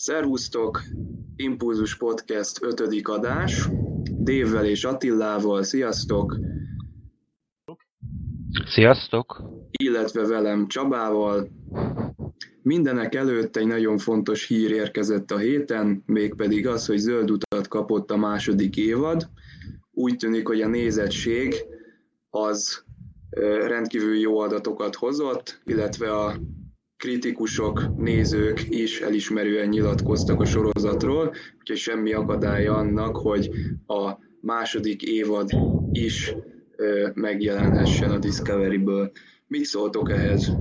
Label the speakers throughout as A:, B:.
A: Szervusztok! Impulzus Podcast 5. adás. Dévvel és Attillával, sziasztok!
B: Sziasztok!
A: Illetve velem Csabával. Mindenek előtt egy nagyon fontos hír érkezett a héten, mégpedig az, hogy zöld utat kapott a második évad. Úgy tűnik, hogy a nézettség az rendkívül jó adatokat hozott, illetve a kritikusok, nézők is elismerően nyilatkoztak a sorozatról, úgyhogy semmi akadálya annak, hogy a második évad is megjelenhessen a Discovery-ből. Mit szóltok ehhez?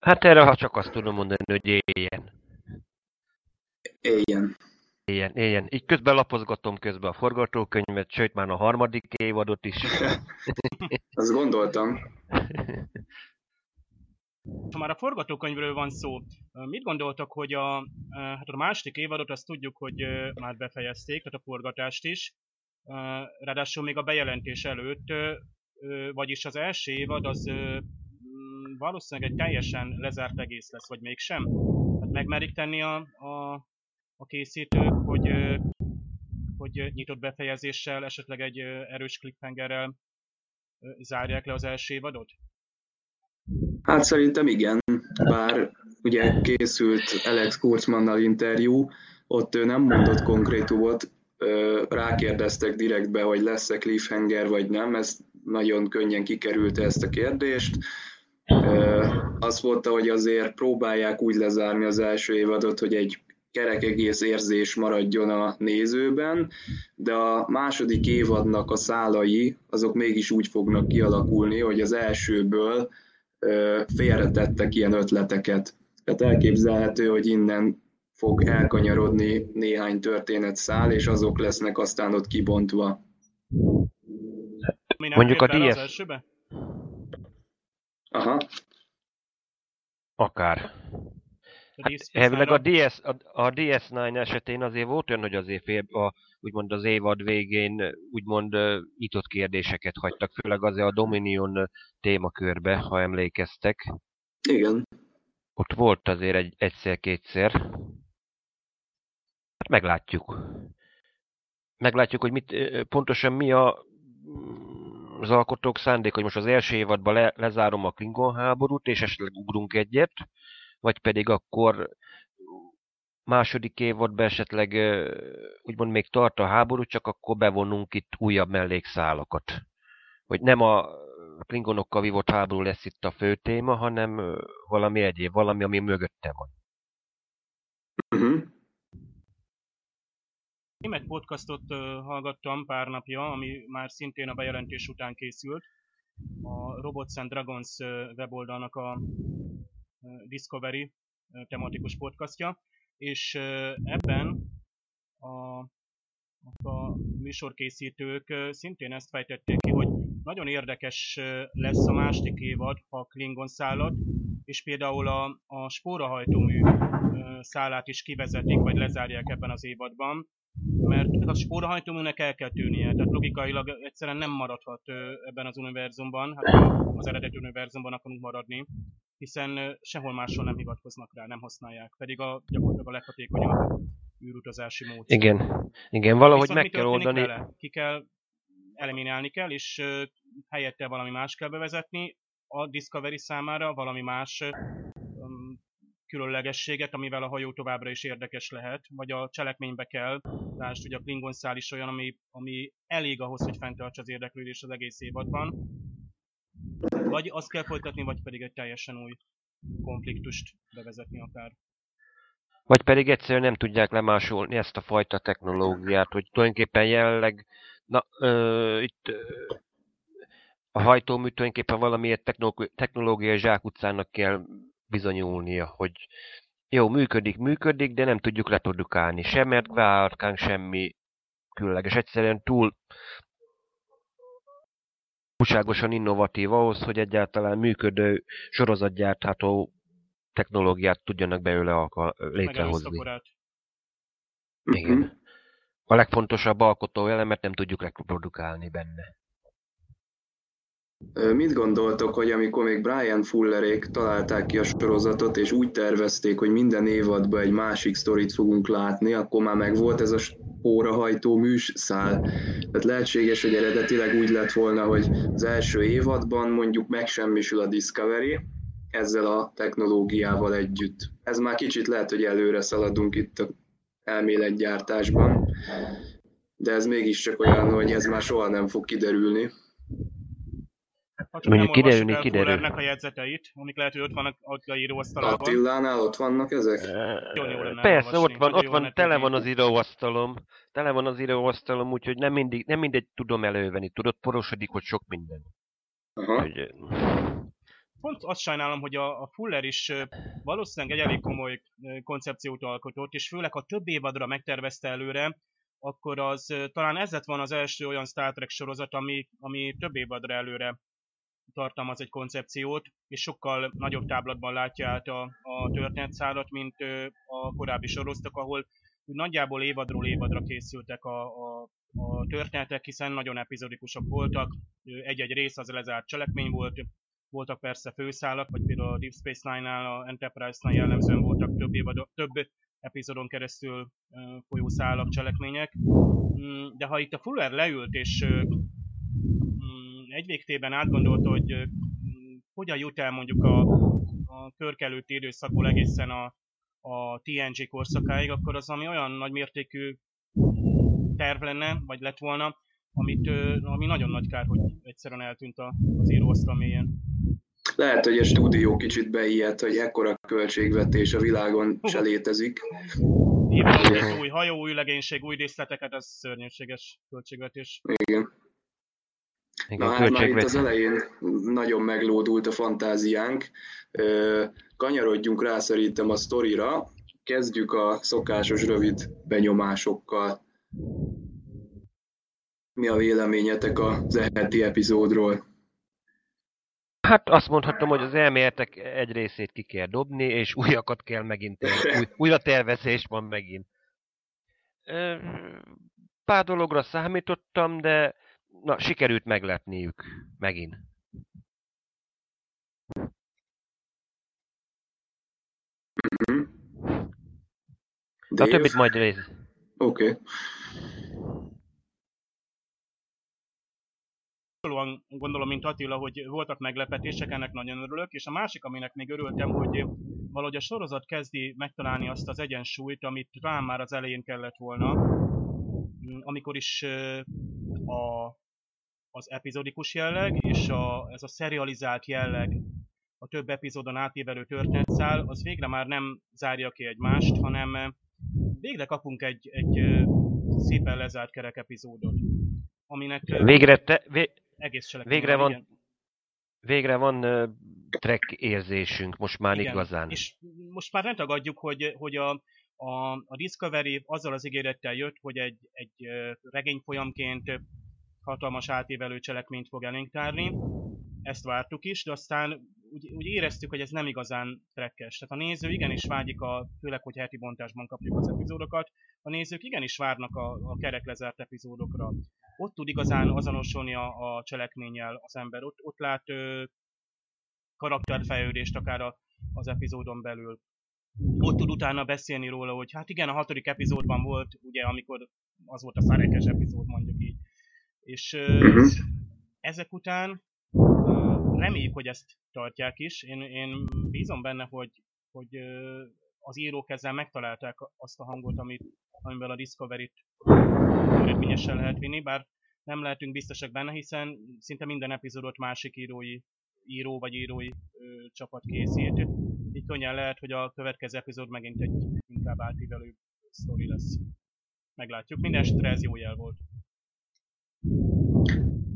B: Hát erre ha csak azt tudom mondani, hogy éljen.
A: Éljen.
B: Éljen, éljen. Így közben lapozgatom közben a forgatókönyvet, sőt már a harmadik évadot is.
A: azt gondoltam.
C: Ha már a forgatókönyvről van szó, mit gondoltak, hogy a, hát a második évadot azt tudjuk, hogy már befejezték, tehát a forgatást is, ráadásul még a bejelentés előtt, vagyis az első évad az valószínűleg egy teljesen lezárt egész lesz, vagy mégsem? Hát megmerik tenni a, a, a készítők, hogy, hogy nyitott befejezéssel, esetleg egy erős cliffhangerrel zárják le az első évadot?
A: Hát szerintem igen, bár ugye készült Alex Kurzmannal interjú, ott ő nem mondott konkrétumot, rákérdeztek direktbe, hogy lesz-e cliffhanger vagy nem, ez nagyon könnyen kikerülte ezt a kérdést. Azt mondta, hogy azért próbálják úgy lezárni az első évadot, hogy egy kerek egész érzés maradjon a nézőben, de a második évadnak a szálai azok mégis úgy fognak kialakulni, hogy az elsőből félretettek ilyen ötleteket. Tehát elképzelhető, hogy innen fog elkanyarodni néhány történetszál, és azok lesznek aztán ott kibontva.
B: Mondjuk a DS...
A: Aha.
B: Akár. Hát, elvileg a, DS, a, a DS9 esetén azért volt olyan, hogy azért fél, a, úgymond az évad végén úgymond nyitott kérdéseket hagytak, főleg azért a Dominion témakörbe, ha emlékeztek.
A: Igen.
B: Ott volt azért egy, egyszer-kétszer. Hát meglátjuk. Meglátjuk, hogy mit, pontosan mi a, az alkotók szándék, hogy most az első évadban le, lezárom a Klingon háborút, és esetleg ugrunk egyet, vagy pedig akkor második évadban esetleg úgymond még tart a háború, csak akkor bevonunk itt újabb mellékszálakat. Hogy nem a klingonokkal vívott háború lesz itt a fő téma, hanem valami egyéb, valami, ami mögötte van.
C: Uh-huh. Német podcastot hallgattam pár napja, ami már szintén a bejelentés után készült. A Robots and Dragons weboldalnak a Discovery tematikus podcastja, és ebben a, a műsorkészítők szintén ezt fejtették ki, hogy nagyon érdekes lesz a második évad, ha Klingon szállat, és például a, a spórahajtómű szállát is kivezetik, vagy lezárják ebben az évadban, mert a spórahajtóműnek el kell tűnnie, tehát logikailag egyszerűen nem maradhat ebben az univerzumban, hát az eredeti univerzumban akarunk maradni, hiszen sehol máshol nem hivatkoznak rá, nem használják, pedig a gyakorlatilag a leghatékonyabb űrutazási módszer.
B: Igen, igen, valahogy Viszont meg kell oldani. Vele?
C: Ki kell, eliminálni kell, és helyette valami más kell bevezetni, a Discovery számára valami más különlegességet, amivel a hajó továbbra is érdekes lehet, vagy a cselekménybe kell, lásd, hogy a Klingon szál is olyan, ami, ami elég ahhoz, hogy fenntartsa az érdeklődés az egész évadban, vagy azt kell folytatni, vagy pedig egy teljesen új konfliktust bevezetni akár.
B: Vagy pedig egyszerűen nem tudják lemásolni ezt a fajta technológiát, hogy tulajdonképpen jelenleg na, ö, itt ö, a hajtómű tulajdonképpen valamiért technológiai zsákutcának kell bizonyulnia, hogy jó, működik, működik, de nem tudjuk reprodukálni. Sem mert semmi különleges. Egyszerűen túl túlságosan innovatív ahhoz, hogy egyáltalán működő sorozatgyártható technológiát tudjanak belőle alka- létrehozni. Igen. Mhm. A legfontosabb alkotó elemet nem tudjuk reprodukálni benne.
A: Mit gondoltok, hogy amikor még Brian Fullerék találták ki a sorozatot, és úgy tervezték, hogy minden évadban egy másik sztorit fogunk látni, akkor már meg volt ez a órahajtó műszál. Tehát lehetséges, hogy eredetileg úgy lett volna, hogy az első évadban mondjuk megsemmisül a Discovery, ezzel a technológiával együtt. Ez már kicsit lehet, hogy előre szaladunk itt a elméletgyártásban, de ez mégiscsak olyan, hogy ez már soha nem fog kiderülni.
C: Ha csak Mondjuk nem kiderülni, kiderül. a jegyzeteit, amik lehet, hogy ott vannak ott a íróasztalában.
A: Attilánál ott vannak ezek?
B: Jó, jó Persze, ott van, ott van, tele van az íróasztalom. Tele van az íróasztalom, úgyhogy nem, mindig, nem mindegy tudom elővenni. Tudod, porosodik, hogy sok minden. Aha. Hogy,
C: pont azt sajnálom, hogy a, a Fuller is valószínűleg egy elég komoly koncepciót alkotott, és főleg ha több évadra megtervezte előre, akkor az talán ez lett volna az első olyan Star Trek sorozat, ami, ami több évadra előre tartalmaz egy koncepciót, és sokkal nagyobb táblatban látja át a, a történetszálat, mint a korábbi sorozatok, ahol nagyjából évadról évadra készültek a, a, a történetek, hiszen nagyon epizodikusak voltak, egy-egy rész az lezárt cselekmény volt, voltak persze főszálak, vagy például a Deep Space Nine-nál, a Enterprise-nál jellemzően voltak több, évad, több epizodon keresztül folyó szálak, cselekmények. Mm, de ha itt a Fuller leült, és egy végtében átgondolta, hogy hogyan jut el mondjuk a, a körk előtti időszakból egészen a, a TNG korszakáig, akkor az ami olyan nagy mértékű terv lenne, vagy lett volna, amit, ami nagyon nagy kár, hogy egyszerűen eltűnt az íróasztal mélyen.
A: Lehet, hogy a stúdió kicsit beijedt, hogy ekkora költségvetés a világon se létezik.
C: Igen, új hajó, új legénység, új díszleteket, az szörnyűséges költségvetés.
A: Igen. Igen, Na hát már itt az elején nagyon meglódult a fantáziánk. Kanyarodjunk rá szerintem a sztorira. Kezdjük a szokásos rövid benyomásokkal. Mi a véleményetek az eheti epizódról?
B: Hát azt mondhatom, hogy az elméletek egy részét ki kell dobni, és újakat kell megint, új, újra tervezés van megint. Pár dologra számítottam, de na, sikerült meglepniük megint. Mm-hmm. De a többit majd rész.
A: Oké. Okay.
C: hasonlóan gondolom, mint Attila, hogy voltak meglepetések, ennek nagyon örülök, és a másik, aminek még örültem, hogy valahogy a sorozat kezdi megtalálni azt az egyensúlyt, amit talán már az elején kellett volna, amikor is a, az epizodikus jelleg és a, ez a serializált jelleg, a több epizódon átívelő történetszál, az végre már nem zárja ki egymást, hanem végre kapunk egy, egy szépen lezárt kerek epizódot. Aminek,
B: végre, te, vé, egész cselekmény. Végre van, igen. végre van uh, track érzésünk, most már igen. igazán.
C: És most már nem tagadjuk, hogy, hogy a, a, a Discovery azzal az ígérettel jött, hogy egy, egy regényfolyamként hatalmas átévelő cselekményt fog elénk tárni. Ezt vártuk is, de aztán úgy, úgy éreztük, hogy ez nem igazán trekkes. Tehát a néző igenis vágyik, a, főleg, hogy heti bontásban kapjuk az epizódokat, a nézők igenis várnak a, a kerek lezárt epizódokra ott tud igazán azonosulni a, a cselekménnyel az ember. Ott, ott lát ö, karakterfejlődést akár a, az epizódon belül. Ott tud utána beszélni róla, hogy hát igen, a hatodik epizódban volt, ugye, amikor az volt a szárekes epizód, mondjuk így. És uh-huh. ezek után reméljük, hogy ezt tartják is. Én, én bízom benne, hogy, hogy az írók ezzel megtalálták azt a hangot, amit, amiben a Discovery-t eredményesen lehet vinni, bár nem lehetünk biztosak benne, hiszen szinte minden epizódot másik írói, író vagy írói ö, csapat készít. Így könnyen lehet, hogy a következő epizód megint egy inkább átívelő sztori lesz. Meglátjuk. Minden esetre ez jó jel volt.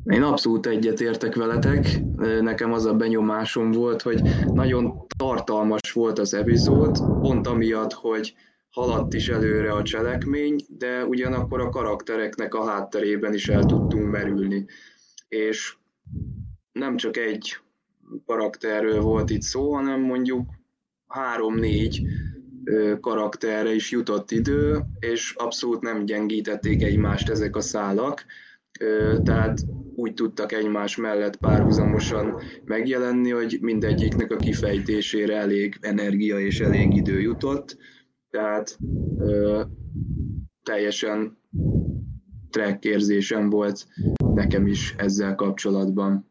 A: Én abszolút egyetértek veletek. Nekem az a benyomásom volt, hogy nagyon tartalmas volt az epizód, pont amiatt, hogy haladt is előre a cselekmény, de ugyanakkor a karaktereknek a hátterében is el tudtunk merülni. És nem csak egy karakterről volt itt szó, hanem mondjuk három-négy karakterre is jutott idő, és abszolút nem gyengítették egymást ezek a szálak. Tehát úgy tudtak egymás mellett párhuzamosan megjelenni, hogy mindegyiknek a kifejtésére elég energia és elég idő jutott. Tehát teljesen track érzésem volt nekem is ezzel kapcsolatban.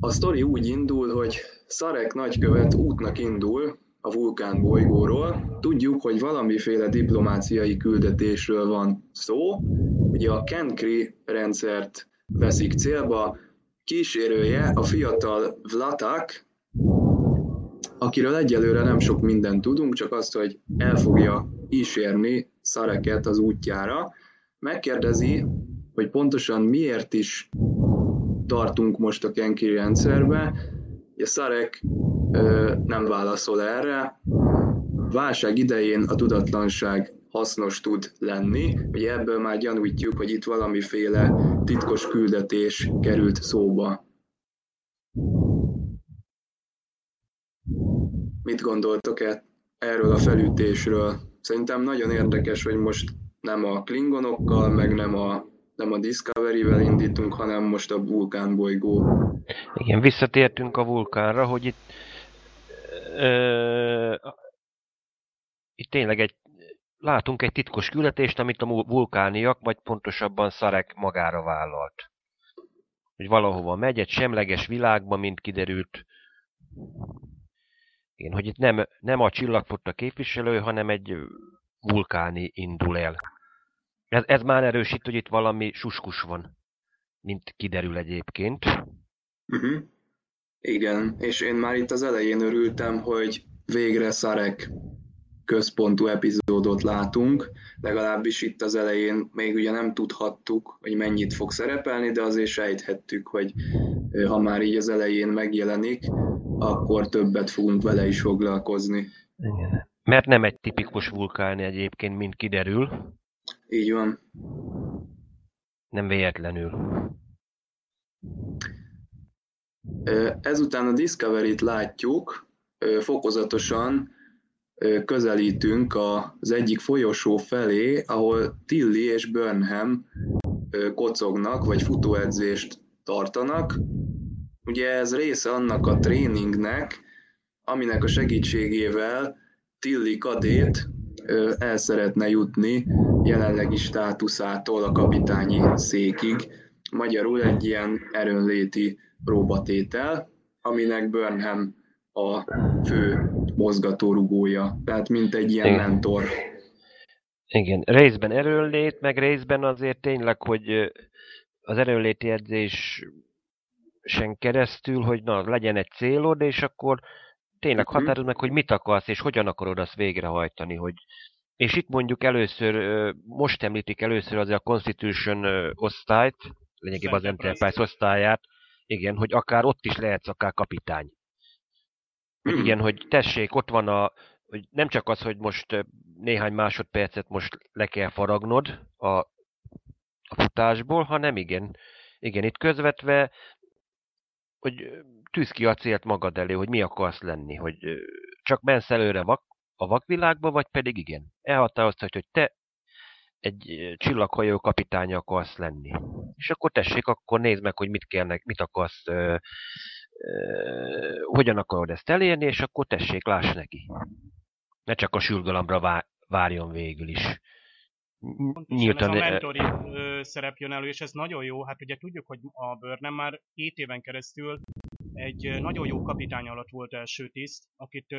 A: A sztori úgy indul, hogy Szarek nagykövet útnak indul a vulkán bolygóról. Tudjuk, hogy valamiféle diplomáciai küldetésről van szó. Ugye a Kenkri rendszert veszik célba, kísérője a fiatal Vlatak, akiről egyelőre nem sok mindent tudunk, csak azt, hogy el fogja kísérni Szareket az útjára. Megkérdezi, hogy pontosan miért is tartunk most a Kenkri rendszerbe. Ugye Szarek nem válaszol erre. Válság idején a tudatlanság hasznos tud lenni. Ugye ebből már gyanújtjuk, hogy itt valamiféle titkos küldetés került szóba. Mit gondoltok -e erről a felütésről? Szerintem nagyon érdekes, hogy most nem a klingonokkal, meg nem a, nem a Discovery-vel indítunk, hanem most a vulkán bolygó.
B: Igen, visszatértünk a vulkánra, hogy itt itt tényleg egy látunk egy titkos küldetést, amit a vulkániak, vagy pontosabban Szarek magára vállalt. Hogy valahova megy, egy semleges világba, mint kiderült. Igen, hogy itt nem, nem a csillagfotta képviselő, hanem egy vulkáni indul el. Ez, ez már erősít, hogy itt valami suskus van, mint kiderül egyébként.
A: Uh-huh. Igen, és én már itt az elején örültem, hogy végre Szarek központú epizódot látunk, legalábbis itt az elején még ugye nem tudhattuk, hogy mennyit fog szerepelni, de azért sejthettük, hogy ha már így az elején megjelenik, akkor többet fogunk vele is foglalkozni.
B: Igen. Mert nem egy tipikus vulkán egyébként, mint kiderül.
A: Így van.
B: Nem véletlenül.
A: Ezután a Discovery-t látjuk, fokozatosan közelítünk az egyik folyosó felé, ahol Tilly és Burnham kocognak, vagy futóedzést tartanak. Ugye ez része annak a tréningnek, aminek a segítségével Tilly kadét el szeretne jutni jelenlegi státuszától a kapitányi székig. Magyarul egy ilyen erőnléti próbatétel, aminek Burnham a fő mozgatórugója, tehát mint egy ilyen Igen. mentor.
B: Igen, részben erőnlét, meg részben azért tényleg, hogy az erőnléti edzés sen keresztül, hogy na, legyen egy célod, és akkor tényleg uh-huh. határozd meg, hogy mit akarsz, és hogyan akarod azt végrehajtani, hogy és itt mondjuk először, most említik először azért a Constitution osztályt, lényegében az Enterprise osztályát, igen, hogy akár ott is lehetsz akár kapitány. Hogy igen, hogy tessék, ott van a, hogy nem csak az, hogy most néhány másodpercet most le kell faragnod a, a futásból, hanem igen, igen, itt közvetve, hogy tűz ki a célt magad elé, hogy mi akarsz lenni, hogy csak mensz előre vak, a vakvilágba, vagy pedig igen. Elhatározta, hogy te egy csillaghajó kapitánya akarsz lenni. És akkor tessék, akkor nézd meg, hogy mit kellnek, mit akarsz, ö, ö, hogyan akarod ezt elérni, és akkor tessék, láss neki. Ne csak a sülgalomra vá, várjon végül is.
C: Nyíltan, ez a mentori szerep jön elő, és ez nagyon jó. Hát ugye tudjuk, hogy a Burnham már 7 éven keresztül egy nagyon jó kapitány alatt volt első tiszt, akit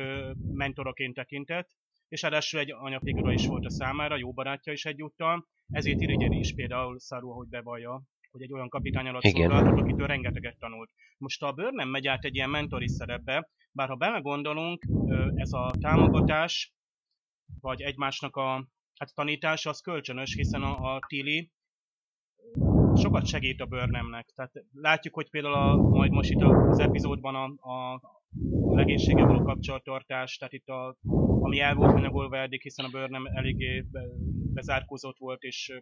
C: mentoraként tekintett, és ráadásul egy anyafigura is volt a számára, jó barátja is egyúttal, ezért irigyeli is például Szarú, hogy bevallja, hogy egy olyan kapitány alatt szolgáltat, akitől rengeteget tanult. Most a bőr nem megy át egy ilyen mentori szerepbe, bár ha belegondolunk, ez a támogatás, vagy egymásnak a hát tanítás az kölcsönös, hiszen a, a Tili sokat segít a Burnhamnek. Tehát látjuk, hogy például a, majd most itt az epizódban a, a, legénységgel való kapcsolattartás, tehát itt a, ami el volt hanyagolva eddig, hiszen a Burnham eléggé be, bezárkózott volt, és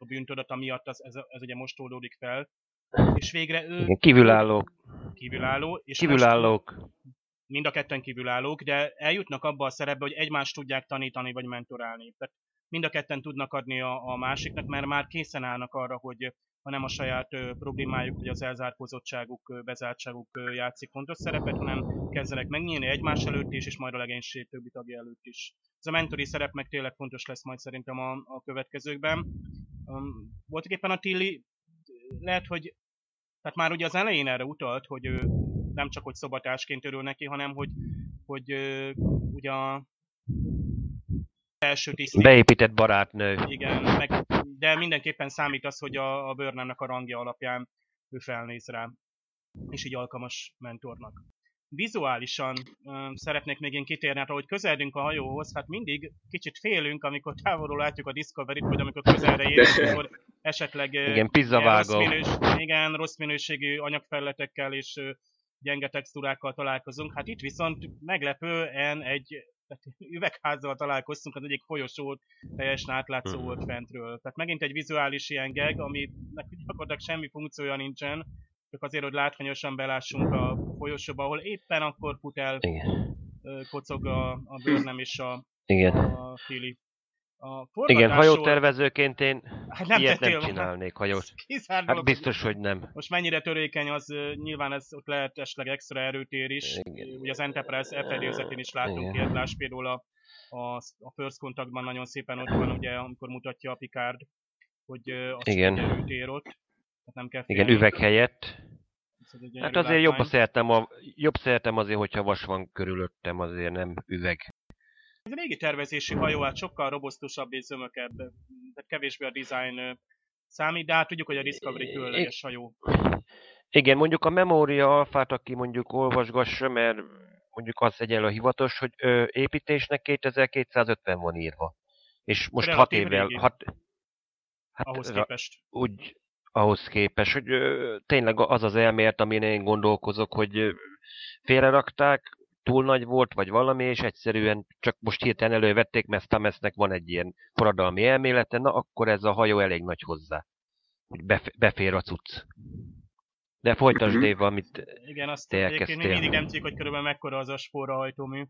C: a bűntudata miatt az, ez, ez ugye most oldódik fel. És végre ő...
B: Kívülállók.
C: Kívülálló.
B: És Kívülállók. Most,
C: mind a ketten kívülállók, de eljutnak abba a szerepbe, hogy egymást tudják tanítani vagy mentorálni. Tehát mind a ketten tudnak adni a, a másiknak, mert már készen állnak arra, hogy ha nem a saját ö, problémájuk, hogy az elzárkózottságuk, ö, bezártságuk ö, játszik fontos szerepet, hanem kezdenek megnyílni egymás előtt is, és majd a legénység többi tagja előtt is. Ez a mentori szerep meg tényleg fontos lesz majd szerintem a, a következőkben. Um, voltak éppen a Tilly, lehet, hogy tehát már ugye az elején erre utalt, hogy ő nem csak hogy szobatásként örül neki, hanem hogy, hogy ugye a első tiszti.
B: Beépített barátnő.
C: Igen, meg, de mindenképpen számít az, hogy a, a Burnhamnek a rangja alapján ő felnéz rá, és így alkalmas mentornak. Vizuálisan uh, szeretnék még én kitérni, hát ahogy közeledünk a hajóhoz, hát mindig kicsit félünk, amikor távolról látjuk a Discovery-t, vagy amikor közelre érünk, akkor esetleg
B: Igen, pizzavágó.
C: rossz, minős, igen, rossz minőségű anyagfelületekkel és gyenge textúrákkal találkozunk. Hát itt viszont meglepően egy tehát üvegházzal találkoztunk, az egyik folyosó teljesen átlátszó
B: Mhm.
C: volt fentről. Tehát megint egy vizuális ilyen gag, aminek gyakorlatilag semmi funkciója nincsen, csak azért, hogy látványosan belássunk a folyosóba, ahol éppen akkor fut el,
B: Igen.
C: kocog a, a bőrnem és a,
B: Igen.
C: a Fili. A
B: Igen,
C: forgatásról-
B: hajótervezőként én
C: hát nem
B: ilyet nem csinálnék hajót. Hát biztos, hogy nem.
C: Most mennyire törékeny, az nyilván ez ott lehet esetleg extra erőtér is.
B: Igen.
C: Ugye az Enterprise fedélzetén is látunk
B: Igen.
C: ilyet, láss például a, a, a First Contactban nagyon szépen ott van, ugye, amikor mutatja a Picard, hogy az
B: Igen.
C: erőtér ott. Tehát nem kell
B: Igen, üveg helyett. Hát azért jobb, szeretem, a, jobb szeretem azért, hogyha vas van körülöttem, azért nem üveg.
C: Ez a régi tervezésű hajó, hát sokkal robosztusabb és zömökebb, tehát kevésbé a design számít, de hát tudjuk, hogy a Discovery különleges hajó.
B: Igen, mondjuk a memória alfát, aki mondjuk olvasgassa, mert mondjuk az egyenlő hivatos, hogy ö, építésnek 2250 van írva. És most 6
C: Relatív
B: évvel,
C: régi.
B: hat, hát
C: Ahhoz képest.
B: úgy ahhoz képest, hogy ö, tényleg az az elmélet, amin én gondolkozok, hogy ö, félrerakták, túl nagy volt, vagy valami, és egyszerűen csak most hirtelen elővették, mert Stamesnek van egy ilyen forradalmi elmélete, na akkor ez a hajó elég nagy hozzá, hogy bef- befér a cucc. De folytasd. Dave, amit...
C: Igen, azt
B: Te
C: egyébként még mindig nem tudjuk, hogy körülbelül mekkora az a spóra hajtómű.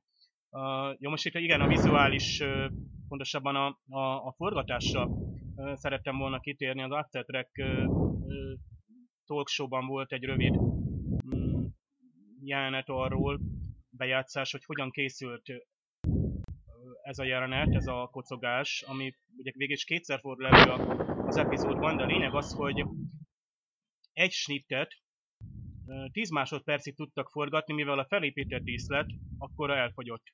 C: Uh, jó, most itt igen, a vizuális, uh, pontosabban a, a, a forgatásra uh, szerettem volna kitérni. Az After Track uh, uh, talk volt egy rövid mm, jelenet arról, bejátszás, hogy hogyan készült ez a jelenet, ez a kocogás, ami ugye végig is kétszer fordul elő az epizódban, de a lényeg az, hogy egy snittet ö, 10 másodpercig tudtak forgatni, mivel a felépített díszlet akkor elfogyott.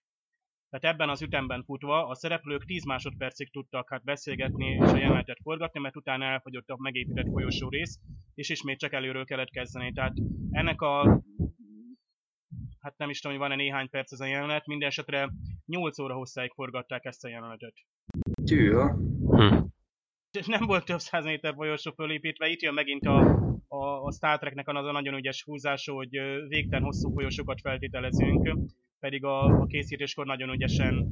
C: Tehát ebben az ütemben futva a szereplők 10 másodpercig tudtak hát beszélgetni és a jelenetet forgatni, mert utána elfogyott a megépített folyosó rész, és ismét csak előről kezdeni. Tehát ennek a hát nem is tudom, hogy van-e néhány perc ez a jelenet, minden esetre 8 óra hosszáig forgatták ezt a jelenetet.
A: Tűha.
B: Hm.
C: Nem volt több száz méter folyosó fölépítve, itt jön megint a, a, a Star Treknek az a nagyon ügyes húzása, hogy végtelen hosszú folyosókat feltételezünk, pedig a, a készítéskor nagyon ügyesen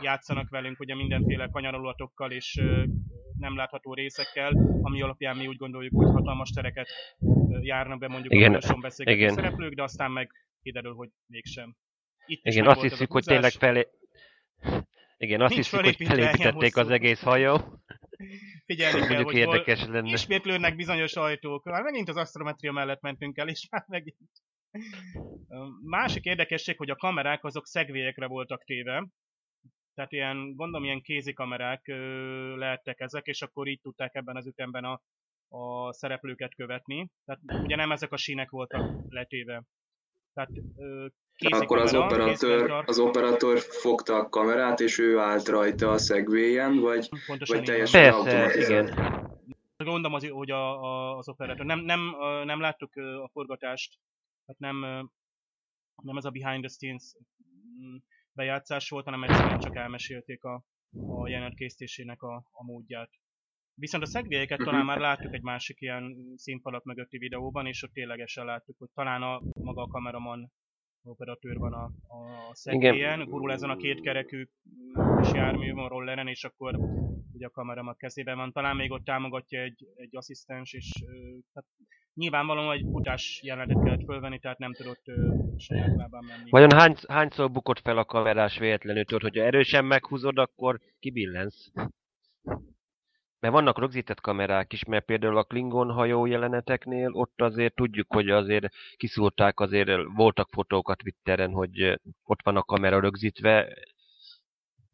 C: játszanak velünk ugye mindenféle kanyarolatokkal és ö, nem látható részekkel, ami alapján mi úgy gondoljuk, hogy hatalmas tereket ö, járnak be mondjuk
B: Igen,
C: a folyosón beszélgető
B: igen.
C: szereplők, de aztán meg kiderül, hogy mégsem. Itt
B: Igen, azt hiszük, hogy tényleg felé... Igen, azt
C: Nincs
B: hiszük, hogy felépítették az egész hajó.
C: Figyelni kell, hogy
B: érdekes lenne.
C: ismétlődnek bizonyos ajtók. Már megint az astrometria mellett mentünk el, és már megint. Másik érdekesség, hogy a kamerák azok szegvélyekre voltak téve. Tehát ilyen, gondolom, ilyen kézikamerák ö, lehettek ezek, és akkor így tudták ebben az ütemben a, a szereplőket követni. Tehát ugye nem ezek a sínek voltak letéve. Tehát ö,
A: Akkor az
C: kézikamera, kézben
A: operatőr, az operatőr fogta a kamerát, és ő állt rajta a szegvélyen, vagy,
C: pontosan
A: vagy teljesen
B: Persze,
A: automatizált?
B: igen.
C: Gondolom, az, hogy a, a, az operatőr. Nem, nem, nem láttuk a forgatást, tehát nem, nem ez a behind the scenes mm, bejátszás volt, hanem egyszerűen csak elmesélték a, a jelenet készítésének a, a módját. Viszont a szegvélyeket talán már láttuk egy másik ilyen színfalak mögötti videóban, és ott ténylegesen láttuk, hogy talán a maga a kameraman operatőr van a, a szegvélyen, gurul ezen a kétkerekű mm, kis jármű van rolleren, és akkor ugye a kameramat kezében van. Talán még ott támogatja egy, egy asszisztens, és tehát Nyilvánvalóan egy futás jelenetet kellett fölvenni, tehát nem tudott ö, saját lábán menni.
B: Vajon hány, hányszor bukott fel a kamerás véletlenül, tudod, hogyha erősen meghúzod, akkor kibillensz. Mert vannak rögzített kamerák is, mert például a Klingon hajó jeleneteknél ott azért tudjuk, hogy azért kiszúrták, azért voltak fotók a Twitteren, hogy ott van a kamera rögzítve,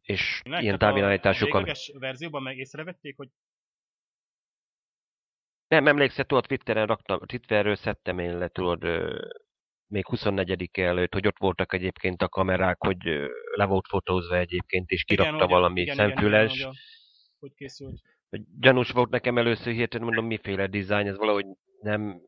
B: és
C: Nektek
B: ilyen
C: a
B: távirányításuk.
C: végleges verzióban meg észrevették, hogy
B: Nem emlékszel, tudod, Twitteren raktam, Twitterről szedtem én le, tudod, még 24 előtt, hogy ott voltak egyébként a kamerák, hogy le volt fotózva egyébként, és kirakta
C: hogy-
B: valami
C: igen, igen,
B: szemfüles.
C: igen, hogy, a, hogy készült.
B: Gyanús volt nekem először hirtelen, mondom, miféle dizájn, ez valahogy nem,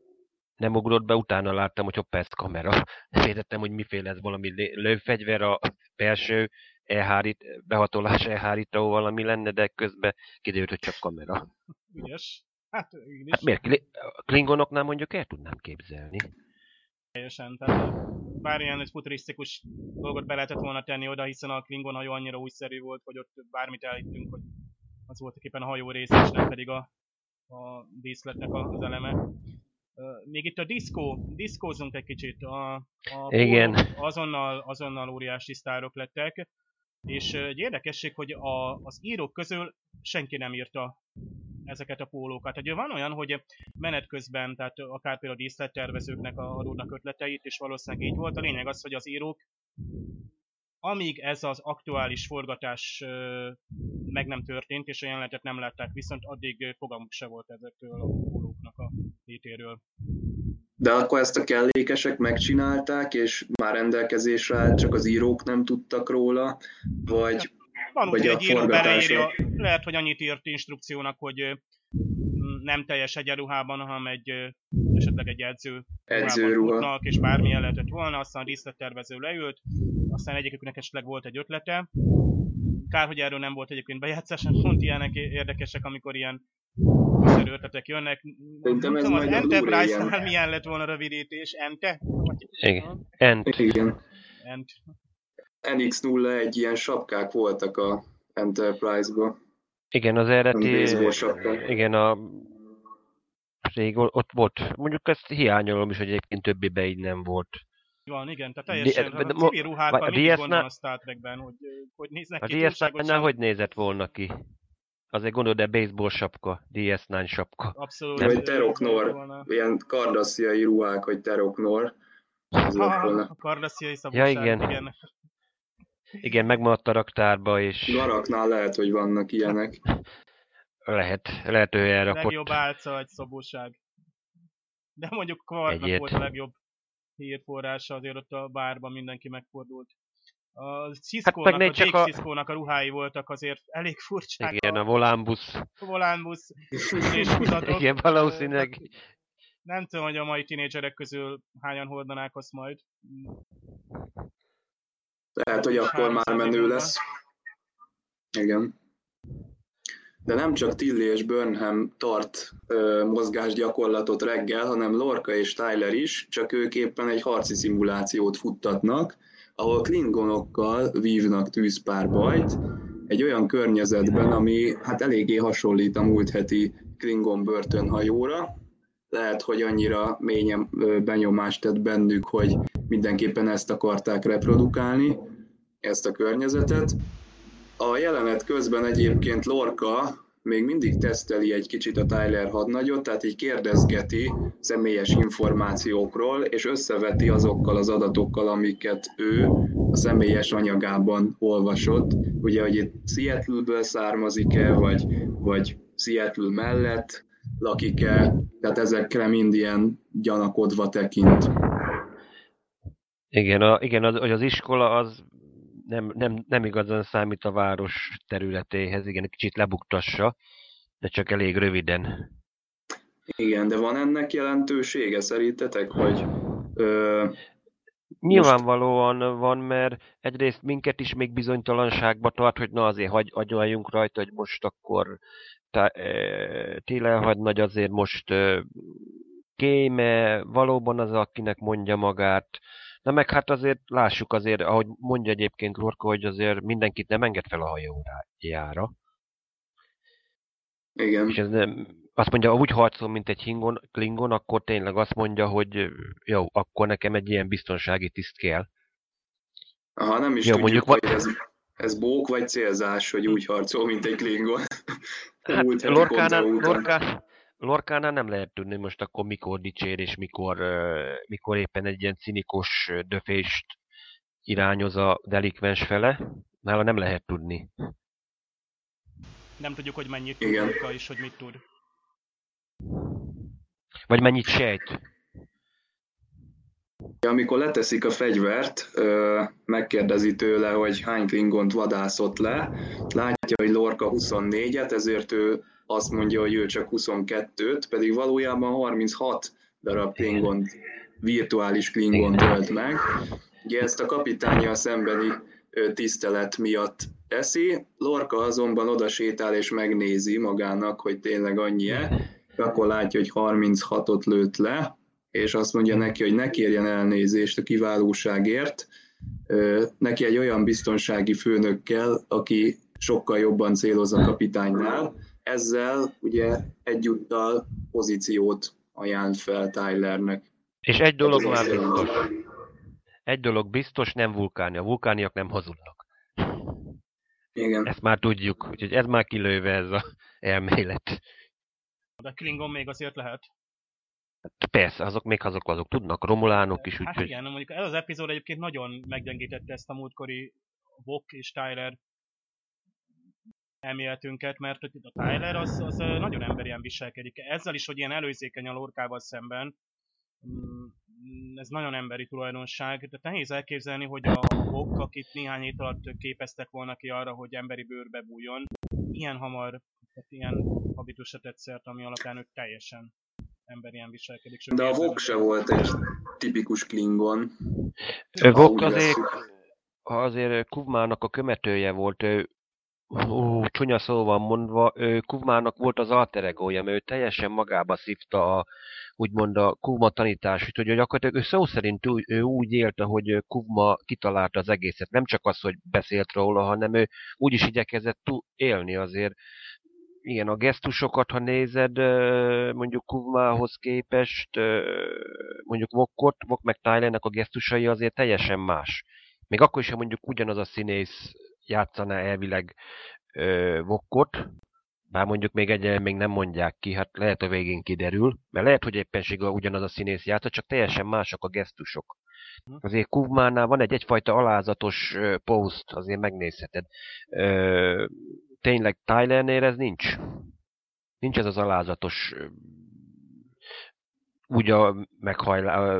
B: nem ugrott be, utána láttam, hogy hopp, ez kamera. Nem értettem, hogy miféle ez valami lőfegyver, a belső elhárít, behatolás elhárító valami lenne, de közben kiderült, hogy csak kamera.
C: Ügyes. Hát így is.
B: Hát miért? Klingonoknál mondjuk el tudnám képzelni.
C: Teljesen. Tehát bár ilyen egy futurisztikus dolgot be lehetett volna tenni oda, hiszen a Klingon hajó annyira újszerű volt, hogy ott bármit elhittünk, hogy az volt éppen a hajó része, és nem pedig a, a díszletnek az eleme. Még itt a diszkó, diszkózunk egy kicsit. A, a
B: Igen.
C: Azonnal, azonnal óriási sztárok lettek, és egy érdekesség, hogy a, az írók közül senki nem írta ezeket a pólókat. Ugye van olyan, hogy menet közben, tehát akár például a díszlettervezőknek a- adódnak ötleteit, és valószínűleg így volt. A lényeg az, hogy az írók, amíg ez az aktuális forgatás meg nem történt, és a jelenetet nem látták viszont, addig fogalmuk se volt ezekről a pólóknak a létéről.
A: De akkor ezt a kellékesek megcsinálták, és már rendelkezésre állt, csak az írók nem tudtak róla, vagy
C: Van
A: Vagy
C: hogy
A: a
C: egy író beleírja, lehet, hogy annyit írt instrukciónak, hogy nem teljes egyenruhában, hanem egy esetleg egy edző
A: edzőruha.
C: és bármilyen lehetett volna, aztán a díszlettervező leült, aztán egyiküknek esetleg volt egy ötlete. Kár, hogy erről nem volt egyébként bejátszás, mert pont ilyenek érdekesek, amikor ilyen újszerű ötletek jönnek.
A: Szerintem
C: Nem
A: ez
C: tudom, az Enterprise-nál
A: ilyen.
C: milyen lett volna a rövidítés? Ente?
B: Igen. Ent.
A: Igen.
C: Ent.
A: NX01 ilyen sapkák voltak a Enterprise-ba.
B: Igen, az eredeti... Igen, a... Rég ott volt. Mondjuk ezt hiányolom is, hogy egyébként többibe így nem volt.
C: Van, igen, tehát teljesen
B: de-
C: a
B: de-
C: civil ruhákkal
B: a
C: mindig
B: DS-nál
C: gond van a Star Trekben, hogy, hogy néznek
B: A
C: ki
B: DS9-nál
C: túlságosan.
B: hogy nézett volna ki? Azért gondolod, de baseball sapka, DS9 sapka.
C: Abszolút.
A: Vagy
C: ö,
A: Teroknor. Ilyen kardassziai ruhák, hogy teroknor.
C: Ha,
A: volna.
C: a kardasziai szabadság,
B: igen.
C: igen.
B: Igen, megmaradt a raktárba, és
A: Garaknál lehet, hogy vannak ilyenek.
B: lehet, lehet ő elrakott.
C: Legjobb álca egy szobóság. De mondjuk
B: Egyet.
C: volt a legjobb hírforrása, azért ott a bárban mindenki megfordult. A Cisco-nak,
B: Hát meg
C: a
B: csak a-
C: Cisco-nak a ruhái voltak azért elég furcsák.
B: Igen, a
C: a
B: volánbusz.
C: volánbusz és mutatok.
B: Igen, valószínűleg.
C: Nem tudom, hogy a mai tinédzserek közül hányan hordanák azt majd.
A: Lehet, hogy akkor már
C: 300
A: menő lesz. Igen. De nem csak Tilly és Burnham tart ö, mozgásgyakorlatot reggel, hanem Lorca és Tyler is, csak ők éppen egy harci szimulációt futtatnak, ahol klingonokkal vívnak tűzpárbajt, egy olyan környezetben, ami hát eléggé hasonlít a múlt heti Klingon börtönhajóra. Lehet, hogy annyira mélyen benyomást tett bennük, hogy mindenképpen ezt akarták reprodukálni, ezt a környezetet. A jelenet közben egyébként Lorca még mindig teszteli egy kicsit a Tyler hadnagyot, tehát így kérdezgeti személyes információkról, és összeveti azokkal az adatokkal, amiket ő a személyes anyagában olvasott. Ugye, hogy itt Seattle-ből származik-e, vagy, vagy Seattle mellett lakik-e, tehát ezekre mind ilyen gyanakodva tekint.
B: Igen, a, igen az, hogy az iskola az nem, nem, nem igazán számít a város területéhez, igen, egy kicsit lebuktassa, de csak elég röviden.
A: Igen, de van ennek jelentősége szerintetek, hogy ö,
B: Nyilvánvalóan van, mert egyrészt minket is még bizonytalanságba tart, hogy na azért hagy, agyaljunk rajta, hogy most akkor tá- e, Téle hadnagy azért most kéme, valóban az, akinek mondja magát. Na meg hát azért lássuk azért, ahogy mondja egyébként Lorca, hogy azért mindenkit nem enged fel a hajójára.
A: igen,
B: És ez nem, azt mondja, úgy harcol, mint egy hingon, klingon, akkor tényleg azt mondja, hogy jó, akkor nekem egy ilyen biztonsági tiszt kell.
A: Aha, nem is jó, tudjuk, mondjuk, hogy ez, ez bók vagy célzás, hogy úgy harcol, mint egy klingon.
B: Hát, Lorkánál, Lorkán, Lorkánál nem lehet tudni most akkor mikor dicsér, és mikor, mikor éppen egy ilyen cinikus döfést irányoz a delikvens fele. Nála nem lehet tudni.
C: Nem tudjuk, hogy mennyit tud Lorca, és hogy mit tud.
B: Vagy mennyit sejt.
A: Amikor leteszik a fegyvert, megkérdezi tőle, hogy hány klingont vadászott le, látja, hogy Lorca 24-et, ezért ő azt mondja, hogy ő csak 22-t, pedig valójában 36 darab klingont, virtuális klingont ölt meg. Ugye ezt a kapitánya szembeni tisztelet miatt teszi, Lorca azonban oda sétál és megnézi magának, hogy tényleg annyi-e, akkor látja, hogy 36-ot lőtt le, és azt mondja neki, hogy ne kérjen elnézést a kiválóságért, neki egy olyan biztonsági főnök kell, aki sokkal jobban céloz a kapitánynál, ezzel ugye egyúttal pozíciót ajánl fel Tylernek.
B: És egy dolog hát már biztos. Egy dolog biztos, nem vulkáni. A vulkániak nem hazudnak.
A: Igen.
B: Ezt már tudjuk, úgyhogy ez már kilőve ez a elmélet.
C: De Klingon még azért lehet.
B: Persze, azok még azok, azok tudnak, romulánok is,
C: úgyhogy... Hát igen, mondjuk ez az epizód egyébként nagyon meggyengítette ezt a múltkori Vok és Tyler elméletünket, mert hogy a Tyler az, az nagyon emberien viselkedik. Ezzel is, hogy ilyen előzékeny a lorkával szemben, mm, ez nagyon emberi tulajdonság, de nehéz elképzelni, hogy a Vok, akit néhány hét alatt képeztek volna ki arra, hogy emberi bőrbe bújjon, ilyen hamar, tehát ilyen habitusra tett szert, ami alapján ők teljesen emberien viselkedik.
A: De a Vok se volt egy tipikus Klingon.
B: Vok azért, ha azért Kuvmának a követője volt, ő, ó, csúnya szóval mondva, ő Kuvmának volt az alteregója, mert ő teljesen magába szívta a, úgymond a Kuvma tanítását, hogy gyakorlatilag ő szó szerint ő, ő úgy élte, hogy Kuvma kitalálta az egészet. Nem csak az, hogy beszélt róla, hanem ő úgy is igyekezett élni azért igen, a gesztusokat, ha nézed, mondjuk Kuvmához képest, mondjuk Vokot, Vok meg Tylernek a gesztusai azért teljesen más. Még akkor is, ha mondjuk ugyanaz a színész játszaná elvileg Vokot, bár mondjuk még egy még nem mondják ki, hát lehet a végén kiderül, mert lehet, hogy éppenséggel ugyanaz a színész játsza, csak teljesen mások a gesztusok. Hm. Azért Kuvmánál van egy egyfajta alázatos post, azért megnézheted tényleg Tylernél ez nincs. Nincs ez az alázatos úgy a meghajlá,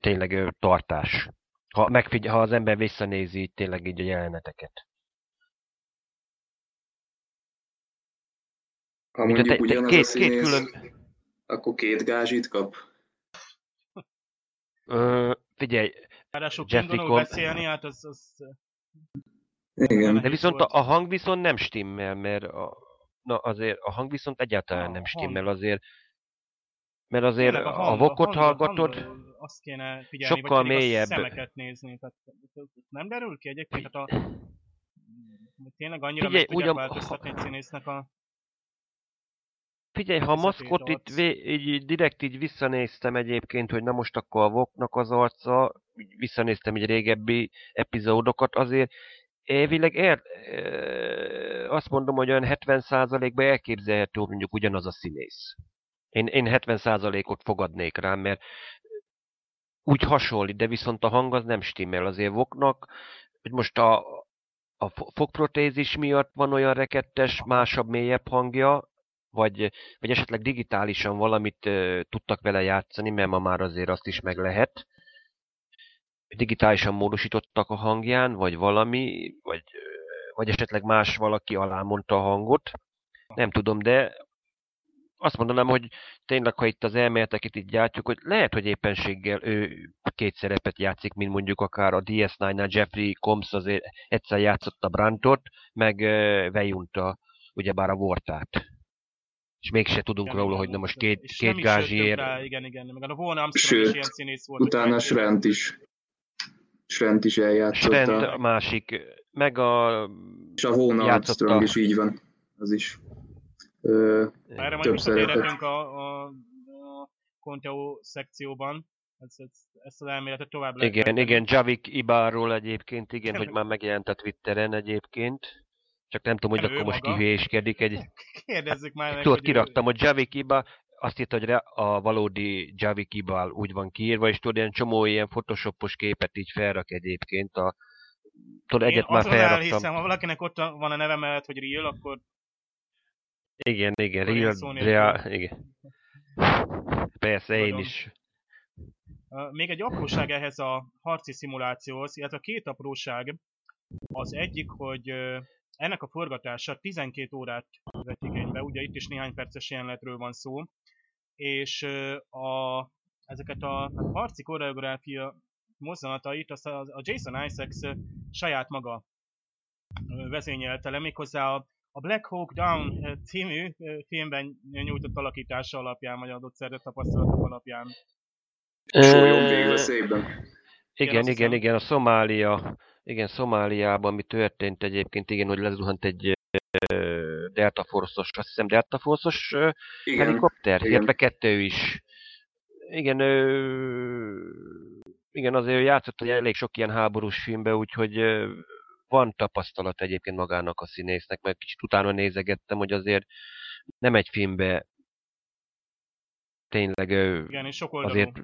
B: tényleg tartás. Ha, megfigy- ha az ember visszanézi tényleg így a jeleneteket.
A: Ha mondjuk te, te, ugyanaz két, a színész, két külön... akkor két gázsit kap?
B: Ö, figyelj,
C: Ráadásul Jeffrey beszélni, hát az, az
A: igen.
B: De viszont a, a hang viszont nem stimmel, mert a, na azért a hang viszont egyáltalán a nem stimmel, azért mert azért a, hang, a vokot a hang, hallgatod, a hang,
C: azt kéne figyelni, sokkal vagy mélyebb. szemeket nézni. Tehát, nem derül ki egyébként? Tehát a, tényleg annyira Figyelj, meg tudják változtatni egy színésznek a...
B: Figyelj, ha a maszkot itt vé, így, direkt így visszanéztem egyébként, hogy na most akkor a Voknak az arca, visszanéztem egy régebbi epizódokat, azért Elvileg el, azt mondom, hogy olyan 70%-ban elképzelhető mondjuk ugyanaz a színész. Én, én 70%-ot fogadnék rá, mert úgy hasonlít, de viszont a hang az nem stimmel. Azért Voknak, hogy most a, a fogprotézis miatt van olyan rekettes, másabb, mélyebb hangja, vagy, vagy esetleg digitálisan valamit uh, tudtak vele játszani, mert ma már azért azt is meg lehet digitálisan módosítottak a hangján, vagy valami, vagy, vagy esetleg más valaki alá mondta a hangot. Nem tudom, de azt mondanám, hogy tényleg, ha itt az elméleteket itt gyártjuk, hogy lehet, hogy éppenséggel ő két szerepet játszik, mint mondjuk akár a DS9-nál Jeffrey Combs azért egyszer játszott a Brantot, meg Vejunta, ugyebár a Vortát. És mégse tudunk igen, róla, hogy na most két, két gázsiért...
C: Rá, igen, igen, meg a Von Armstrong is ilyen színész volt.
A: utána Srent is. Srent is eljátszott.
B: Srent a másik, meg a...
A: És a Vona Armstrong is így van, az is. Ö,
C: Erre majd visszatérhetünk a, a, a Conteo szekcióban. Ezt, ezt, ezt az elméletet tovább lehet
B: Igen,
C: fejteni.
B: igen, Javik Ibarról egyébként, igen, hogy már megjelent a Twitteren egyébként. Csak nem tudom, hogy
C: Nem
B: akkor most
C: maga.
B: kihülyéskedik egy...
C: Kérdezzük már meg,
B: Tudod, kiraktam, hogy Javik Iba, azt írta, hogy a valódi Javik Ibal úgy van kiírva, és tudod, ilyen csomó ilyen photoshopos képet így felrak egyébként a... Tudod,
C: Én
B: egyet már
C: azonnal
B: felraktam.
C: elhiszem, ha valakinek ott van a neve mellett, hogy Real, akkor
B: Igen, igen,
C: ilyen
B: real, real, igen. Persze, én is.
C: Még egy apróság ehhez a harci szimulációhoz, illetve a két apróság. Az egyik, hogy ennek a forgatása 12 órát vett igénybe, ugye itt is néhány perces jelenetről van szó, és a, ezeket a hát harci koreográfia mozzanatait azt a, Jason Isaacs saját maga vezényelte le, méghozzá a, a Black Hawk Down című filmben nyújtott alakítása alapján, vagy adott szerzett tapasztalatok alapján.
A: végre szépen.
B: Igen, igen,
C: hiszem.
B: igen, a Szomália, igen, Szomáliában mi történt egyébként, igen, hogy lezuhant egy Delta Force-os, azt hiszem Delta Force-os helikopter, illetve kettő is. Igen, ö, igen, azért játszott egy elég sok ilyen háborús filmbe, úgyhogy van tapasztalat egyébként magának a színésznek, mert kicsit utána nézegettem, hogy azért nem egy filmbe tényleg ö,
C: Igen, és sok oldalú
B: azért,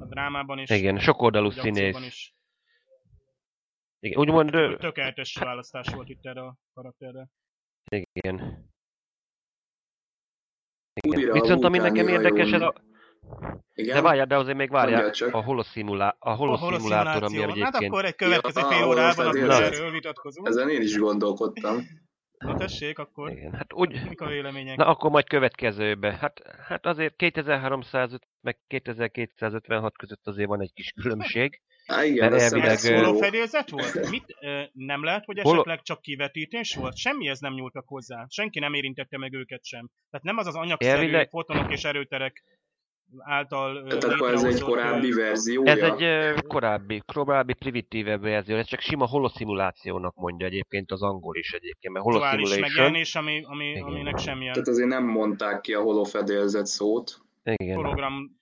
C: a drámában is.
B: igen, sokoldalú
C: vagy akcióban
B: színész.
C: Is.
B: Igen, úgymond, ö,
C: Tökéletes választás volt itt erre a karakterre.
B: igen.
A: Újra
B: Igen.
A: a
B: Viszont ami nekem érdekes, ez a...
A: Igen?
B: De várjál, de azért még várjál, a holoszimulá... a holoszimulátor, ami.
C: Hát
B: egyébként...
C: akkor egy következő
A: Ja,
C: fél
A: a
C: órában akkor erről vitatkozunk.
A: Ezen én is gondolkodtam.
C: Na tessék, akkor
B: Igen, hát úgy...
C: mik a vélemények?
B: Na akkor majd következőbe. Hát, hát azért 2305 meg 2256 között azért van egy kis különbség.
A: Igen,
B: Mert elvileg,
A: ez
C: Ez
B: ö,
A: szóló.
C: holofedélzet volt? Mit? Nem lehet, hogy esetleg csak kivetítés volt? Semmihez nem nyúltak hozzá. Senki nem érintette meg őket sem. Tehát nem az az anyagszerű
B: Elvileg-
C: fotonok és erőterek által
A: Tehát akkor ez egy korábbi
C: ö,
A: verziója?
B: Ez egy korábbi, korábbi primitívebb verzió, ez csak sima holoszimulációnak mondja egyébként az angol is egyébként, mert holosimulation.
C: megjelenés, ami, ami,
B: Igen.
C: aminek semmilyen
A: Tehát azért nem mondták ki a holofedélzet szót.
B: Igen.
C: hologram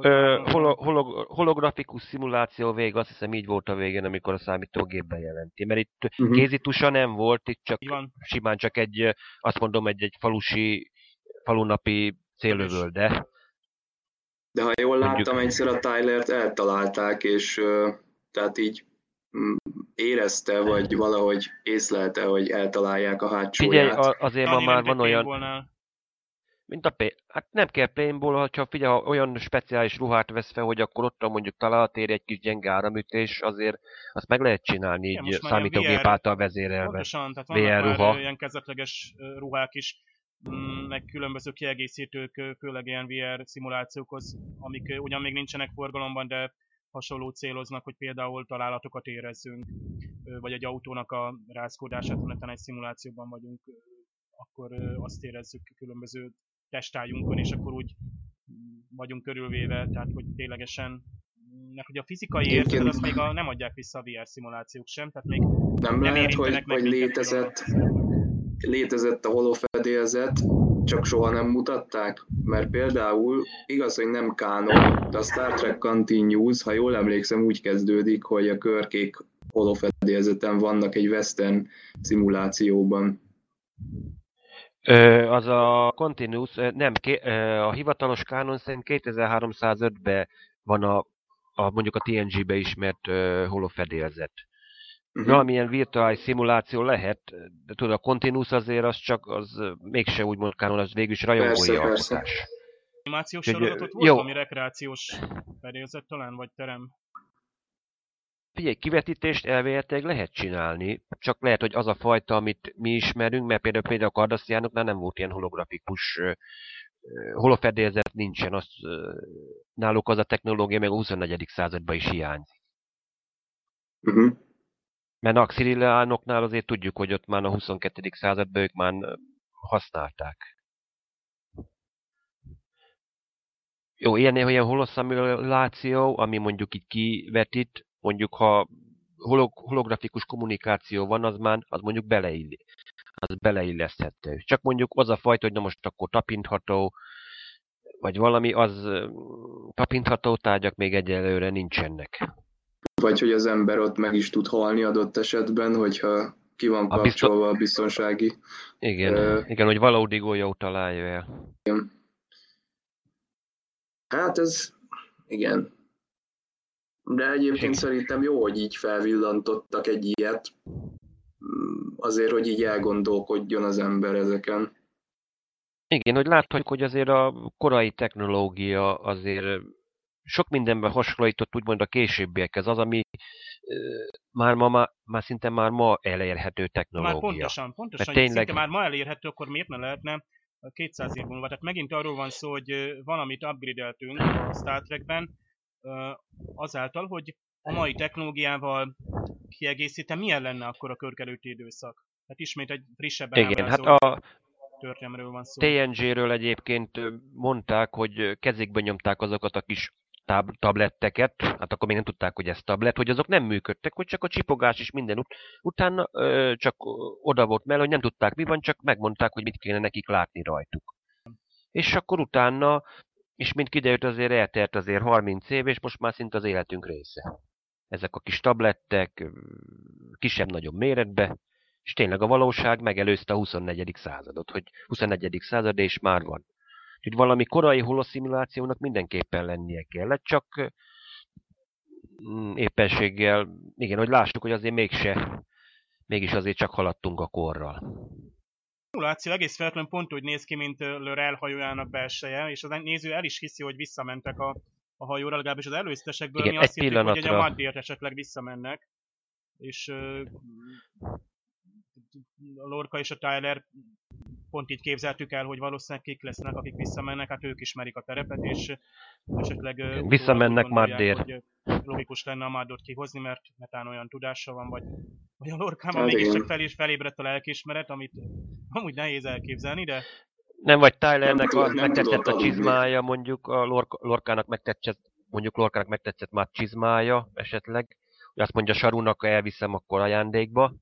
B: Ö, holo, holo, holografikus szimuláció vége, azt hiszem így volt a végén, amikor a számítógépben jelenti. Mert itt
A: Uh-huh.
B: kézitusa nem volt, itt csak
C: van.
B: simán csak egy, azt mondom, egy, egy falusi, falunapi céllövölde.
A: De ha jól
B: Mondjuk-
A: láttam, egyszer a Tylert eltalálták, és tehát így mm, érezte, vagy valahogy észlelte, hogy eltalálják a
B: Figyelj,
A: hátsóját.
B: a, azért ma már van olyan, mint a P... Hát nem kell paintball, ha figyelj, ha olyan speciális ruhát vesz fel, hogy akkor ott mondjuk találtér egy kis gyenge áramütés, azért azt meg lehet csinálni
C: Igen,
B: így számítógép
C: VR
B: által vezérelve.
C: Pontosan, tehát
B: VR
C: vannak
B: ruha.
C: ilyen kezdetleges ruhák is, meg különböző kiegészítők, főleg ilyen VR szimulációkhoz, amik ugyan még nincsenek forgalomban, de hasonló céloznak, hogy például találatokat érezzünk, vagy egy autónak a rázkódását, ha egy szimulációban vagyunk, akkor azt érezzük különböző testájunkon, és akkor úgy vagyunk körülvéve, tehát hogy ténylegesen meg hogy a fizikai érzetet azt még a, nem adják vissza a VR szimulációk sem, tehát még
A: Nem
C: nem
A: lehet, hogy,
C: meg
A: hogy
C: minket
A: létezett,
C: külön.
A: Létezett a holofedélzet, csak soha nem mutatták, mert például igaz, hogy nem kánon, de a Star Trek Continues, ha jól emlékszem, úgy kezdődik, hogy a körkék holofedélzeten vannak egy western szimulációban.
B: Ö, az a Continuous, nem, ké, a hivatalos kánon szerint 2305-ben van a, a mondjuk a TNG-be ismert ö, holofedélzet.
A: Uh-huh.
B: Valamilyen virtuális szimuláció lehet, de tudod, a Continuous azért az csak, az mégse úgymond kánon, az végül is rajongói
A: Persze, persze.
B: alkotás.
C: animációs
B: Úgyhogy,
C: sorozatot volt,
B: jó.
C: ami rekreációs fedélzet talán, vagy terem?
B: Figyelj, kivetítést elvéletileg lehet csinálni, csak lehet, hogy az a fajta, amit mi ismerünk, mert például, például a kardasziánoknál nem volt ilyen holografikus holofedélzet nincsen, az, náluk az a technológia meg a 24. században is hiányzik.
A: Uh-huh.
B: Mert a xililánoknál azért tudjuk, hogy ott már a 22. században ők már használták. Jó, ilyen, ilyen holoszimuláció, ami mondjuk így kivetít, mondjuk ha holog, holografikus kommunikáció van, az már az mondjuk beleillik. az beleilleszthető. Csak mondjuk az a fajta, hogy na most akkor tapintható, vagy valami, az tapintható tárgyak még egyelőre nincsenek.
A: Vagy hogy az ember ott meg is tud halni adott esetben, hogyha ki van a kapcsolva a biztonsági.
B: Igen, uh, igen hogy valódi golyó találja el.
A: Igen. Hát ez, igen. De egyébként igen. szerintem jó, hogy így felvillantottak egy ilyet, azért, hogy így elgondolkodjon az ember ezeken.
B: Igen, hogy láthatjuk, hogy azért a korai technológia azért sok mindenben hasonlított úgymond a későbbiekhez, az, ami már ma, már, már szinte már ma elérhető technológia.
C: Már pontosan, pontosan, hogy tényleg... szinte már ma elérhető, akkor miért ne lehetne 200 év múlva. Tehát megint arról van szó, hogy valamit upgrade-eltünk a Star Trekben, azáltal, hogy a mai technológiával kiegészítem, milyen lenne akkor a körkelőti időszak? Tehát ismét egy frissebb
B: Igen, hát a történelmről van szó. TNG-ről egyébként mondták, hogy kezékbe nyomták azokat a kis tab- tabletteket, hát akkor még nem tudták, hogy ez tablet, hogy azok nem működtek, hogy csak a csipogás is minden ut- utána ö, csak oda volt mellé, hogy nem tudták mi van, csak megmondták, hogy mit kéne nekik látni rajtuk. És akkor utána, és mint kiderült azért eltelt azért 30 év, és most már szinte az életünk része. Ezek a kis tablettek, kisebb-nagyobb méretbe, és tényleg a valóság megelőzte a 24. századot, hogy 21. század és már van. Úgyhogy valami korai holosszimulációnak mindenképpen lennie kellett, csak mm, éppenséggel, igen, hogy lássuk, hogy azért mégse, mégis azért csak haladtunk a korral.
C: Szimuláció egész feltétlenül pont úgy néz ki, mint Lörel hajójának belseje, és az néző el is hiszi, hogy visszamentek a, a hajóra, legalábbis az előztesekből
B: Igen, mi azt hittük, hogy
C: a Maddért esetleg visszamennek, és a Lorca és a Tyler pont így képzeltük el, hogy valószínűleg kik lesznek, akik visszamennek, hát ők ismerik a terepet, és esetleg
B: visszamennek Maddér. Hogy
C: logikus lenne a Maddot kihozni, mert metán olyan tudása van, vagy, vagy a Lorkában hát mégiscsak fel is felébredt a lelkismeret, amit amúgy nehéz elképzelni, de
B: nem, vagy Tylernek a, megtetszett a csizmája, mondjuk a Lork, Lorkának megtetszett, mondjuk Lorkának megtetszett már csizmája esetleg, hogy azt mondja Sarunak, elviszem akkor ajándékba,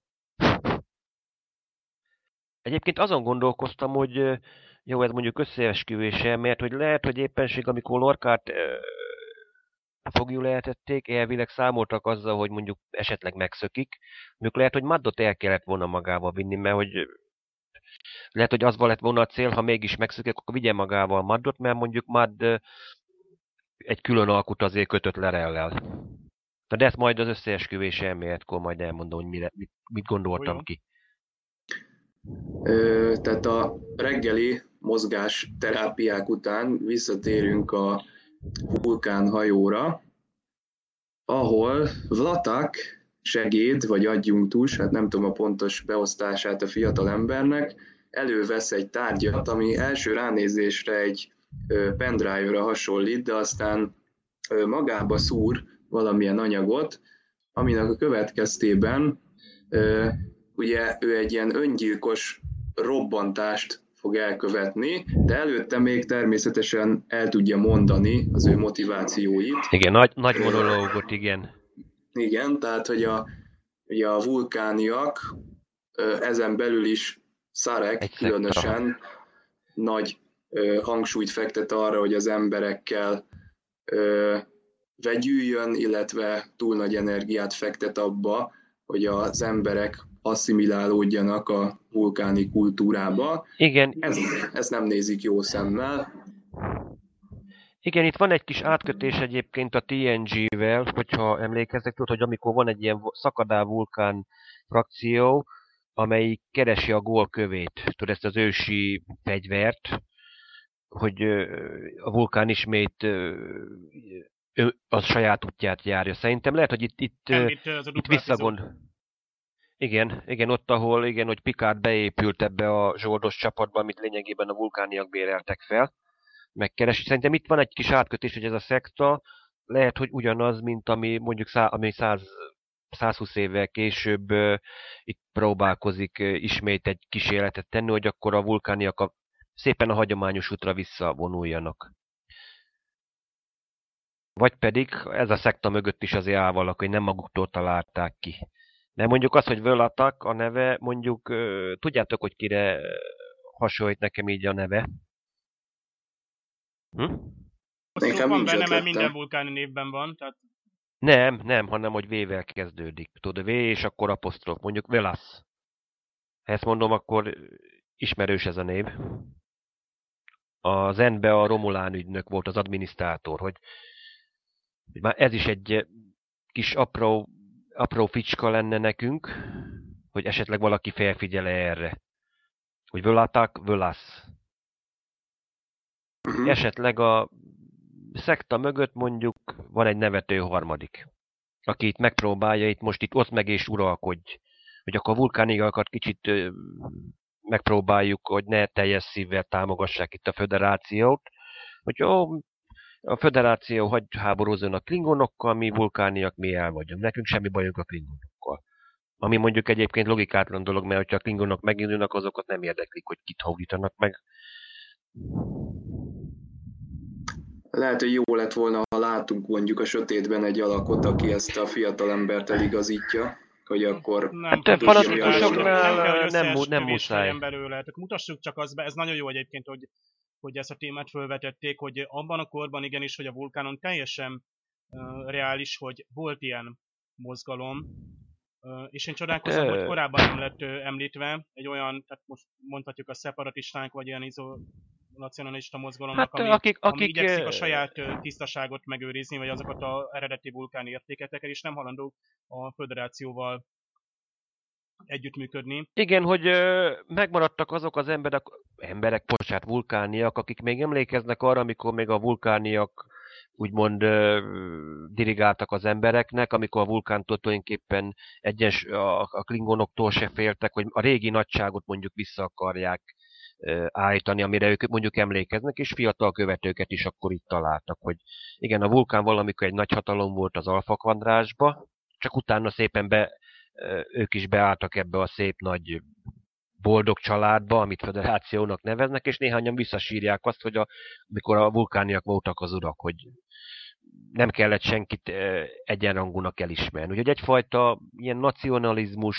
B: Egyébként azon gondolkoztam, hogy jó, ez mondjuk összeesküvése, mert hogy lehet, hogy éppenség, amikor Lorkát fogjuk lehetették, elvileg számoltak azzal, hogy mondjuk esetleg megszökik. Mondjuk lehet, hogy Maddot el kellett volna magával vinni, mert hogy lehet, hogy az lett volna a cél, ha mégis megszökik, akkor vigye magával Maddot, mert mondjuk Madd egy külön alkut azért kötött lerellel. Na de ezt majd az összeesküvés elméletkor majd elmondom, hogy mire, mit, mit gondoltam Olyan. ki.
A: Tehát a reggeli mozgás terápiák után visszatérünk a vulkánhajóra, ahol Vlatak segéd vagy adjunktus, hát nem tudom a pontos beosztását a fiatal embernek, elővesz egy tárgyat, ami első ránézésre egy pendrive-ra hasonlít, de aztán magába szúr valamilyen anyagot, aminek a következtében ugye ő egy ilyen öngyilkos robbantást fog elkövetni, de előtte még természetesen el tudja mondani az ő motivációit.
B: Igen, nagy, nagy monológot, igen.
A: Igen, tehát hogy a, ugye a vulkániak ezen belül is Szarek egy különösen szekta. nagy hangsúlyt fektet arra, hogy az emberekkel vegyüljön, illetve túl nagy energiát fektet abba, hogy az emberek asszimilálódjanak a vulkáni kultúrába.
B: Igen.
A: Ez, ezt nem nézik jó szemmel.
B: Igen, itt van egy kis átkötés egyébként a TNG-vel, hogyha emlékeztek, tudod, hogy amikor van egy ilyen szakadá vulkán frakció, amelyik keresi a gólkövét, tudod, ezt az ősi fegyvert, hogy a vulkán ismét a saját útját járja. Szerintem lehet, hogy itt, itt, itt, itt visszagond... Igen, igen, ott, ahol igen, hogy Picard beépült ebbe a zsoldos csapatba, amit lényegében a vulkániak béreltek fel, megkeresi. Szerintem itt van egy kis átkötés, hogy ez a szekta lehet, hogy ugyanaz, mint ami mondjuk szá, ami 100, 120 évvel később uh, itt próbálkozik uh, ismét egy kísérletet tenni, hogy akkor a vulkániak a, szépen a hagyományos útra visszavonuljanak. Vagy pedig ez a szekta mögött is azért áll valaki, hogy nem maguktól találták ki De mondjuk az, hogy Völatak a neve, mondjuk tudjátok, hogy kire hasonlít nekem így a neve?
C: Hm? Nekem van benne, mert minden vulkáni névben van, tehát...
B: Nem, nem, hanem hogy V-vel kezdődik. Tudod, V és akkor apostrof, mondjuk Velas. Ha ezt mondom, akkor ismerős ez a név. Az N-be a Romulán ügynök volt az adminisztrátor, hogy már ez is egy kis apró, apró ficska lenne nekünk, hogy esetleg valaki felfigyel erre. Hogy völatak, völasz. Uh-huh. Esetleg a szekta mögött mondjuk van egy nevető harmadik, aki itt megpróbálja, itt most itt ott meg és uralkodj. Hogy akkor a vulkánigakat kicsit megpróbáljuk, hogy ne teljes szívvel támogassák itt a föderációt, hogy jó, a föderáció hagy háborúzzon a klingonokkal, mi vulkániak, mi el vagyunk. Nekünk semmi bajunk a klingonokkal. Ami mondjuk egyébként logikátlan dolog, mert ha a klingonok megindulnak, azokat nem érdeklik, hogy kit hódítanak meg.
A: Lehet, hogy jó lett volna, ha látunk mondjuk a sötétben egy alakot, aki ezt a fiatal embert eligazítja, hogy akkor...
C: Nem, hát fanatikusoknál nem, nem, nem muszáj. Belőle. Tehát mutassuk csak az be, ez nagyon jó egyébként, hogy hogy ezt a témát felvetették, hogy abban a korban igenis, hogy a vulkánon teljesen uh, reális, hogy volt ilyen mozgalom, uh, és én csodálkozom, hogy korábban nem lett uh, említve egy olyan, tehát most mondhatjuk a szeparatistának, vagy ilyen izolacionalista mozgalomnak, hát, ami, akik, akik, ami igyekszik a saját tisztaságot megőrizni, vagy azokat az eredeti vulkáni értékeket, és nem halandó a föderációval együttműködni.
B: Igen, hogy megmaradtak azok az emberek, emberek, bocsánat, vulkániak, akik még emlékeznek arra, amikor még a vulkániak úgymond ö, dirigáltak az embereknek, amikor a vulkántól tulajdonképpen egyes a, a klingonoktól se féltek, hogy a régi nagyságot mondjuk vissza akarják ö, állítani, amire ők mondjuk emlékeznek, és fiatal követőket is akkor itt találtak, hogy igen, a vulkán valamikor egy nagy hatalom volt az alfa kvadrásba, csak utána szépen be ők is beálltak ebbe a szép nagy boldog családba, amit federációnak neveznek, és néhányan visszasírják azt, hogy a, amikor a vulkániak voltak az urak, hogy nem kellett senkit egyenrangúnak elismerni. Úgyhogy egyfajta ilyen nacionalizmus,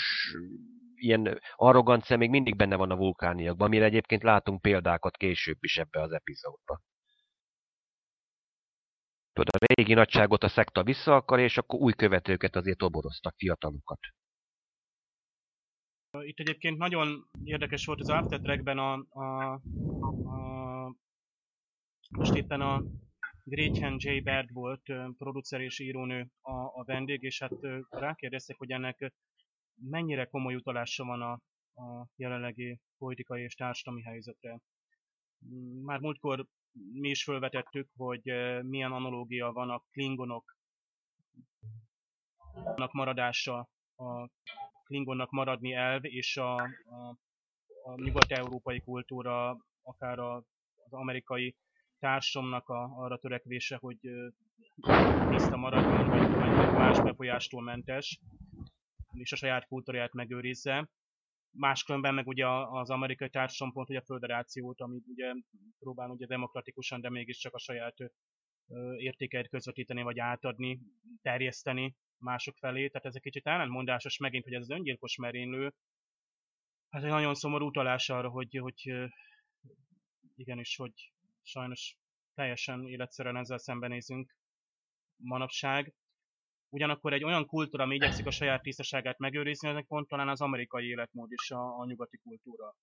B: ilyen arrogancia még mindig benne van a vulkániakban, amire egyébként látunk példákat később is ebbe az epizódba. Tudod, a régi nagyságot a szekta vissza akar, és akkor új követőket azért toboroztak, fiatalokat.
C: Itt egyébként nagyon érdekes volt az After Trackben a, a, a most éppen a Gretchen J. Baird volt producer és írónő a, a vendég, és hát rákérdeztek, hogy ennek mennyire komoly utalása van a, a jelenlegi politikai és társadalmi helyzetre. Már múltkor mi is felvetettük, hogy milyen analógia van a klingonok maradása a klingonnak maradni elv, és a, a, a nyugat-európai kultúra, akár a, az amerikai társamnak a, arra törekvése, hogy tiszta maradjon, vagy, vagy más befolyástól mentes, és a saját kultúráját megőrizze. Máskülönben meg ugye az amerikai társadalom pont ugye a föderációt, ami ugye próbál ugye demokratikusan, de mégiscsak a saját értékeit közvetíteni, vagy átadni, terjeszteni mások felé, tehát ez egy kicsit ellentmondásos megint, hogy ez az öngyilkos merénylő, hát egy nagyon szomorú utalás arra, hogy, hogy igenis, hogy sajnos teljesen életszerűen ezzel szembenézünk manapság. Ugyanakkor egy olyan kultúra, ami igyekszik a saját tisztaságát megőrizni, ezek pont talán az amerikai életmód és a, a nyugati kultúra.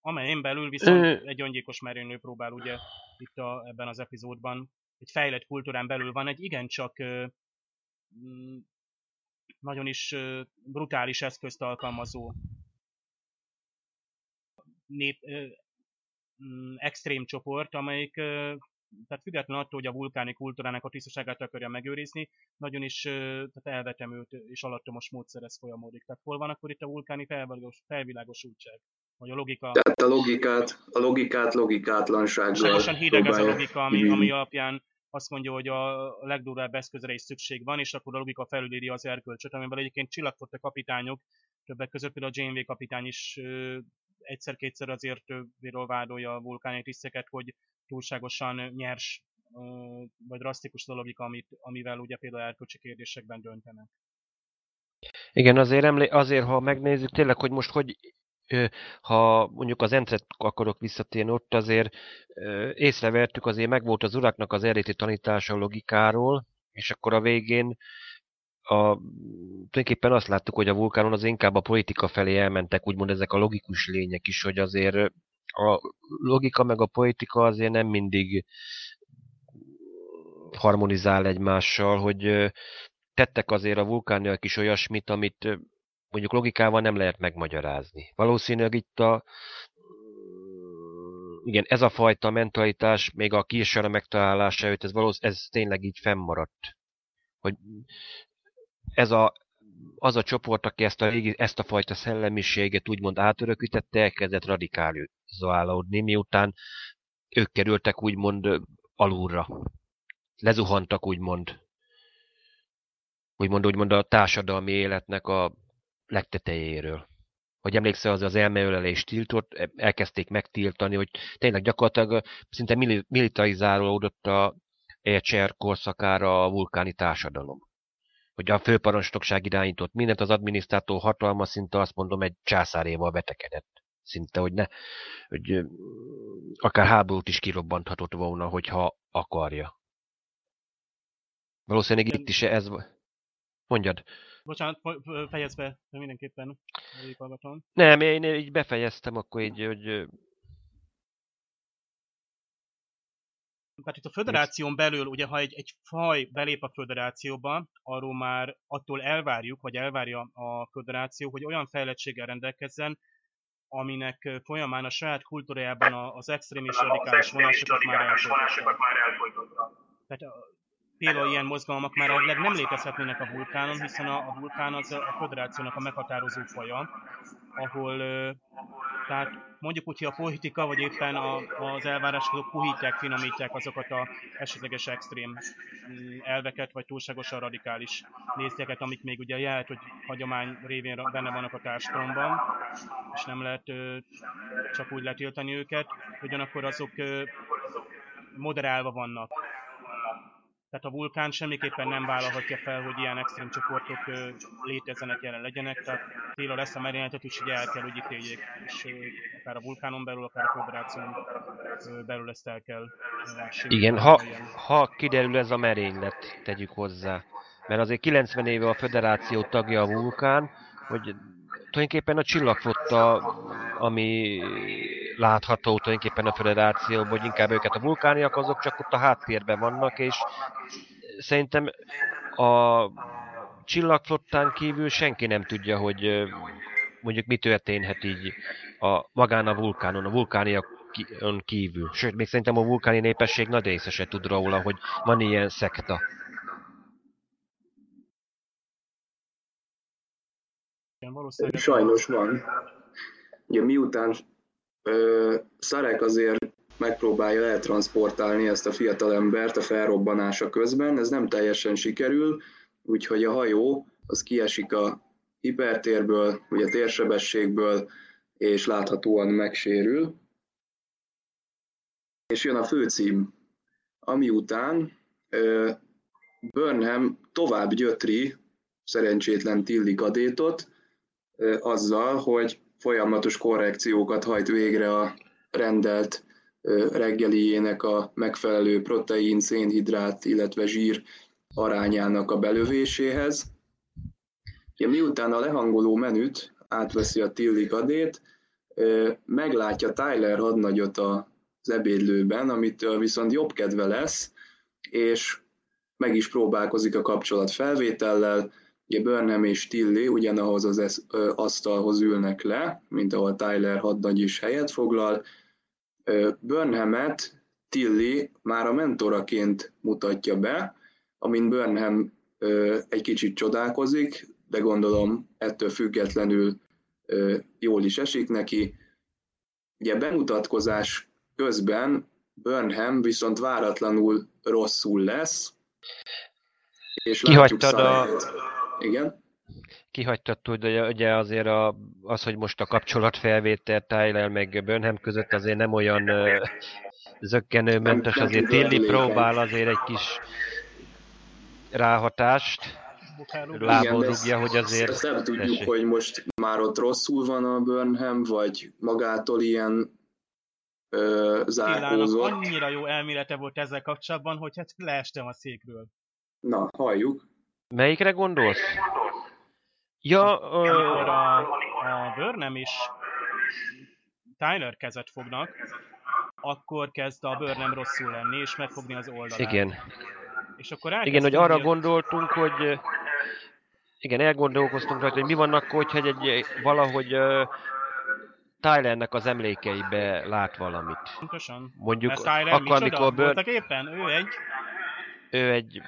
C: Amelyen belül viszont egy öngyilkos merénylő próbál ugye itt a, ebben az epizódban, egy fejlett kultúrán belül van egy igencsak nagyon is brutális eszközt alkalmazó nép, mm, extrém csoport, amelyik tehát függetlenül attól, hogy a vulkáni kultúrának a tisztaságát akarja megőrizni, nagyon is tehát elvetemült és alattomos módszerez folyamodik. Tehát hol van akkor itt a vulkáni felvilágos, felvilágosultság? Vagy a logika?
A: Tehát a logikát, a logikát logikátlansággal
C: Sajnosan hideg ez a logika, ami, ami alapján azt mondja, hogy a legdurvább eszközre is szükség van, és akkor a logika felülíri az erkölcsöt, amivel egyébként csillagfotta kapitányok, többek között például a Janeway kapitány is egyszer-kétszer azért viról vádolja a vulkáni tiszteket, hogy túlságosan nyers vagy drasztikus a logika, amit, amivel ugye például erkölcsi kérdésekben döntenek.
B: Igen, azért, emlé- azért, ha megnézzük tényleg, hogy most hogy ha mondjuk az Entret akarok visszatérni, ott azért észrevertük, azért megvolt az uraknak az eredeti tanítása logikáról, és akkor a végén a, tulajdonképpen azt láttuk, hogy a vulkánon az inkább a politika felé elmentek, úgymond ezek a logikus lények is, hogy azért a logika meg a politika azért nem mindig harmonizál egymással, hogy tettek azért a vulkániak is olyasmit, amit mondjuk logikával nem lehet megmagyarázni. Valószínűleg itt a igen, ez a fajta mentalitás még a kísérre megtalálása előtt, ez, valószínűleg ez tényleg így fennmaradt. Hogy ez a, az a csoport, aki ezt a, régi, ezt a fajta szellemiséget úgymond átörökítette, elkezdett radikálizálódni, miután ők kerültek úgymond alulra. Lezuhantak úgymond úgymond, úgymond a társadalmi életnek a legtetejéről. Hogy emlékszel, az az elmeölelést tiltott, elkezdték megtiltani, hogy tényleg gyakorlatilag szinte militarizálódott a Ércser korszakára a vulkáni társadalom. Hogy a főparancsnokság irányított mindent, az adminisztrátor hatalma szinte azt mondom egy császáréval betekedett. Szinte, hogy ne, hogy akár háborút is kirobbanthatott volna, hogyha akarja. Valószínűleg itt is ez... Mondjad.
C: Bocsánat, fejezd be, de mindenképpen végighallgatom.
B: Nem, én így befejeztem, akkor így, hogy...
C: Tehát itt a föderáción belül, ugye ha egy, egy faj belép a föderációba, arról már attól elvárjuk, vagy elvárja a föderáció, hogy olyan fejlettséggel rendelkezzen, aminek folyamán a saját kultúrájában az extrém és radikális vonásokat már elfolytotta. Tehát például ilyen mozgalmak már elvileg nem létezhetnének a vulkánon, hiszen a, a vulkán az a föderációnak a meghatározó faja, ahol tehát mondjuk úgy, hogy a politika, vagy éppen a, az elvárások puhítják, finomítják azokat a esetleges extrém mm, elveket, vagy túlságosan radikális nézteket, amik még ugye jelent, hogy hagyomány révén benne vannak a társadalomban, és nem lehet csak úgy letiltani őket, ugyanakkor azok moderálva vannak tehát a vulkán semmiképpen nem vállalhatja fel, hogy ilyen extrém csoportok létezzenek, jelen legyenek, tehát téla lesz a merényletet, úgyhogy el kell, hogy ítéljék, és akár a vulkánon belül, akár a föderáción belül ezt el kell
B: Igen, ha, ha kiderül ez a merénylet, tegyük hozzá. Mert azért 90 éve a föderáció tagja a vulkán, hogy tulajdonképpen a csillagflotta, ami látható tulajdonképpen a föderációban, hogy inkább őket a vulkániak azok csak ott a háttérben vannak, és szerintem a csillagflottán kívül senki nem tudja, hogy mondjuk mi történhet így a, magán a vulkánon, a vulkániak kívül. Sőt, még szerintem a vulkáni népesség nagy része se tud róla, hogy van ilyen szekta.
A: Sajnos van. Ugye miután Szarek azért megpróbálja eltransportálni ezt a fiatal embert a felrobbanása közben, ez nem teljesen sikerül, úgyhogy a hajó az kiesik a hipertérből, ugye térsebességből, és láthatóan megsérül. És jön a főcím, ami után Burnham tovább gyötri szerencsétlen Tilly kadétot, azzal, hogy folyamatos korrekciókat hajt végre a rendelt reggeliének a megfelelő protein, szénhidrát, illetve zsír arányának a belövéséhez. Miután a lehangoló menüt átveszi a Tilly kadét, meglátja Tyler hadnagyot az ebédlőben, amit viszont jobb kedve lesz, és meg is próbálkozik a kapcsolat felvétellel, Ugye Burnham és Tilly ugyanahoz az asztalhoz ülnek le, mint ahol Tyler hadnagy is helyet foglal. Burnhamet Tilly már a mentoraként mutatja be, amin Burnham egy kicsit csodálkozik, de gondolom ettől függetlenül jól is esik neki. Ugye bemutatkozás közben Burnham viszont váratlanul rosszul lesz,
B: és Kihagytad a,
A: igen.
B: Kihagytad, hogy ugye azért a, az, hogy most a kapcsolatfelvétel Tyler meg Burnham között azért nem olyan uh, zöggenőmentes, azért Tilly próbál azért egy kis ráhatást, rúgja, hogy azért...
A: Ezt nem tudjuk, tessék. hogy most már ott rosszul van a Burnham, vagy magától ilyen ö, zárkózott.
C: annyira jó elmélete volt ezzel kapcsolatban, hogy hát leestem a székről.
A: Na, halljuk.
B: Melyikre gondolsz? Ja,
C: ö... a, a Burnham is Tyler kezet fognak, akkor kezd a Burnham rosszul lenni, és megfogni az oldalát.
B: Igen.
C: És akkor
B: Igen, hogy arra gondoltunk, hogy igen, elgondolkoztunk rajta, hogy mi van akkor, hogyha egy, egy valahogy uh, Tylernek az emlékeibe lát valamit.
C: Pontosan.
B: Mondjuk Tyler akkor, amikor
C: Burn... éppen? Ő egy...
B: Ő egy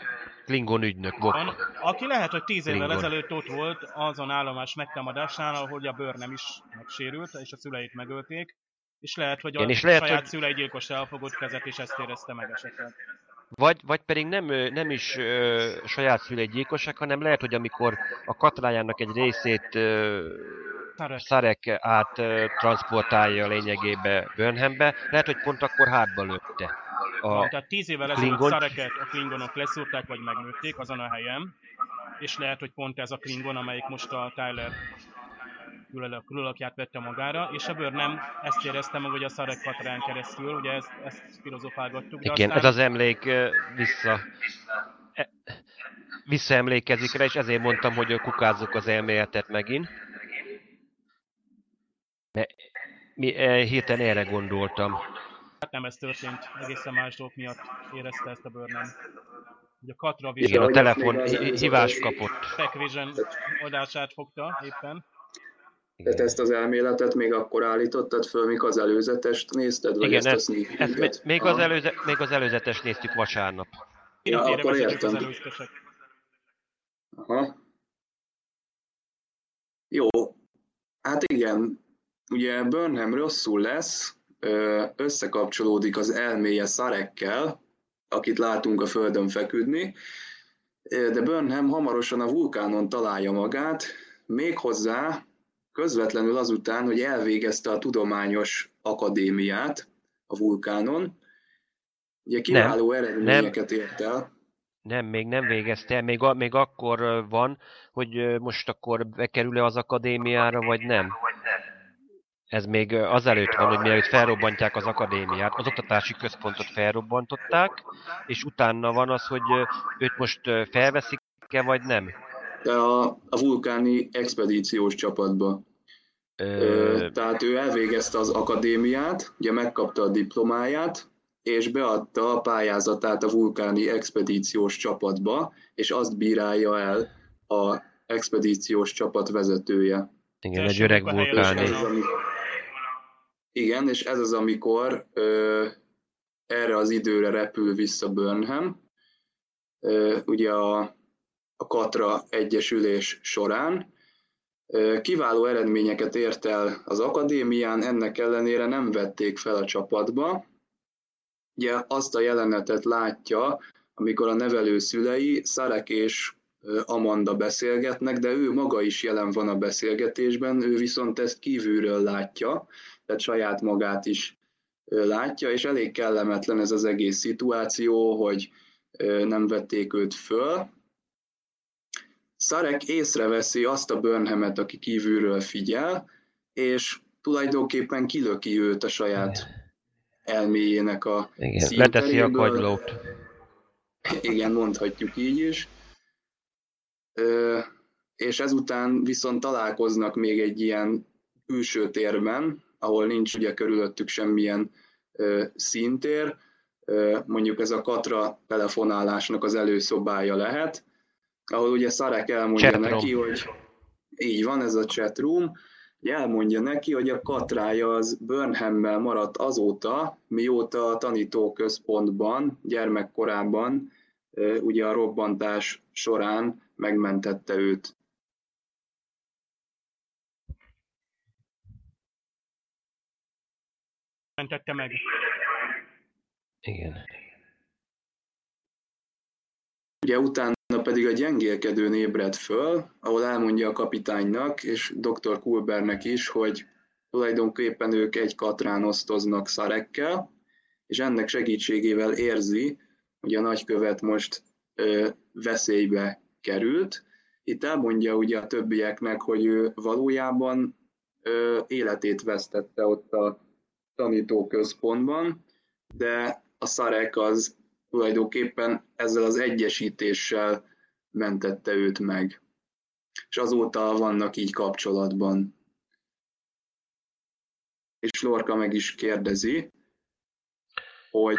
B: Klingon ügynök, Bok.
C: Aki lehet, hogy tíz évvel Klingon. ezelőtt ott volt azon állomás megtámadásnál, ahol a bőr is megsérült, és a szüleit megölték, és lehet, hogy Igen, a és lehet, saját hogy... szülei gyilkos elfogott kezet, és ezt érezte meg esetleg.
B: Vagy, vagy pedig nem, nem is ö, saját szülei gyilkosság, hanem lehet, hogy amikor a katrájának egy részét ö, Szarek. Szarek át ö, transportálja lényegébe Burnhambe, lehet, hogy pont akkor hátba lőtte.
C: A tehát tíz évvel ezelőtt Szareket a klingonok leszúrták, vagy megnőtték azon a helyen, és lehet, hogy pont ez a klingon, amelyik most a Tyler külalakját vette magára, és a bőr nem ezt érezte meg, hogy a szarek patrán keresztül, ugye ezt, ezt filozofálgattuk.
B: De Igen, aztán... ez az emlék vissza e, visszaemlékezik rá, és ezért mondtam, hogy kukázzuk az elméletet megint. De mi, e, hirtelen erre gondoltam.
C: Hát nem ez történt, egészen más dolgok miatt érezte ezt a bőr nem. Ugye a Katra
B: Vision... Igen, a telefon hívást kapott.
C: Tech Vision adását fogta éppen.
A: Tehát ezt az elméletet még akkor állítottad föl, mikor az előzetest nézted, vagy
B: Igen,
A: ezt,
B: ezt, ezt még, még, az előze, még az előzetes néztük vasárnap.
A: Ja, akkor értem. Aha. Jó, hát igen, ugye Burnham rosszul lesz, összekapcsolódik az elméje Szarekkel, akit látunk a földön feküdni, de Burnham hamarosan a vulkánon találja magát, méghozzá közvetlenül azután, hogy elvégezte a tudományos akadémiát a vulkánon. Ugye kiváló nem, eredményeket nem, ért el.
B: Nem, még nem végezte még, még akkor van, hogy most akkor bekerül-e az akadémiára, vagy nem. Ez még azelőtt van, hogy mielőtt felrobbantják az akadémiát, az oktatási központot felrobbantották, és utána van az, hogy őt most felveszik-e, vagy nem
A: a, a vulkáni expedíciós csapatba. Ö... Tehát ő elvégezte az akadémiát, ugye megkapta a diplomáját, és beadta a pályázatát a vulkáni expedíciós csapatba, és azt bírálja el a expedíciós csapat vezetője.
B: Igen, egy öreg vulkáni. És az,
A: igen, és ez az, amikor ö, erre az időre repül vissza Burnham. Ö, ugye a a Katra Egyesülés során. Kiváló eredményeket ért el az akadémián, ennek ellenére nem vették fel a csapatba. Ugye azt a jelenetet látja, amikor a nevelő szülei, Szarek és Amanda beszélgetnek, de ő maga is jelen van a beszélgetésben, ő viszont ezt kívülről látja, tehát saját magát is látja, és elég kellemetlen ez az egész szituáció, hogy nem vették őt föl, Szarek észreveszi azt a Burnhamet, aki kívülről figyel, és tulajdonképpen kilöki őt a saját elméjének a
B: Igen, leteszi a kagylót.
A: Igen, mondhatjuk így is. Ö, és ezután viszont találkoznak még egy ilyen külső térben, ahol nincs ugye körülöttük semmilyen ö, mondjuk ez a Katra telefonálásnak az előszobája lehet, ahol ugye Szarek elmondja chatroom. neki, hogy így van ez a chatroom, hogy elmondja neki, hogy a katrája az Burnhammel maradt azóta, mióta a tanítóközpontban, gyermekkorában, ugye a robbantás során megmentette őt.
C: Mentette meg.
B: Igen.
A: Ugye utána pedig a gyengélkedőn ébred föl, ahol elmondja a kapitánynak és dr. Kulbernek is, hogy tulajdonképpen ők egy katrán osztoznak szarekkel, és ennek segítségével érzi, hogy a nagykövet most ö, veszélybe került, itt elmondja ugye a többieknek, hogy ő valójában ö, életét vesztette ott a tanítóközpontban, de a Szarek az tulajdonképpen ezzel az egyesítéssel mentette őt meg. És azóta vannak így kapcsolatban. És Lorca meg is kérdezi, hogy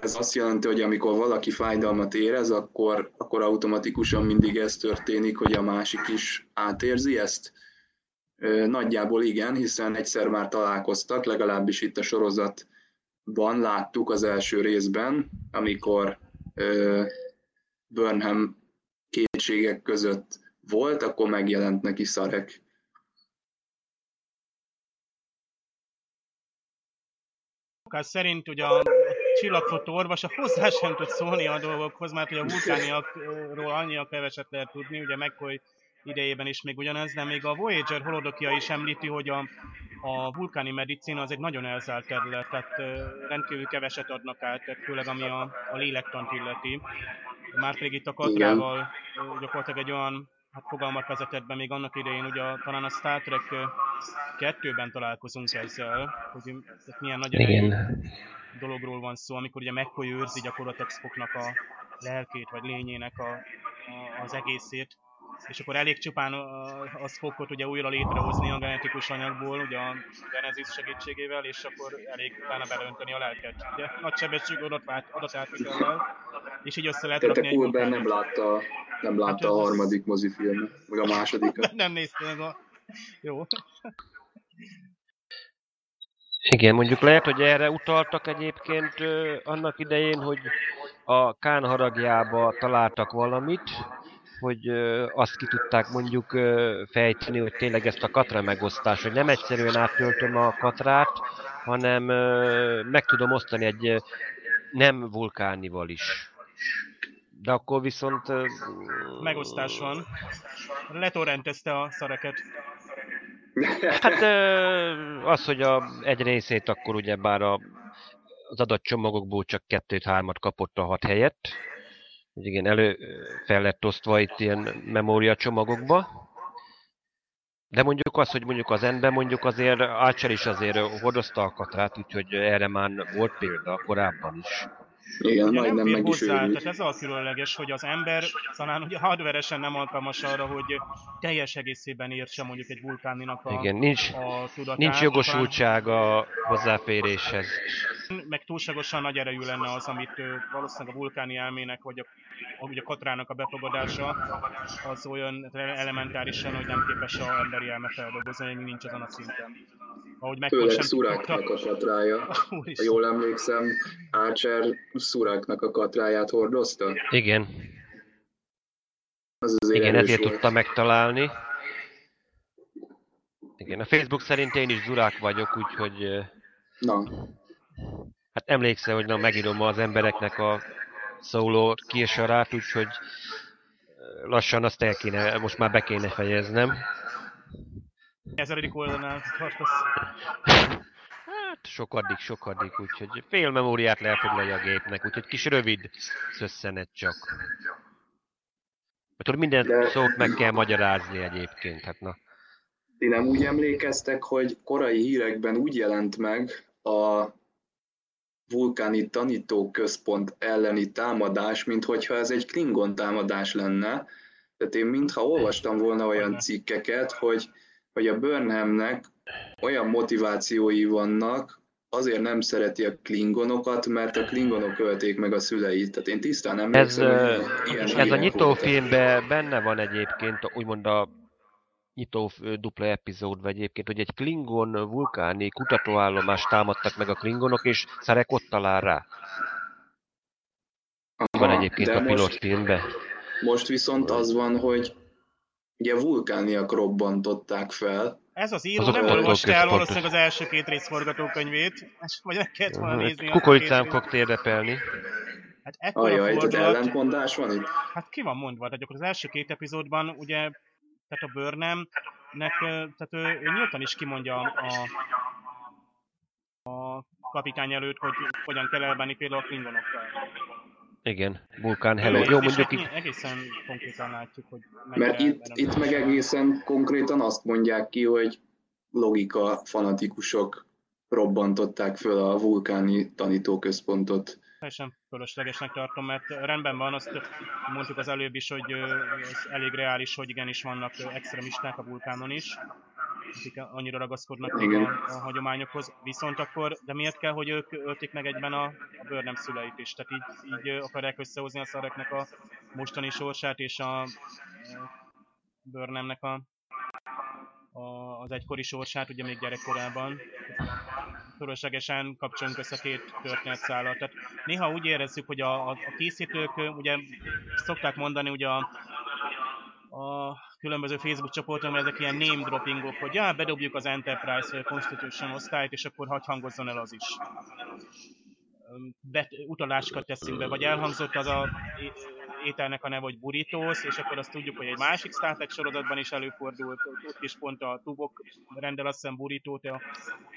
A: ez azt jelenti, hogy amikor valaki fájdalmat érez, akkor, akkor automatikusan mindig ez történik, hogy a másik is átérzi ezt? Nagyjából igen, hiszen egyszer már találkoztak, legalábbis itt a sorozatban láttuk az első részben, amikor Burnham kétségek között volt, akkor megjelent neki Szarek.
C: szerint ugye a csillagfotó orvos a hozzá sem tud szólni a dolgokhoz, mert ugye a vulkániakról annyira keveset lehet tudni, ugye McCoy idejében is még ugyanez, de még a Voyager holodokia is említi, hogy a, a vulkáni medicina az egy nagyon elzárt terület, tehát rendkívül keveset adnak át, főleg ami a, a lélektant illeti. Már pedig itt a Katrával gyakorlatilag egy olyan hát fogalmat vezetett be még annak idején, ugye talán a Star Trek 2-ben találkozunk ezzel, hogy milyen nagy Igen. dologról van szó, amikor ugye McCoy őrzi gyakorlatilag Spocknak a lelkét, vagy lényének a, a, az egészét, és akkor elég csupán a, a Spockot ugye újra létrehozni a genetikus anyagból, ugye a Genesis segítségével, és akkor elég utána belönteni a lelket. Ugye nagy sebesség adat, adatátvitellel, és így össze lehet
A: rakni egy nem látta, nem látta hát, a harmadik mozifilmet, vagy a másodikat.
C: nem nézte meg a... Jó.
B: Igen, mondjuk lehet, hogy erre utaltak egyébként annak idején, hogy a Kán haragjába találtak valamit, hogy azt ki tudták mondjuk fejteni, hogy tényleg ezt a katra megosztás, hogy nem egyszerűen áttöltöm a katrát, hanem meg tudom osztani egy nem vulkánival is. De akkor viszont...
C: Megosztás van. Letorrentezte a szareket.
B: Hát az, hogy a, egy részét akkor ugye bár a, az adatcsomagokból csak kettőt-hármat kapott a hat helyett, igen, elő fel lett osztva itt ilyen memória csomagokba. De mondjuk az, hogy mondjuk az ember mondjuk azért Archer is azért hordozta a katrát, úgyhogy erre már volt példa korábban is.
A: Igen, ugye majdnem nem meg is hozzá,
C: tehát ez az különleges, hogy az ember talán ugye hardveresen nem alkalmas arra, hogy teljes egészében értse mondjuk egy vulkáninak a,
B: Igen, nincs,
C: a tudatát.
B: Nincs jogosultság a hozzáféréshez.
C: Meg túlságosan nagy erejű lenne az, amit valószínűleg a vulkáni elmének, vagy a, ugye a katrának a befogadása, az olyan elementárisan, hogy nem képes a emberi elme feldolgozni, nincs azon a szinten
A: ahogy Főleg Szuráknak a katrája. Ha jól emlékszem, Archer Szuráknak a katráját hordozta?
B: Igen. Az Igen, ezért volt. tudta megtalálni. Igen, a Facebook szerint én is Zurák vagyok, úgyhogy...
A: Na.
B: Hát emlékszel, hogy na, megírom az embereknek a szóló kiesarát, úgyhogy lassan azt el kéne, most már be kéne fejeznem.
C: Ezeredik oldalnál tartasz.
B: Hát sokadik, sokadik, úgyhogy fél memóriát lefoglalja a gépnek, úgyhogy kis rövid szösszenet csak. Mert minden De... szót meg kell magyarázni egyébként, hát na.
A: Ti nem úgy emlékeztek, hogy korai hírekben úgy jelent meg a vulkáni tanítóközpont elleni támadás, mint hogyha ez egy Klingon támadás lenne. Tehát én mintha olvastam volna olyan cikkeket, hogy hogy a Burnhamnek olyan motivációi vannak, azért nem szereti a klingonokat, mert a klingonok ölték meg a szüleit. Tehát én tisztán nem
B: ez, ilyen Ez a nyitófilmben benne van egyébként, úgymond a nyitó dupla epizód, vagy egyébként, hogy egy klingon vulkáni kutatóállomást támadtak meg a klingonok, és Szerek ott talál rá. Aha, van egyébként a pilotfilmben.
A: Most viszont az van, hogy Ugye vulkániak robbantották fel.
C: Ez az író nem olvasta el valószínűleg az első két rész forgatókönyvét, vagy meg kellett volna hát nézni.
B: Kukoricám fog térdepelni.
A: Hát Ajaj, fordulat... tehát ellentmondás van itt?
C: Hát ki van mondva, tehát akkor az első két epizódban ugye, tehát a Burnham, nek, tehát ő, ő nyíltan is kimondja a, a kapitány előtt, hogy hogyan kell elbánni például a klingonokkal.
B: Igen, vulkán hello. Jó,
C: és
B: mondjuk így,
C: egészen konkrétan látjuk, hogy
A: Mert itt, itt meg egészen konkrétan azt mondják ki, hogy logika fanatikusok robbantották föl a vulkáni tanítóközpontot.
C: Teljesen fölöslegesnek tartom, mert rendben van, azt mondtuk az előbb is, hogy az elég reális, hogy igenis vannak extremisták a vulkánon is, akik annyira ragaszkodnak
A: Igen.
C: a, a hagyományokhoz. Viszont akkor, de miért kell, hogy ők ölték meg egyben a, bőrnem szüleit is? Tehát így, így akarják összehozni a szareknek a mostani sorsát és a, a bőrnemnek a, a, az egykori sorsát, ugye még gyerekkorában fölöslegesen kapcsolunk össze két történetszállat. Tehát néha úgy érezzük, hogy a, a, készítők, ugye szokták mondani, ugye a, a különböző Facebook csoporton, ezek ilyen name droppingok, hogy ja, bedobjuk az Enterprise vagy a Constitution osztályt, és akkor hagy hangozzon el az is. Bet, utalásokat teszünk be, vagy elhangzott az a ételnek a neve, hogy burritos, és akkor azt tudjuk, hogy egy másik Star Trek sorozatban is előfordult, ott is pont a tubok rendel azt hiszem burritót, a-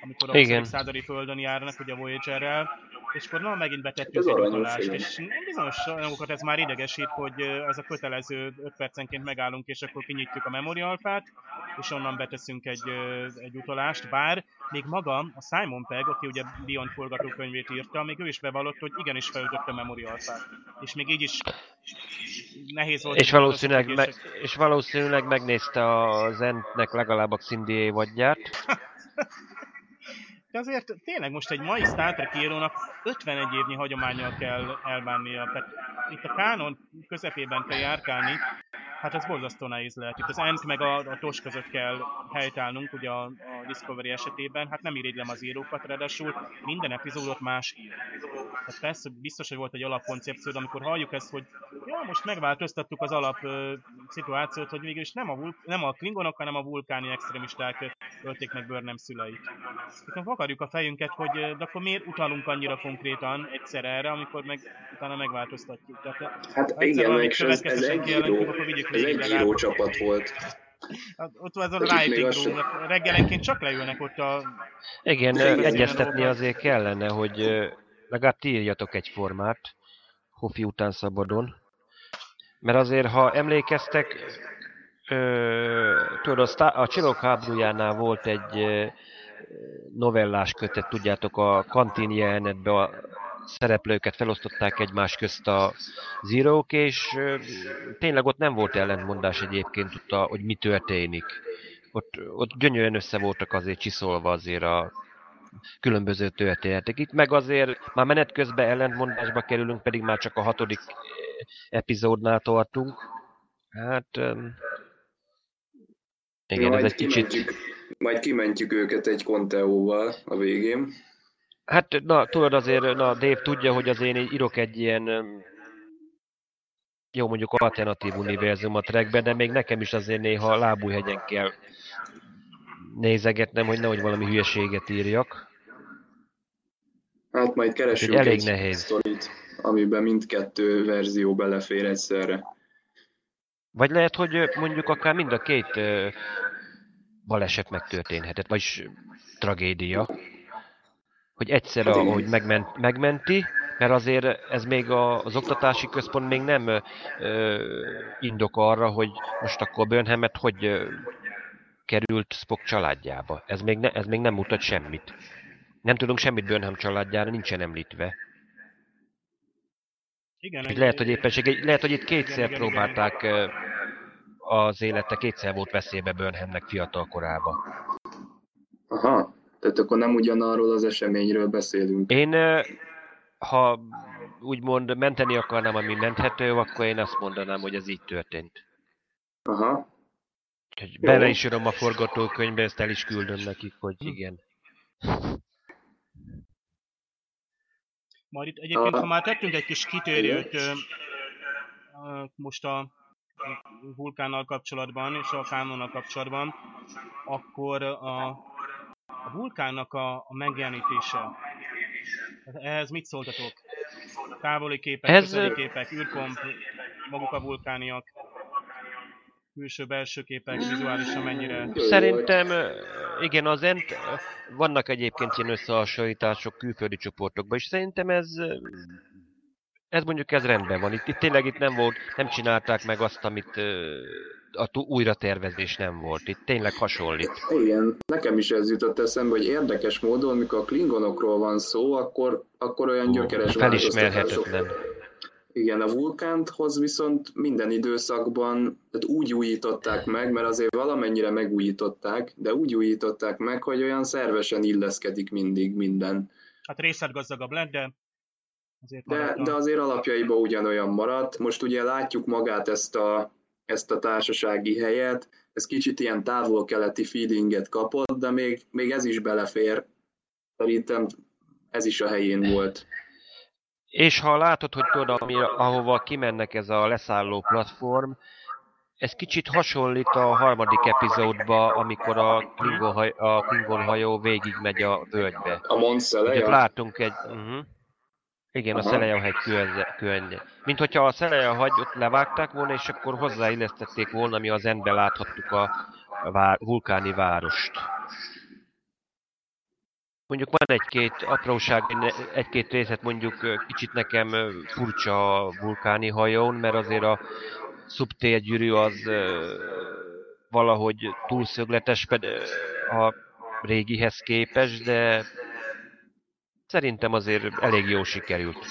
C: amikor a
B: Igen.
C: 20. századi földön járnak, ugye a Voyager-rel, és akkor na, megint betettük egy utalást, és bizonyos anyagokat ez már idegesít, hogy ez a kötelező 5 percenként megállunk, és akkor kinyitjuk a memory alfát, és onnan beteszünk egy, egy utalást, bár még maga a Simon Pegg, aki ugye Beyond forgatókönyvét írta, még ő is bevallott, hogy igenis felütötte a memory alfát. És még így is nehéz volt.
B: és valószínűleg, me, és valószínűleg megnézte az Entnek legalább a Xindi évadját.
C: De azért tényleg most egy mai Star Trek írónak 51 évnyi hagyományjal kell elbánnia. Tehát itt a kánon közepében kell járkálni, hát ez borzasztó nehéz lehet. Itt az Ent meg a, a Tos között kell helytállnunk, ugye a, a Discovery esetében. Hát nem irigylem az írókat, ráadásul minden epizódot más ír. Tehát persze biztos, hogy volt egy alapkoncepció, de amikor halljuk ezt, hogy ja, most megváltoztattuk az alap ö, szituációt, hogy végül is nem a, vul- nem a klingonok, hanem a vulkáni extremisták ölték meg Burnham szüleit. Akkor vakarjuk a fejünket, hogy de akkor miért utalunk annyira konkrétan egyszer erre, amikor meg utána megváltoztatjuk. Tehát,
A: Hát igen, meg ez, ez egy író, ez egy író csapat volt.
C: Hát ott van az a writing
A: sem-
C: room, reggelenként csak leülnek ott a...
B: Igen,
A: ez
B: egyeztetni azért kellene, hogy legalább ti írjatok egy formát, Hofi után szabadon. Mert azért, ha emlékeztek, ö, tudod, a, Star- a Csillagok háborújánál volt egy ö, novellás kötet, tudjátok, a kantin jelenetben a szereplőket felosztották egymás közt a zírók, és tényleg ott nem volt ellentmondás egyébként, ott a, hogy mi történik. Ott, ott gyönyörűen össze voltak azért csiszolva azért a különböző történetek. Itt meg azért már menet közben ellentmondásba kerülünk, pedig már csak a hatodik eh, epizódnál tartunk. Hát... Igen, ez
A: majd
B: egy kicsit...
A: kimentjük, majd kimentjük őket egy konteóval a végén.
B: Hát, na, tudod azért, na, Dave tudja, hogy azért én írok egy ilyen, jó mondjuk alternatív univerzum a trackbe, de még nekem is azért néha lábújhegyen kell nézegetnem, hogy nehogy valami hülyeséget írjak.
A: Hát majd keresünk
B: elég
A: egy
B: nehéz.
A: sztorit, amiben mindkettő verzió belefér egyszerre.
B: Vagy lehet, hogy mondjuk akár mind a két baleset megtörténhetett, vagyis tragédia. Hogy egyszer,
A: Hát igen.
B: ahogy megment, megmenti, mert azért ez még a, az oktatási központ még nem ö, indok arra, hogy most akkor Burnhamet hogy ö, került Spock családjába. Ez még, ne, ez még nem mutat semmit. Nem tudunk semmit Burnham családjára, nincsen említve.
C: Igen,
B: lehet, hogy éppenség, lehet, hogy itt kétszer
C: igen, igen.
B: próbálták ö, az élete, kétszer volt veszélybe Burnhamnek fiatal korában.
A: Aha, tehát akkor nem ugyanarról az eseményről beszélünk.
B: Én, ha úgymond menteni akarnám, ami menthető, akkor én azt mondanám, hogy ez így történt.
A: Aha,
B: Úgyhogy bele is írom a forgatókönyvbe, ezt el is küldöm nekik, hogy
C: Hm.
B: igen.
C: Majd itt egyébként,
A: Ah.
C: ha már tettünk egy kis kitérőt most a vulkánnal kapcsolatban és a kánonnal kapcsolatban, akkor a, a vulkánnak a, a megjelenítése. Tehát Ehhez mit szóltatok? Távoli képek,
B: Ez,
C: közeli képek, űrkomp, maguk a vulkániak, külső-belső képek, vizuálisan mennyire...
B: Szerintem, igen, az ent, vannak egyébként ilyen összehasonlítások külföldi csoportokban, és szerintem ez, ez mondjuk ez rendben van. Itt, itt tényleg itt nem volt, nem csinálták meg azt, amit a újra tervezés nem volt. Itt tényleg hasonlít.
A: Igen, nekem is ez jutott eszembe, hogy érdekes módon, mikor a klingonokról van szó, akkor, akkor olyan gyökeres
B: Felismerhetetlen.
A: Igen, a vulkánthoz viszont minden időszakban tehát úgy újították meg, mert azért valamennyire megújították, de úgy újították meg, hogy olyan szervesen illeszkedik mindig minden.
C: Hát részletgazdagabb lett, de
A: azért de, de azért alapjaiban ugyanolyan maradt. Most ugye látjuk magát ezt a, ezt a társasági helyet, ez kicsit ilyen távol-keleti feelinget kapott, de még, még ez is belefér. Szerintem ez is a helyén volt.
B: És ha látod, hogy tudod, ami, ahova kimennek ez a leszálló platform, ez kicsit hasonlít a harmadik epizódba, amikor a Klingon, haj, a Klingon hajó végigmegy a völgybe.
A: A Ugye
B: látunk egy... Uh-huh. Igen, Aha. a Szelejahegy könyv. Mint hogyha a Szelejahagyot levágták volna, és akkor hozzáillesztették volna, mi az endben láthattuk a, a vár, vulkáni várost. Mondjuk van egy-két apróság, egy-két részet mondjuk kicsit nekem furcsa a vulkáni hajón, mert azért a szubtérgyűrű az valahogy túlszögletes a régihez képest, de szerintem azért elég jó sikerült.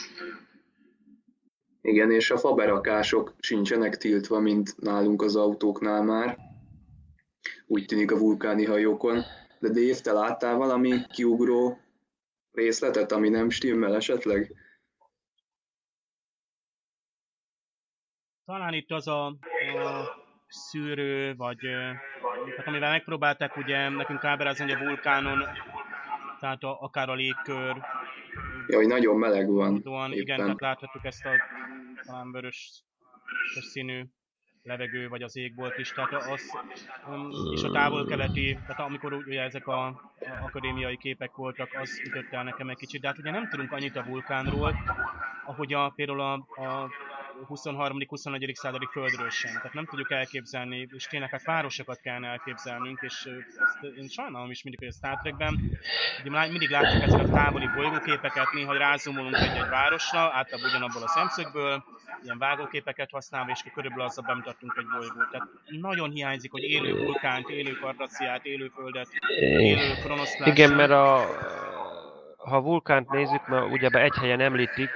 A: Igen, és a faberakások sincsenek tiltva, mint nálunk az autóknál már. Úgy tűnik a vulkáni hajókon. De Dave, te láttál valami kiugró részletet, ami nem stimmel esetleg?
C: Talán itt az a, a szűrő, vagy tehát amivel megpróbálták ugye nekünk ábrázni, hogy a vulkánon, tehát a, akár a légkör.
A: Ja, hogy nagyon meleg van.
C: igen, tehát láthatjuk ezt a talán vörös színű levegő, vagy az égbolt is, tehát az, um, és a távol-keleti, tehát amikor ugye ezek a, a akadémiai képek voltak, az ütött el nekem egy kicsit, de hát ugye nem tudunk annyit a vulkánról, ahogy a, például a, a 23.-24. századi földről sem. Tehát nem tudjuk elképzelni, és tényleg hát városokat kellene elképzelnünk, és ezt én sajnálom is mindig, hogy a Star Trekben ugye mindig látjuk ezeket a távoli bolygóképeket, néha rázumolunk egy-egy városra, általában ugyanabból a szemszögből, ilyen vágóképeket használva, és körülbelül azzal bemutattunk egy bolygót. Tehát nagyon hiányzik, hogy élő vulkánt, élő kardaciát, élő földet, élő kronoszlát.
B: Igen, mert a, ha vulkánt nézzük, mert ugye egy helyen említik,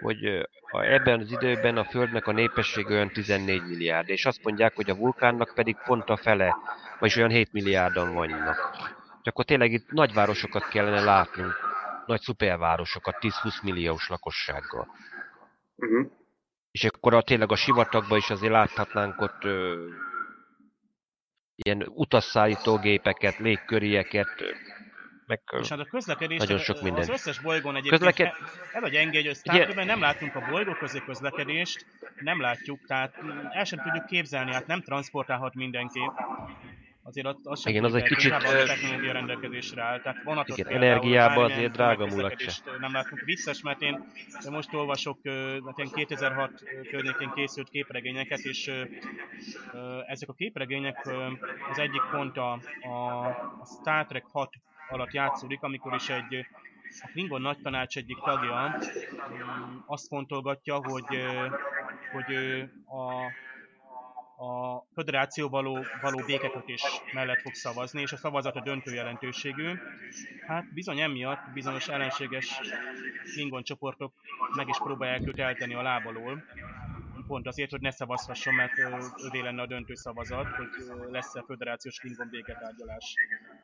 B: hogy ebben az időben a Földnek a népessége olyan 14 milliárd, és azt mondják, hogy a vulkánnak pedig pont a fele, vagyis olyan 7 milliárdan vannak. És akkor tényleg itt nagyvárosokat kellene látnunk, nagy szupervárosokat, 10-20 milliós lakossággal. Uh-huh. És akkor a, tényleg a sivatagban is azért láthatnánk ott ö, ilyen utasszállító gépeket, légkörieket, meg
C: és hát a közlekedés,
B: nagyon sok minden.
C: Az összes bolygón egyébként Közleked... el vagy engedj, hogy Starkben nem látunk a bolygó közé közlekedést, nem látjuk, tehát el sem tudjuk képzelni, hát nem transportálhat mindenki. Azért az, az sem
B: igen, az egy kicsit... A
C: technológia rendelkezésre áll, tehát vonatot
B: igen, energiában azért drága múlak
C: Nem látunk vicces, mert én most olvasok, mert én 2006 környékén készült képregényeket, és ezek a képregények az egyik pont a, a, a Star Trek 6 alatt játszódik, amikor is egy a Klingon nagy tanács egyik tagja mm, azt fontolgatja, hogy, hogy a, a föderáció való, való békekötés mellett fog szavazni, és a szavazat a döntő jelentőségű. Hát bizony emiatt bizonyos ellenséges Klingon csoportok meg is próbálják őt eltenni a lábalól pont azért, hogy ne szavazhasson, mert ővé lenne a döntő szavazat, hogy lesz-e föderációs Klingon béketárgyalás.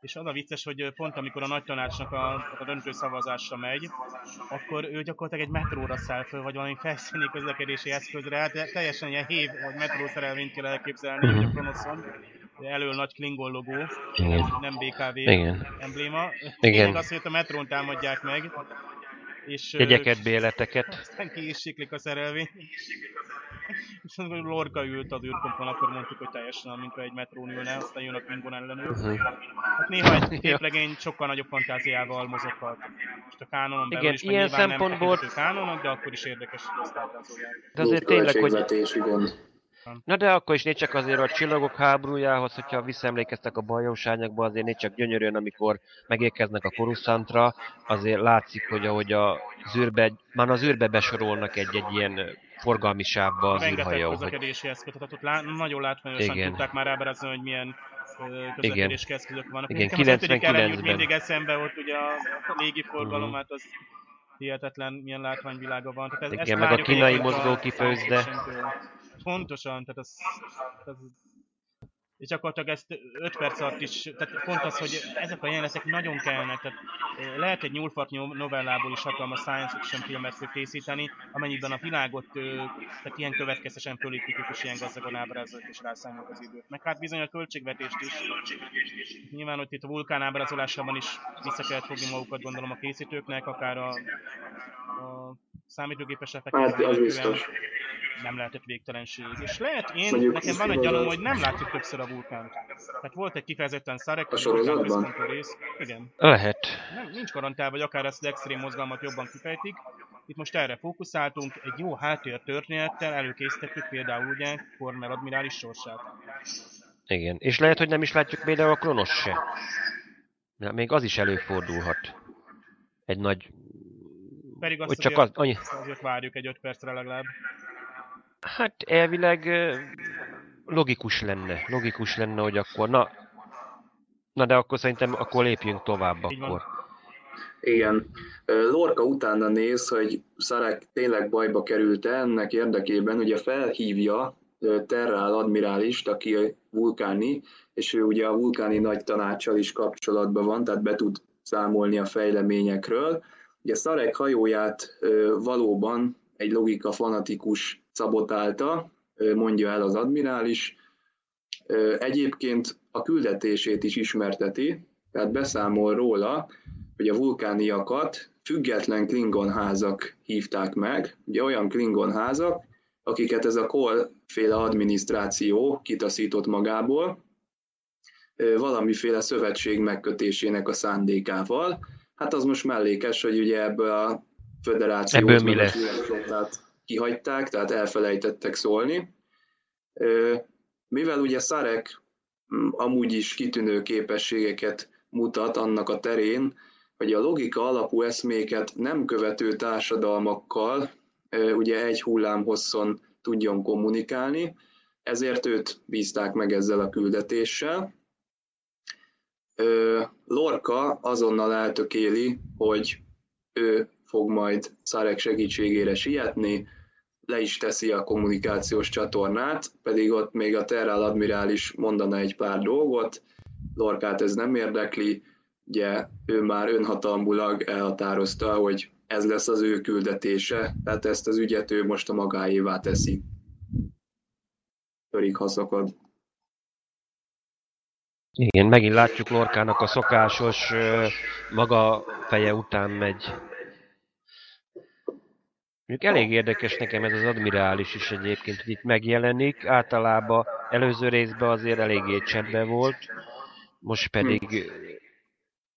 C: És az a vicces, hogy pont amikor a nagy tanácsnak a, a döntő szavazásra megy, akkor ő gyakorlatilag egy metróra száll föl, vagy valami felszíni közlekedési eszközre, hát teljesen ilyen hév, vagy metrószerelvényt kell elképzelni, uh-huh. a Kronoszon elől nagy Klingon logó, Igen. nem BKV Igen. embléma. Igen. azt, hogy a metrón támadják meg,
B: és, Jegyeket, béleteket.
C: Aztán ki is siklik a szerelvény. És amikor Lorca ült az űrkompon, akkor mondtuk, hogy teljesen, mint egy metrón ülne, aztán jön a Klingon ellenőr. Uh-huh. Hát néha egy képlegény sokkal nagyobb fantáziával mozoghat. Most a kánonon belül
B: Igen,
C: is,
B: ilyen szempontból...
C: nem kánonok, de akkor is érdekes, hogy ezt.
B: De azért tényleg, hogy...
A: Igen.
B: Na de akkor is négy csak azért a csillagok háborújához, hogyha visszaemlékeztek a bajosányokba, azért négy csak gyönyörűen, amikor megérkeznek a Coruscantra, azért látszik, hogy ahogy a zűrbe, már az űrbe besorolnak egy-egy ilyen forgalmi sávba az
C: Rengeteg
B: űrhajó. Hogy...
C: közlekedési eszköz, tehát ott lá- nagyon látványosan
B: Igen.
C: tudták már ábrázni, hogy milyen közlekedési eszközök vannak.
B: Igen,
C: Nekem az ötödik ellen jut
B: 99-ben.
C: mindig eszembe, ott ugye a, a légi forgalom,
B: Mhm.
C: hát az hihetetlen milyen látványvilága van. Tehát ez,
B: Igen, meg a kínai
C: science fiction-től. Pontosan, tehát az, az és gyakorlatilag ezt 5 perc alatt is, tehát pont az, hogy ezek a jelenetek nagyon kellnek, tehát lehet egy nyúlfart novellából is hatalmas science fiction filmet készíteni, amennyiben a világot tehát ilyen következtesen és ilyen gazdagon ábrázoljuk és rászámoljuk az időt. Meg hát bizony a költségvetést is. Nyilván, hogy itt a vulkán ábrázolásában is vissza kellett fogni magukat gondolom a készítőknek, akár a, a számítógépes effektek
A: Hát az biztos.
C: Nem lehetett végtelenség. És lehet, én,
A: Mondjuk
C: nekem van egy gyanúm, hogy nem látjuk többször a vulkánt. Tehát volt egy kifejezetten Szarek,
A: A sorozatban?
C: vulkán rész. Igen.
B: Lehet.
C: Nem, nincs garantálva, hogy akár ezt az extrém mozgalmat jobban kifejtik. Itt most erre fókuszáltunk, egy jó háttér történettel előkészítettük például ugye Cornell admirális sorsát.
B: Igen. És lehet, hogy nem is látjuk például a Kronos se. Még az is előfordulhat. Egy nagy...
C: Pedig azt
B: Hogy csak
C: azért,
B: az, annyi...
C: azért várjuk egy 5 percre legalább.
B: Hát elvileg logikus lenne. Logikus lenne, hogy akkor na... Na de akkor szerintem akkor lépjünk tovább akkor.
A: Igen. Ö, Lorca utána néz, hogy Szarek tényleg bajba került ennek érdekében, ugye felhívja Terrál admirálist, aki vulkáni, és ő ugye a vulkáni nagy tanácssal is kapcsolatban van, tehát be tud számolni a fejleményekről. Ugye Szarek hajóját valóban egy logika fanatikus szabotálta, mondja el az admirális. Egyébként a küldetését is ismerteti, tehát beszámol róla, hogy a vulkániakat független Klingon házak hívták meg, ugye olyan Klingon házak, akiket ez a Kohl féle adminisztráció kitaszított magából, valamiféle szövetség megkötésének a szándékával. Hát az most mellékes, hogy ugye ebből a föderációt,
B: Ebből mi lesz?
A: Kihagyták, tehát elfelejtettek szólni. Mivel ugye Szarek mm, amúgy is kitűnő képességeket mutat annak a terén, hogy a logika alapú eszméket nem követő társadalmakkal ugye egy hullám hosszon tudjon kommunikálni, ezért őt bízták meg ezzel a küldetéssel. Lorca azonnal eltökéli, hogy ő fog majd Szarek segítségére sietni, le is teszi a kommunikációs csatornát, pedig ott még a Terral admirális mondana egy pár dolgot, Lorkát ez nem érdekli, ugye ő már önhatalmulag elhatározta, hogy ez lesz az ő küldetése, tehát ezt az ügyet ő most a magáévá teszi. Törik, ha szakad.
B: Igen, megint látjuk Lorkának a szokásos maga feje után megy. Mondjuk elég érdekes nekem ez az admirális is egyébként, hogy itt megjelenik. Általában előző részben azért eléggé csendben volt, most pedig...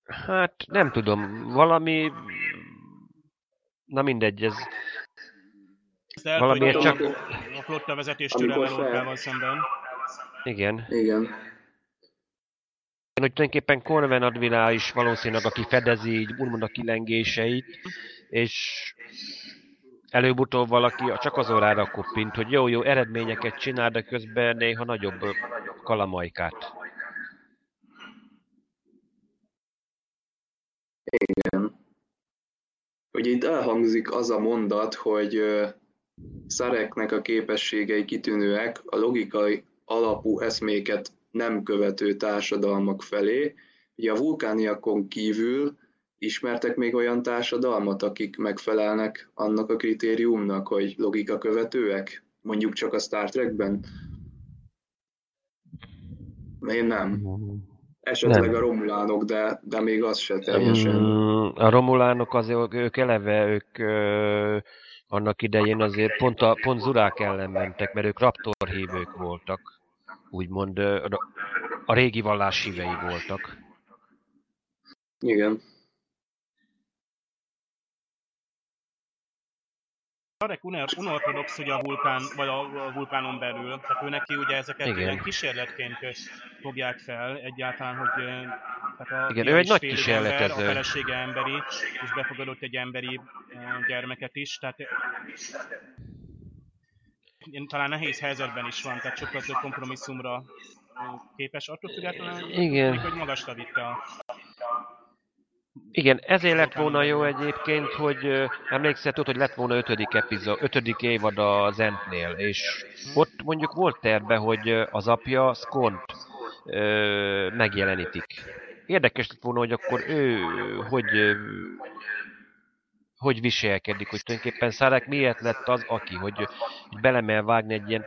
B: Hát nem tudom, valami... Na mindegy, ez...
C: Ezt
B: Valamiért csak-
C: a flotta vezetés
A: Amikor
C: türelme
A: fel-
C: Lorcával szemben.
B: Igen.
A: Igen.
B: hogy tulajdonképpen Corven admirális valószínűleg, aki fedezi így úgymond a kilengéseit, és előbb-utóbb valaki csak az órára koppint, hogy jó, jó eredményeket csinál, de közben néha nagyobb kalamajkát.
A: Igen. Ugye itt elhangzik az a mondat, hogy ö, Szareknek a képességei kitűnőek a logikai alapú eszméket nem követő társadalmak felé. Ugye a vulkániakon kívül ismertek még olyan társadalmat, akik megfelelnek annak a kritériumnak, hogy logika követőek? Mondjuk csak a Star Trekben? Én nem. Esetleg
B: Nem.
A: a romulánok, de, de még az se teljesen.
B: Mm, A romulánok azért, ők eleve, ők ö, annak idején azért pont, a, pont Zurák ellen mentek, mert ők raptor hívők voltak. Úgymond a régi vallás hívei voltak.
A: Igen.
C: Tarek unortodox ugye a vulkán, vagy a vulkánon belül, tehát ő neki ugye ezeket Igen. ilyen kísérletként fogják fel egyáltalán, hogy
B: tehát a Igen, ő egy nagy kísérletező. Ember,
C: a felesége emberi, és befogadott egy emberi gyermeket is, tehát talán nehéz helyzetben is van, tehát sokkal több kompromisszumra képes, attól függetlenül,
B: Igen.
C: hogy magasra vitte a
B: igen, ezért lett volna jó egyébként, hogy emlékszel, tudod, hogy lett volna ötödik epizód, ötödik évad a Zentnél, és ott mondjuk volt terve, hogy az apja Skont megjelenítik. Érdekes lett volna, hogy akkor ő hogy hogy viselkedik, hogy tulajdonképpen Szárák miért lett az, aki, hogy, hogy belemel vágni egy ilyen,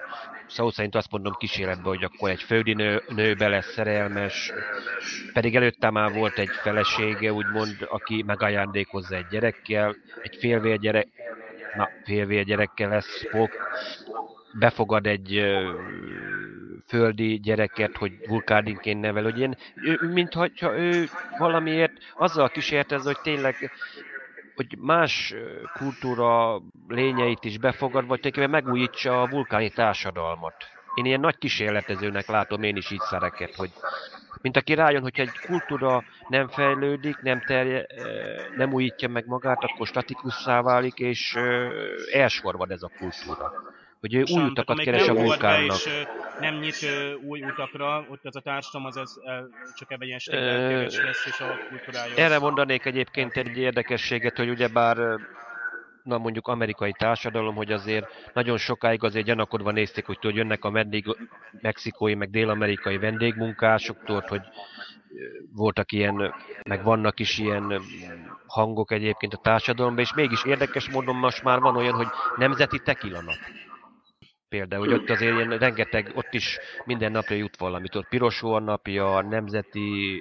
B: szó szerint azt mondom kísérletbe, hogy akkor egy földi nő, nőbe lesz szerelmes, pedig előtte már volt egy felesége, úgymond, aki megajándékozza egy gyerekkel, egy félvér gyerek, na, félvér gyerekkel lesz fog, befogad egy ö, földi gyereket, hogy vulkádinként nevel, hogy én, mintha ő valamiért azzal kísértez, hogy tényleg hogy más kultúra lényeit is befogad, vagy tulajdonképpen megújítsa a vulkáni társadalmat. Én ilyen nagy kísérletezőnek látom én is így szereket, hogy mint aki rájön, hogyha egy kultúra nem fejlődik, nem, terje, nem újítja meg magát, akkor statikussá válik, és elsorvad ez a kultúra hogy ő új utakat keres a vulkánnak. És
C: nem nyit új utakra, ott az a társadalom az, az csak ebben ilyen stigmatikus lesz, és a kultúrája.
B: Erre mondanék egyébként egy érdekességet, hogy ugyebár na mondjuk amerikai társadalom, hogy azért nagyon sokáig azért gyanakodva nézték, hogy tudod, jönnek a meddig mexikói, meg dél-amerikai vendégmunkások, tudod, hogy voltak ilyen, meg vannak is ilyen hangok egyébként a társadalomban, és mégis érdekes módon most már van olyan, hogy nemzeti tekilanap például, hogy ott azért ilyen rengeteg, ott is minden napja jut valamit, ott piros napja, nemzeti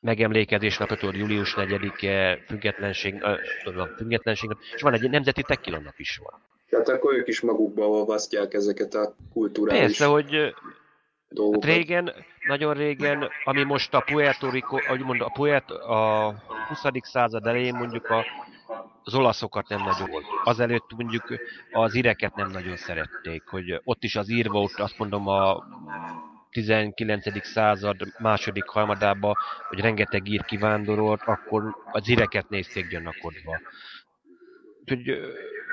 B: megemlékezés napja, tudod, július 4-e, függetlenség, tudom, függetlenség nap, és van egy nemzeti tequila nap is van.
A: Tehát akkor ők is magukba olvasztják ezeket a kulturális
B: Persze, hogy dolgokat. Hát régen, nagyon régen, ami most a Puerto Rico, ahogy mondom, a, Puerto, a 20. század elején mondjuk a az olaszokat nem nagyon. Azelőtt mondjuk az ireket nem nagyon szerették, hogy ott is az ír volt, azt mondom a 19. század második harmadába, hogy rengeteg ír kivándorolt, akkor az ireket nézték gyanakodva. Úgyhogy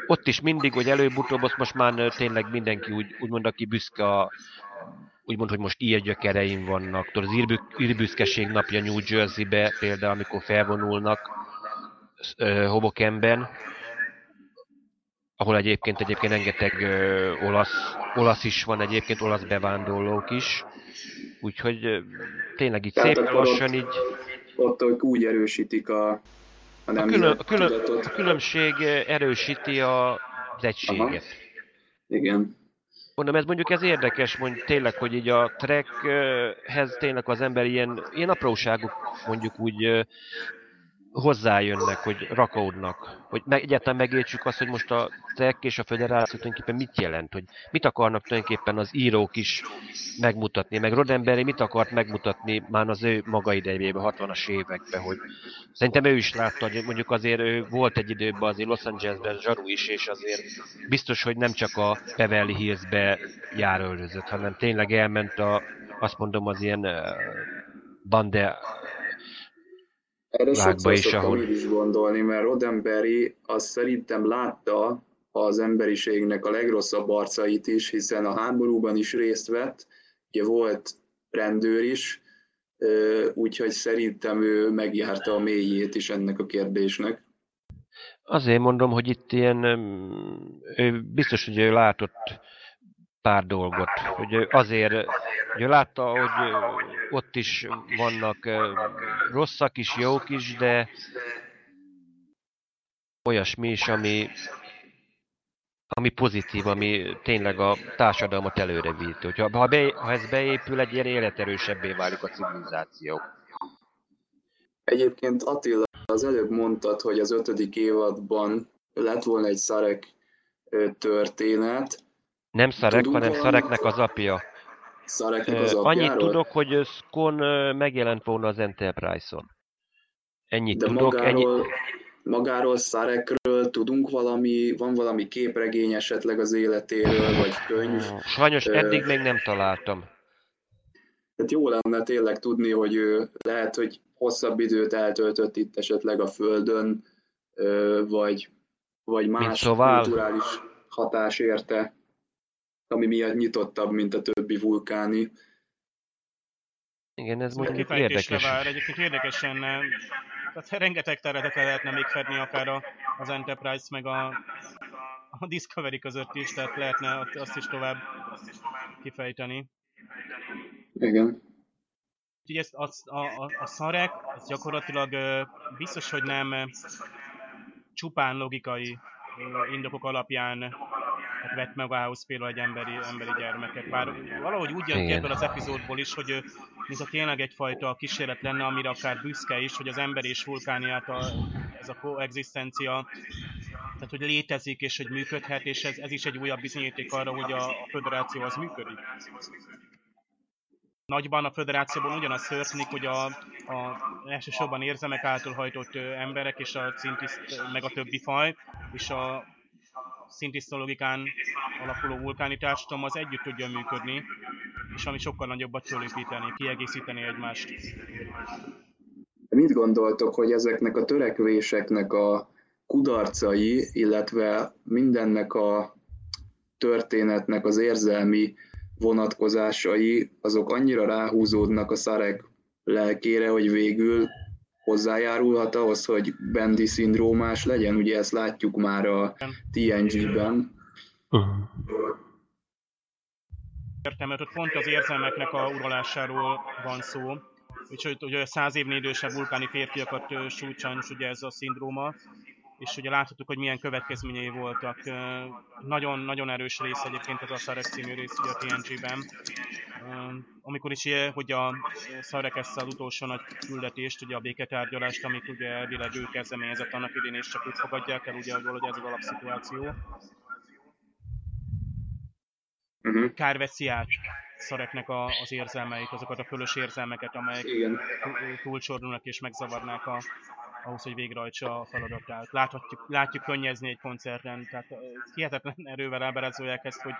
B: ott is mindig, hogy előbb-utóbb, azt most már tényleg mindenki úgy, úgymond, aki büszke a, úgymond, hogy most ír gyökereim vannak. Tudod, az írbüszkeség napja New Jersey-be például, amikor felvonulnak, Hobokenben, ahol egyébként egyébként rengeteg ö, olasz, olasz is van egyébként, olasz bevándorlók is. Úgyhogy ö, tényleg így Tehát szép lassan így...
A: Ott, ott úgy erősítik a,
B: a, a, külön, a, külön, a különbség erősíti a, az egységet. Aha.
A: Igen.
B: Mondom, ez mondjuk ez érdekes, mondjuk tényleg, hogy így a trackhez tényleg az ember ilyen, ilyen apróságok mondjuk úgy hozzájönnek, hogy rakódnak, hogy meg, egyáltalán megértsük azt, hogy most a TEK és a Föderáció tulajdonképpen mit jelent, hogy mit akarnak tulajdonképpen az írók is megmutatni, meg Rodemberi mit akart megmutatni már az ő maga idejében, 60-as években, hogy szerintem ő is látta, hogy mondjuk azért ő volt egy időben azért Los Angelesben zsaru is, és azért biztos, hogy nem csak a Beverly Hillsbe jár ölözött, hanem tényleg elment a, azt mondom, az ilyen bande
A: erre sokszor is, ahol... is gondolni, mert Roddenberry azt szerintem látta az emberiségnek a legrosszabb arcait is, hiszen a háborúban is részt vett, ugye volt rendőr is, úgyhogy szerintem ő megjárta a mélyét is ennek a kérdésnek.
B: Azért mondom, hogy itt ilyen, ő biztos, hogy ő látott pár dolgot. Hogy azért, hogy látta, hogy ott is vannak rosszak is, jók is, de olyasmi is, ami, ami pozitív, ami tényleg a társadalmat előre vitt. Ha, be, ha ez beépül, egy ilyen életerősebbé válik a civilizáció.
A: Egyébként Attila, az előbb mondtad, hogy az ötödik évadban lett volna egy szarek történet,
B: nem Szarek, Tudunk hanem Szareknek az apja.
A: Szareknek az apjáról?
B: Annyit tudok, hogy Skon megjelent volna az Enterprise-on. Ennyit De tudok.
A: Magáról,
B: ennyi...
A: magáról, Szarekről tudunk valami, van valami képregény esetleg az életéről, vagy könyv?
B: Sajnos eddig még nem találtam.
A: Tehát jó lenne tényleg tudni, hogy ő lehet, hogy hosszabb időt eltöltött itt esetleg a Földön, vagy, vagy más
B: szóval...
A: kulturális hatás érte, ami miatt nyitottabb, mint a többi vulkáni.
B: Igen, ez mondjuk érdekes.
C: Vár. Egyébként érdekesen, tehát rengeteg területet lehetne még fedni akár az Enterprise meg a, a Discovery között is, tehát lehetne azt is tovább kifejteni.
A: Igen.
C: Úgyhogy ezt a, a, a, a szarek, ez gyakorlatilag biztos, hogy nem csupán logikai indokok alapján vett meg ahhoz például egy emberi, emberi gyermeket. Bár valahogy úgy jön ki ebből az epizódból is, hogy a tényleg egyfajta kísérlet lenne, amire akár büszke is, hogy az ember és vulkániát a, ez a koexisztencia, tehát hogy létezik és hogy működhet, és ez, ez is egy újabb bizonyíték arra, hogy a, a föderáció az működik nagyban a föderációban ugyanaz történik, hogy a, a elsősorban érzemek által hajtott emberek és a szintiszt, meg a többi faj, és a szintisztologikán alapuló vulkáni társadalom az együtt tudja működni, és ami sokkal nagyobbat fölépíteni, kiegészíteni egymást.
A: Mit gondoltok, hogy ezeknek a törekvéseknek a kudarcai, illetve mindennek a történetnek az érzelmi vonatkozásai, azok annyira ráhúzódnak a szarek lelkére, hogy végül hozzájárulhat ahhoz, hogy Bendi szindrómás legyen, ugye ezt látjuk már a TNG-ben. Uh-huh.
C: Értem, mert ott pont az érzelmeknek a uralásáról van szó, és hogy ugye száz évnél idősebb vulkáni férfiakat sújtsan ugye ez a szindróma, és ugye láthatjuk, hogy milyen következményei voltak. Nagyon-nagyon erős rész egyébként az a Szarek című rész ugye a TNG-ben. Amikor is ilyen, hogy a Szarek ezt az utolsó nagy küldetést, ugye a béketárgyalást, amit ugye elvileg ő kezdeményezett annak idén, és csak ők fogadják el, ugye hogy ez az alapszituáció. Uh-huh. Kár veszi át Szareknek a, az érzelmeit, azokat a fölös érzelmeket, amelyek túlcsordulnak és megzavarnák a, ahhoz, hogy végrehajtsa a feladatát. Láthatjuk, látjuk könnyezni egy koncerten, tehát hihetetlen erővel ábrázolják ezt, hogy,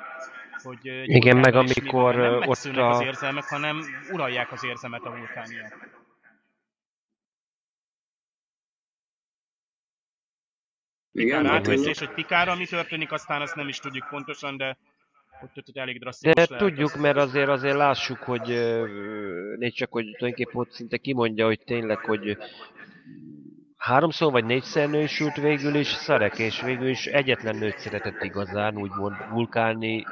C: hogy
B: Igen, meg amikor
C: nem
B: ott a...
C: az érzelmek, hanem uralják az érzelmet a vulkániak.
A: Igen,
C: átveszés, hogy Pikára mi történik, aztán azt nem is tudjuk pontosan, de ott, ott, ott elég drasztikus
B: De tudjuk, mert azért azért lássuk, hogy négy csak, hogy tulajdonképpen ott szinte kimondja, hogy tényleg, hogy háromszor vagy négyszer nősült végül is Szarek, és végül is egyetlen nőt szeretett igazán, úgymond vulkáni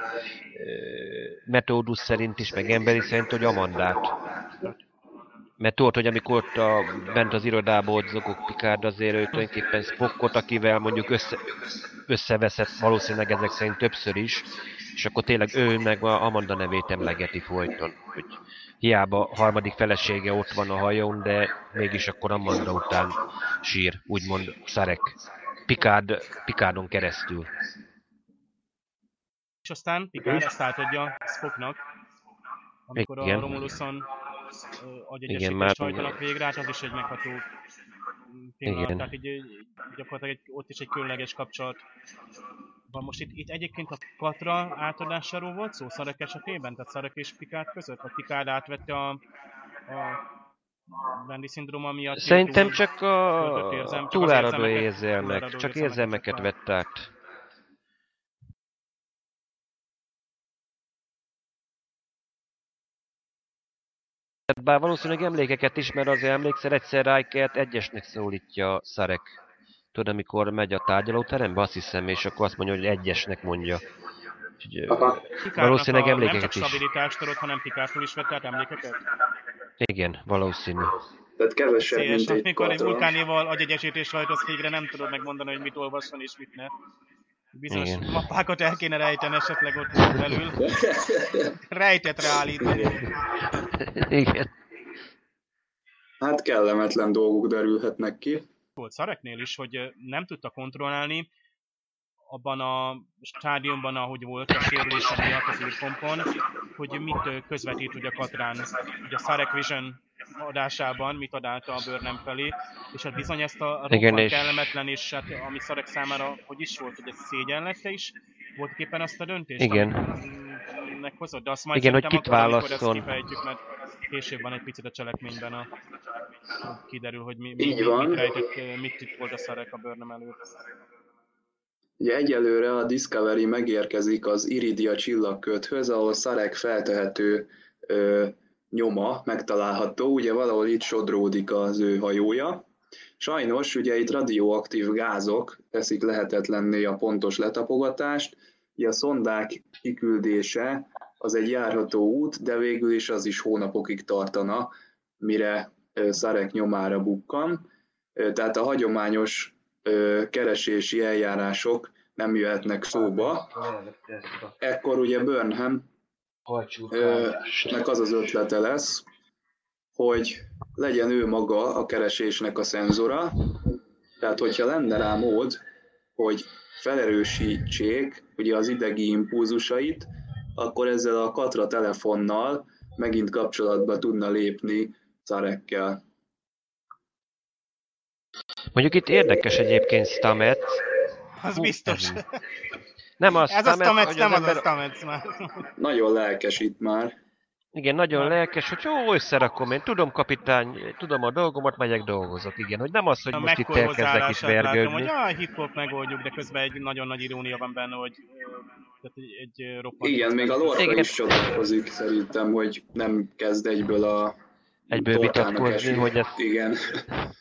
B: metódus szerint is, meg emberi szerint, hogy Amandát. Mert tudod, hogy amikor ott a, bent az irodába ott zogok Picard, azért ő tulajdonképpen Spockot, akivel mondjuk össze, összeveszett valószínűleg ezek szerint többször is, és akkor tényleg ő meg a Amanda nevét emlegeti folyton, hogy hiába harmadik felesége ott van a hajón, de mégis akkor Amanda után sír, úgymond Szarek. Picard, Picardon keresztül.
C: És aztán Picard ezt átadja Spocknak, amikor Igen. a Romuluson agyegyesítést hajtanak végre, hát az is egy megható pillanat, Igen. tehát így gyakorlatilag egy, ott is egy különleges kapcsolat van. Most itt, itt egyébként a Patra átadásáról volt szó Szarek esetében? Tehát Szarek és Pikát között? Vagy Pikát átvette a, a Bendy szindróma miatt?
B: Szerintem túl, csak a túláradó érzelmek, csak érzelmeket vett át. Bár valószínűleg emlékeket is, mert azért emlékszel egyszer Rikert egyesnek szólítja Szarek. Tudod, amikor megy a tárgyalóterembe, azt hiszem, és akkor azt mondja, hogy egyesnek mondja. Úgyhogy, valószínűleg emlékeket
C: nem csak stabilitást adott, hanem Pikártól is vett át emlékeket?
B: Igen, valószínű.
A: Tehát kevesebb, Széles, mint egy
C: amikor egy vulkánéval agyegyesítés rajtasz végre, nem tudod megmondani, hogy mit olvasson és mit ne. Bizonyos Igen. mappákat el kéne rejteni esetleg ott belül. Rejtet ráállítani.
B: Igen.
A: Hát kellemetlen dolgok derülhetnek ki
C: volt Szareknél is, hogy nem tudta kontrollálni abban a stádiumban, ahogy volt a sérülése miatt az űrpompon, hogy mit közvetít ugye Katrán. Ugye a Sarek Vision adásában mit adálta a Burnham felé, és hát bizony ezt a
B: Igen, és-
C: kellemetlen, és hát ami Sarek számára, hogy is volt, hogy ez szégyenlette is, volt éppen azt a döntést,
B: Igen.
C: amit meghozott, de azt majd
B: Igen, hogy kit
C: akkor,
B: válasszon.
C: ezt kifejtjük, mert később van egy picit a cselekményben a hogy kiderül, hogy mi, mi,
A: Így
C: mi,
A: van.
C: mit rejtett, mit itt volt a Sarek a Burnham előtt.
A: Ugye egyelőre a Discovery megérkezik az Iridia csillagköthöz, ahol Szarek feltehető ö, nyoma megtalálható, ugye valahol itt sodródik az ő hajója. Sajnos ugye itt radioaktív gázok teszik lehetetlenné a pontos letapogatást, ugye a szondák kiküldése az egy járható út, de végül is az is hónapokig tartana, mire Szarek nyomára bukkan. Tehát a hagyományos keresési eljárások nem jöhetnek szóba. Ekkor ugye Burnham nek az az ötlete lesz, hogy legyen ő maga a keresésnek a szenzora, tehát hogyha lenne rá mód, hogy felerősítsék ugye az idegi impulzusait, akkor ezzel a Katra telefonnal megint kapcsolatba tudna lépni Carekkel.
B: Mondjuk itt érdekes egyébként Stamets.
C: Az
B: Hú,
C: biztos.
B: ez- Nem az
C: Ez a
B: Stamets,
C: Stamets,
B: hogy
C: nem az a
B: ember,
C: Stamets már.
A: Nagyon lelkes itt már.
B: igen, nagyon lelkes, hogy jó, összerakom én, tudom kapitány, tudom a dolgomat, megyek dolgozok, igen, hogy nem az, hogy
C: a
B: most itt elkezdek itt
C: hozzáállását látom,
B: vergődni.
C: hogy ah, hip-hop megoldjuk, de közben egy nagyon nagy irónia van benne, hogy tehát egy, egy roppant...
A: Igen, még a Lorca
B: Igen.
A: is csodálkozik szerintem, hogy nem kezd egyből a
B: Egyből vitatkozni, hogy ezt-
A: Igen.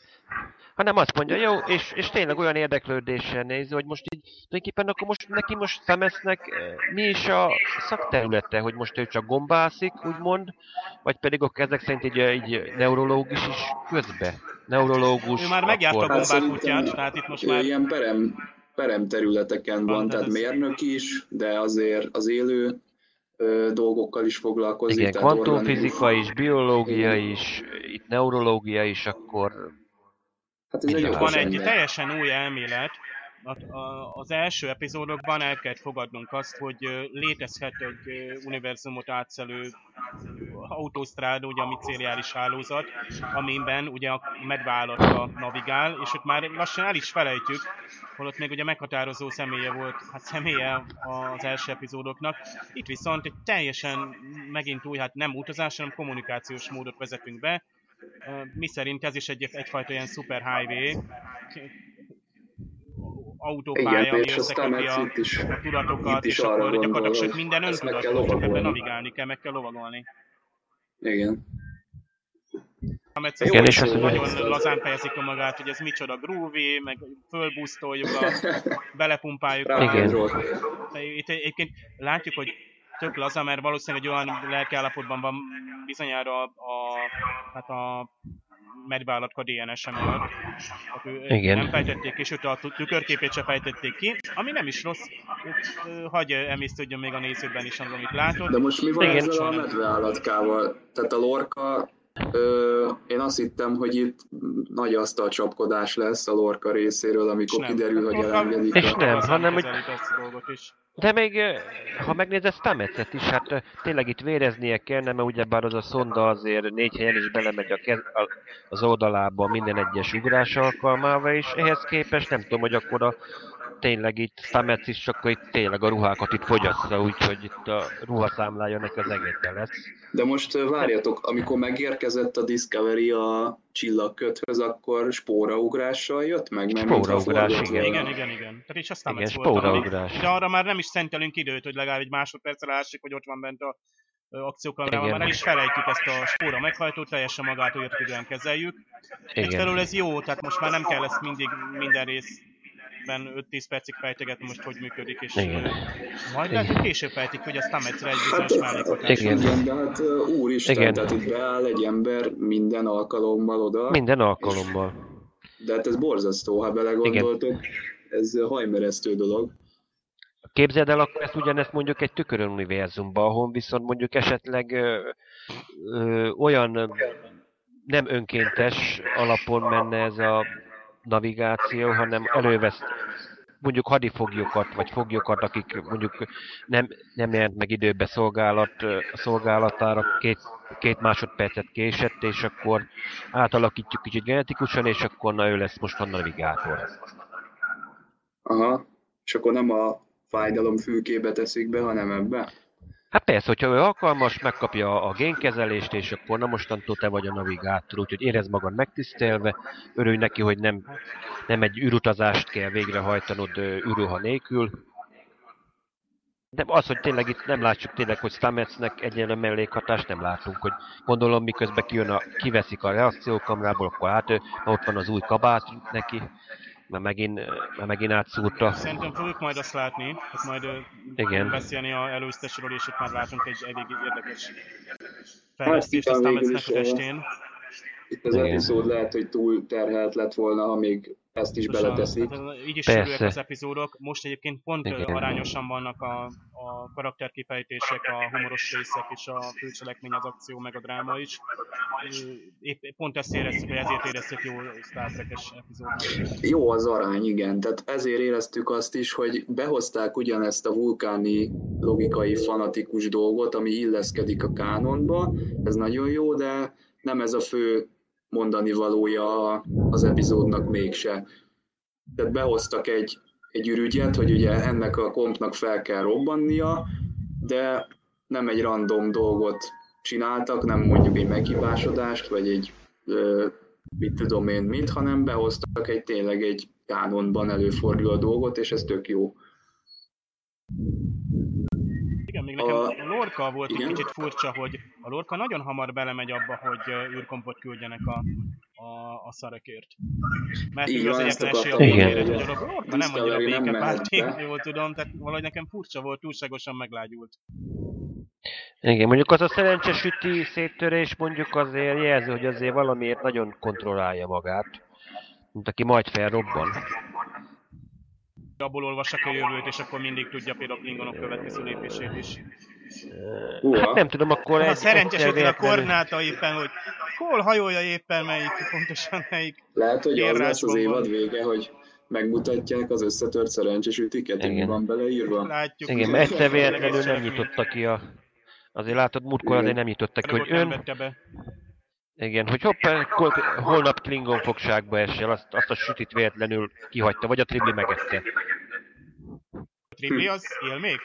B: hanem azt mondja, jó, és, és tényleg olyan érdeklődéssel nézi, hogy most így, tulajdonképpen akkor most neki most Szemesznek eh, mi is a szakterülete, hogy most ő csak gombászik, úgymond, vagy pedig akkor ezek szerint egy, eh, egy neurológus is közbe. Neurológus,
C: Ő már megjárta a
B: akkor-
A: Hát
C: gombák kutyát, tehát itt most már
A: ilyen perem, perem területeken van,
C: Van,
A: tehát
C: ez-
A: mérnök is, de azért az élő dolgokkal is foglalkozik.
B: Igen, kvantumfizika is, biológia
A: Igen.
B: is, itt neurológia is, akkor
A: Hát ez egy
C: van egy teljesen új elmélet, a- az első epizódokban el kellett fogadnunk azt, hogy létezhet egy univerzumot átszelő autósztráda, ugye a micériális hálózat, amiben ugye a medvállatka navigál, és ott már lassan el is felejtjük, holott még ugye meghatározó személye volt, hát személye az első epizódoknak. Itt viszont egy teljesen megint új, hát nem utazás, hanem kommunikációs módot vezetünk be, mi szerint ez is egy, egyfajta ilyen super highway, autópálya,
A: Igen,
C: ami összeköti a,
A: itt is,
C: a tudatokat,
A: is
C: és
A: arra
C: akkor gyakorlatilag sőt minden öntudatos, csak ebben navigálni kell, meg kell lovagolni.
A: Igen.
C: Amit
A: Jó,
B: Igen, és mondja,
C: nagyon lazán fejezik a magát, hogy ez micsoda groovy, meg fölbusztoljuk, a, belepumpáljuk a,
B: Igen.
C: itt egyébként látjuk, hogy tök laza, mert valószínűleg egy olyan lelkiállapotban van bizonyára a, a, hát a medvállatka DNS-e miatt. Hát
B: Igen.
C: Nem fejtették ki, sőt a tü- tükörképét se fejtették ki, ami nem is rossz. Hagy emésztődjön még a nézőben is az, amit látott.
A: De most mi van
B: Igen.
A: ezzel a medveállatkával? Tehát a lorka, ö, én azt hittem, hogy itt nagy asztalcsapkodás lesz a lorka részéről, amikor kiderül, hogy
C: Lorca-
A: elengedik
B: És
A: a...
B: nem, hanem, hogy-
C: kezeli ezt a dolgot is.
B: De még, ha megnézed Stametszet is, hát tényleg itt véreznie kellene, mert ugyebár az a szonda azért négy helyen is belemegy a kez, a, az oldalába minden egyes ugrás alkalmával, és ehhez képest nem tudom, hogy akkor a, tényleg itt Stamets is csak itt tényleg a ruhákat itt fogyassza, úgyhogy itt a ruhaszámlája neki az engedte lesz.
A: De most várjatok, amikor megérkezett a Discovery a csillagköthöz, akkor spóraugrással jött meg? Mert
B: Spóraugrás, igen.
C: Igen, igen, igen. Tehát és aztán
B: Igen, spóraugrás.
C: De arra már nem is szentelünk időt, hogy legalább egy másodperccel lássuk, hogy ott van bent a
B: Igen.
C: már el is felejtjük ezt a spóra meghajtót, teljesen magától értetően kezeljük. Egyfelől
B: Igen.
C: ez jó, tehát most már nem kell ezt mindig minden részben 5-10 percig fejtegetni most, hogy működik, és
B: Igen.
C: majd lehet, hogy később fejtik, hogy a Stametsre egy bizonyos mellékhatás.
B: Igen.
A: Igen, de hát úristen,
B: Igen.
A: tehát itt beáll egy ember minden alkalommal oda,
B: Minden alkalommal.
A: de hát ez borzasztó, ha belegondoltok, ez ö, hajmeresztő dolog.
B: Képzeld el akkor ezt ugyanezt mondjuk egy tükörön univerzumban, ahol viszont mondjuk esetleg ö, ö, olyan nem önkéntes alapon menne ez a navigáció, hanem elővesz mondjuk hadifoglyokat, vagy foglyokat, akik mondjuk nem, nem jelent meg időbe szolgálat, szolgálatára két, két másodpercet késett, és akkor átalakítjuk kicsit genetikusan, és akkor na ő lesz most a navigátor.
A: Aha, és akkor nem a fájdalom fülkébe teszik be, hanem ebbe?
B: Hát persze, hogyha ő alkalmas, megkapja a génkezelést, és akkor na mostantól te vagy a navigátor, úgyhogy érez magad megtisztelve, örülj neki, hogy nem, nem egy űrutazást kell végrehajtanod űrruha nélkül. De az, hogy tényleg itt nem látjuk tényleg, hogy Stametsnek egyenlő mellékhatást nem látunk, hogy gondolom miközben kijön a, kiveszik a reakciókamrából, akkor hát ott van az új kabát neki, mert megint, mert megint átszúrta.
C: Szerintem fogjuk majd azt látni, hogy majd Igen. beszélni a előztesről, és itt már látunk egy elég érdekes fejlesztést, aztán a testén.
A: Itt az epizód lehet, hogy túl terhelt lett volna, ha még ezt is beleteszik. Hát,
C: így is sűrűek az epizódok. Most egyébként pont Igen. arányosan vannak a, a karakterkifejtések, a humoros részek és a főcselekmény, az akció, meg a dráma is. Épp, pont ezt éreztük, hogy ezért éreztük jó Star Trek-es epizódot.
A: Jó az arány, igen. Tehát ezért éreztük azt is, hogy behozták ugyanezt a vulkáni logikai fanatikus dolgot, ami illeszkedik a kánonba. Ez nagyon jó, de nem ez a fő mondani valója az epizódnak mégse. Tehát behoztak egy, egy ürügyet, hogy ugye ennek a kompnak fel kell robbannia, de nem egy random dolgot csináltak, nem mondjuk egy meghibásodást, vagy egy ö, mit tudom én mit, hanem behoztak egy tényleg egy kánonban előforduló dolgot, és ez tök jó.
C: Igen, nekem a, a Lorca volt igen? egy kicsit furcsa, hogy a Lorca nagyon hamar belemegy abba, hogy űrkompot küldjenek a, a, a szarekért. Mert igen, az egyetlen esély a hogy a Lorca nem annyira békepárti, jól tudom, tehát valahogy nekem furcsa volt, túlságosan meglágyult.
B: Igen, mondjuk az a szerencsés üti széttörés mondjuk azért jelző, hogy azért valamiért nagyon kontrollálja magát, mint aki majd felrobban
C: abból olvassak a jövőt, és akkor mindig tudja például Klingonok következő lépését is.
B: Hát nem tudom, akkor...
C: Ha szerencsés hogy a koordináta éppen, hogy hol hajolja éppen melyik, pontosan melyik
A: Lehet, hogy az lesz az évad vége, hogy megmutatják az összetört szerencsés ütiket, Igen. van beleírva.
B: Látjuk. Igen, mert egyszer véletlenül nem nyitotta ki a... Azért látod, múltkor azért nem nyitotta ki, hogy ön... Igen, hogy hopp, holnap Klingon fogságba esel, azt, azt a sütit véletlenül kihagyta, vagy a Tribli megette.
C: A Tribli az él még?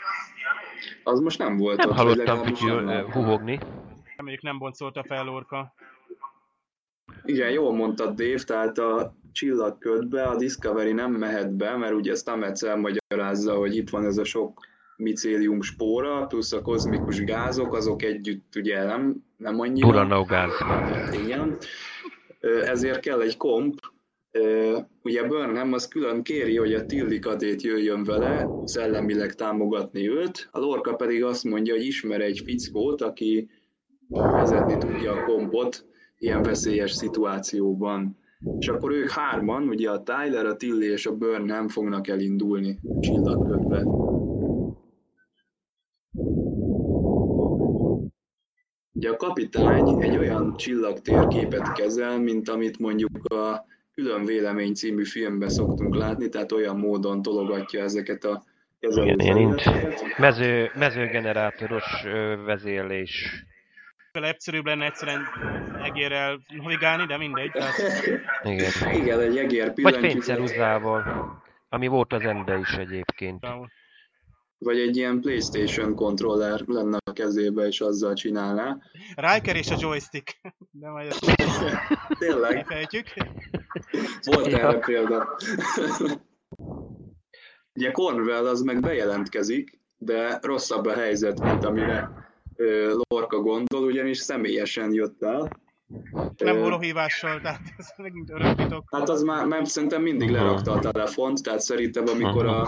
A: Az most nem volt
B: Nem ott, hallottam fütyül, huhogni.
C: Reméljük nem boncolta fel Lorca.
A: Igen, jól mondtad Dave, tehát a csillagködbe a Discovery nem mehet be, mert ugye Stamets elmagyarázza, hogy itt van ez a sok micélium spóra, plusz a kozmikus gázok, azok együtt ugye nem, nem annyira.
B: Uranó gáz.
A: Igen. Ezért kell egy komp, ugye Burnham az külön kéri, hogy a Tillikadét jöjjön vele, szellemileg támogatni őt, a Lorca pedig azt mondja, hogy ismer egy fickót, aki vezetni tudja a kompot ilyen veszélyes szituációban. És akkor ők hárman, ugye a Tyler, a Tilly és a Burnham fognak elindulni csillagködbe. Ugye a kapitány egy olyan csillagtérképet kezel, mint amit mondjuk a Külön Vélemény című filmben szoktunk látni, tehát olyan módon tologatja ezeket a
B: Igen, Mező, mezőgenerátoros vezérlés.
C: Egyszerűbb lenne egyszerűen egérrel navigálni, de mindegy. Tehát...
B: Igen.
A: Igen, egy egér
B: Vagy fényszeruzával, ami volt az ember is egyébként
A: vagy egy ilyen Playstation controller lenne a kezébe, és azzal csinálná.
C: Riker és a joystick. De majd ezt
A: Tényleg?
C: Fejtjük.
A: Volt erre példa. Ugye Cornwell az meg bejelentkezik, de rosszabb a helyzet, mint amire Lorca gondol, ugyanis személyesen jött el.
C: Nem hívással, tehát ez megint örökítok.
A: Hát az már, már szerintem mindig lerakta a telefont, tehát szerintem amikor a,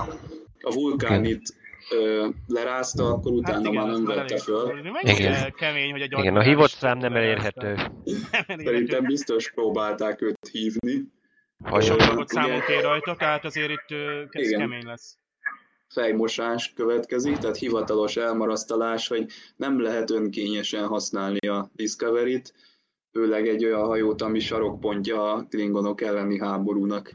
A: a vulkánit ö, lerázta, akkor hát utána hát igen, már nem vette föl.
B: Igen.
C: Kemény, hogy
B: a igen, a hívott szám nem elérhető.
A: Szerintem biztos próbálták őt hívni.
C: Ha sok számon kér rajta, tehát azért itt ez igen. kemény lesz
A: fejmosás következik, tehát hivatalos elmarasztalás, hogy nem lehet önkényesen használni a Discovery-t, főleg egy olyan hajót, ami sarokpontja a Klingonok elleni háborúnak.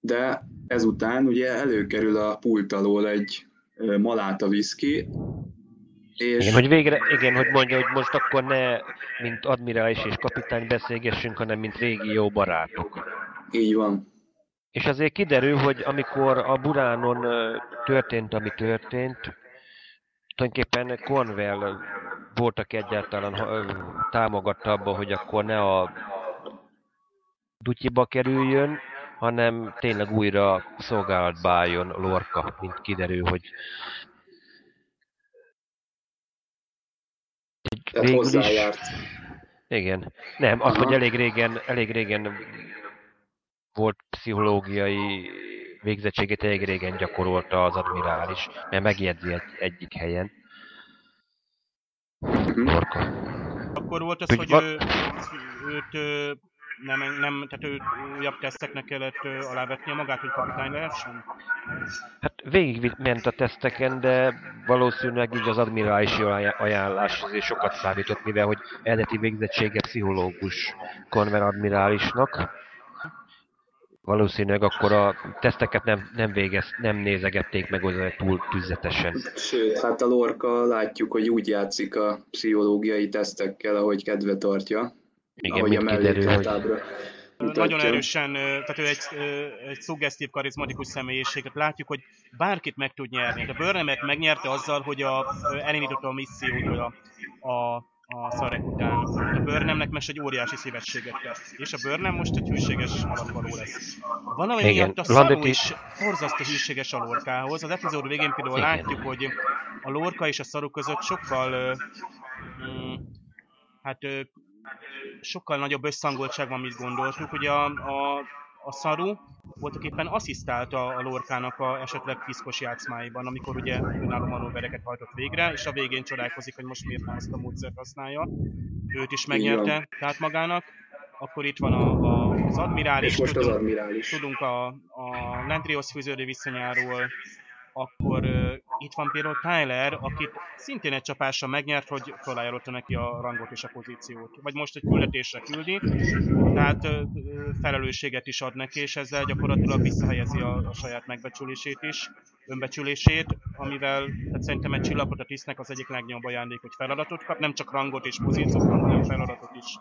A: de ezután ugye előkerül a pult alól egy maláta viszki,
B: és... Igen, hogy végre, igen, hogy mondja, hogy most akkor ne mint admirális és kapitány beszélgessünk, hanem mint régi jó barátok.
A: Így van.
B: És azért kiderül, hogy amikor a Buránon történt, ami történt, tulajdonképpen Cornwell voltak egyáltalán támogatta abba, hogy akkor ne a dutyiba kerüljön, hanem tényleg újra szolgálatba álljon Lorca, mint kiderül, hogy
A: végül is...
B: Igen. Nem, az, Aha. hogy elég régen, elég régen volt pszichológiai végzettségét elég régen gyakorolta az admirális, mert megjegyzi egy, egyik helyen.
C: Lorca. Akkor volt az, hogy, hogy ő, őt nem, nem, tehát ő újabb teszteknek kellett alávetnie magát, hogy kapitány lehessen?
B: Hát végig ment a teszteken, de valószínűleg így az admirálisi ajánlás azért sokat számított, mivel hogy eredeti végzettsége pszichológus konver admirálisnak. Valószínűleg akkor a teszteket nem, nem végez, nem nézegették meg olyan túl tüzetesen.
A: Sőt, hát a Lorca látjuk, hogy úgy játszik a pszichológiai tesztekkel, ahogy kedve tartja
B: igen, ahogy a mellékletábra.
C: Nagyon erősen, tehát ő egy, egy szuggesztív, karizmatikus személyiséget látjuk, hogy bárkit meg tud nyerni. A Burnhamet megnyerte azzal, hogy a, elindította a missziót a, a, a szarek után. A Burnhamnek most egy óriási szívességet tesz. És a Burnham most egy hűséges alapvaló lesz. Valami Igen. miatt a szarú is borzasztó hűséges a Lorkához. Az epizód végén például Igen. látjuk, hogy a Lorka és a szarú között sokkal mm, hát sokkal nagyobb összhangoltság van, mint gondoltuk. Ugye a, a, a Saru voltak éppen asszisztálta a Lorkának a esetleg piszkos játszmáiban, amikor ugye önálló manővereket hajtott végre, és a végén csodálkozik, hogy most miért nem ezt a módszert használja. Őt is megnyerte, tehát magának. Akkor itt van a, a, az admirális.
A: És most tudunk, az admirális.
C: Tudunk a, a Landrios fűződő viszonyáról, akkor uh, itt van például Tyler, akit szintén egy csapással megnyert, hogy felajánlotta neki a rangot és a pozíciót. Vagy most egy küldetésre küldi, tehát felelősséget is ad neki, és ezzel gyakorlatilag visszahelyezi a, a saját megbecsülését is, önbecsülését, amivel tehát szerintem egy csillagot a tisztnek az egyik legnagyobb ajándék, hogy feladatot kap, nem csak rangot és pozíciót, hanem feladatot is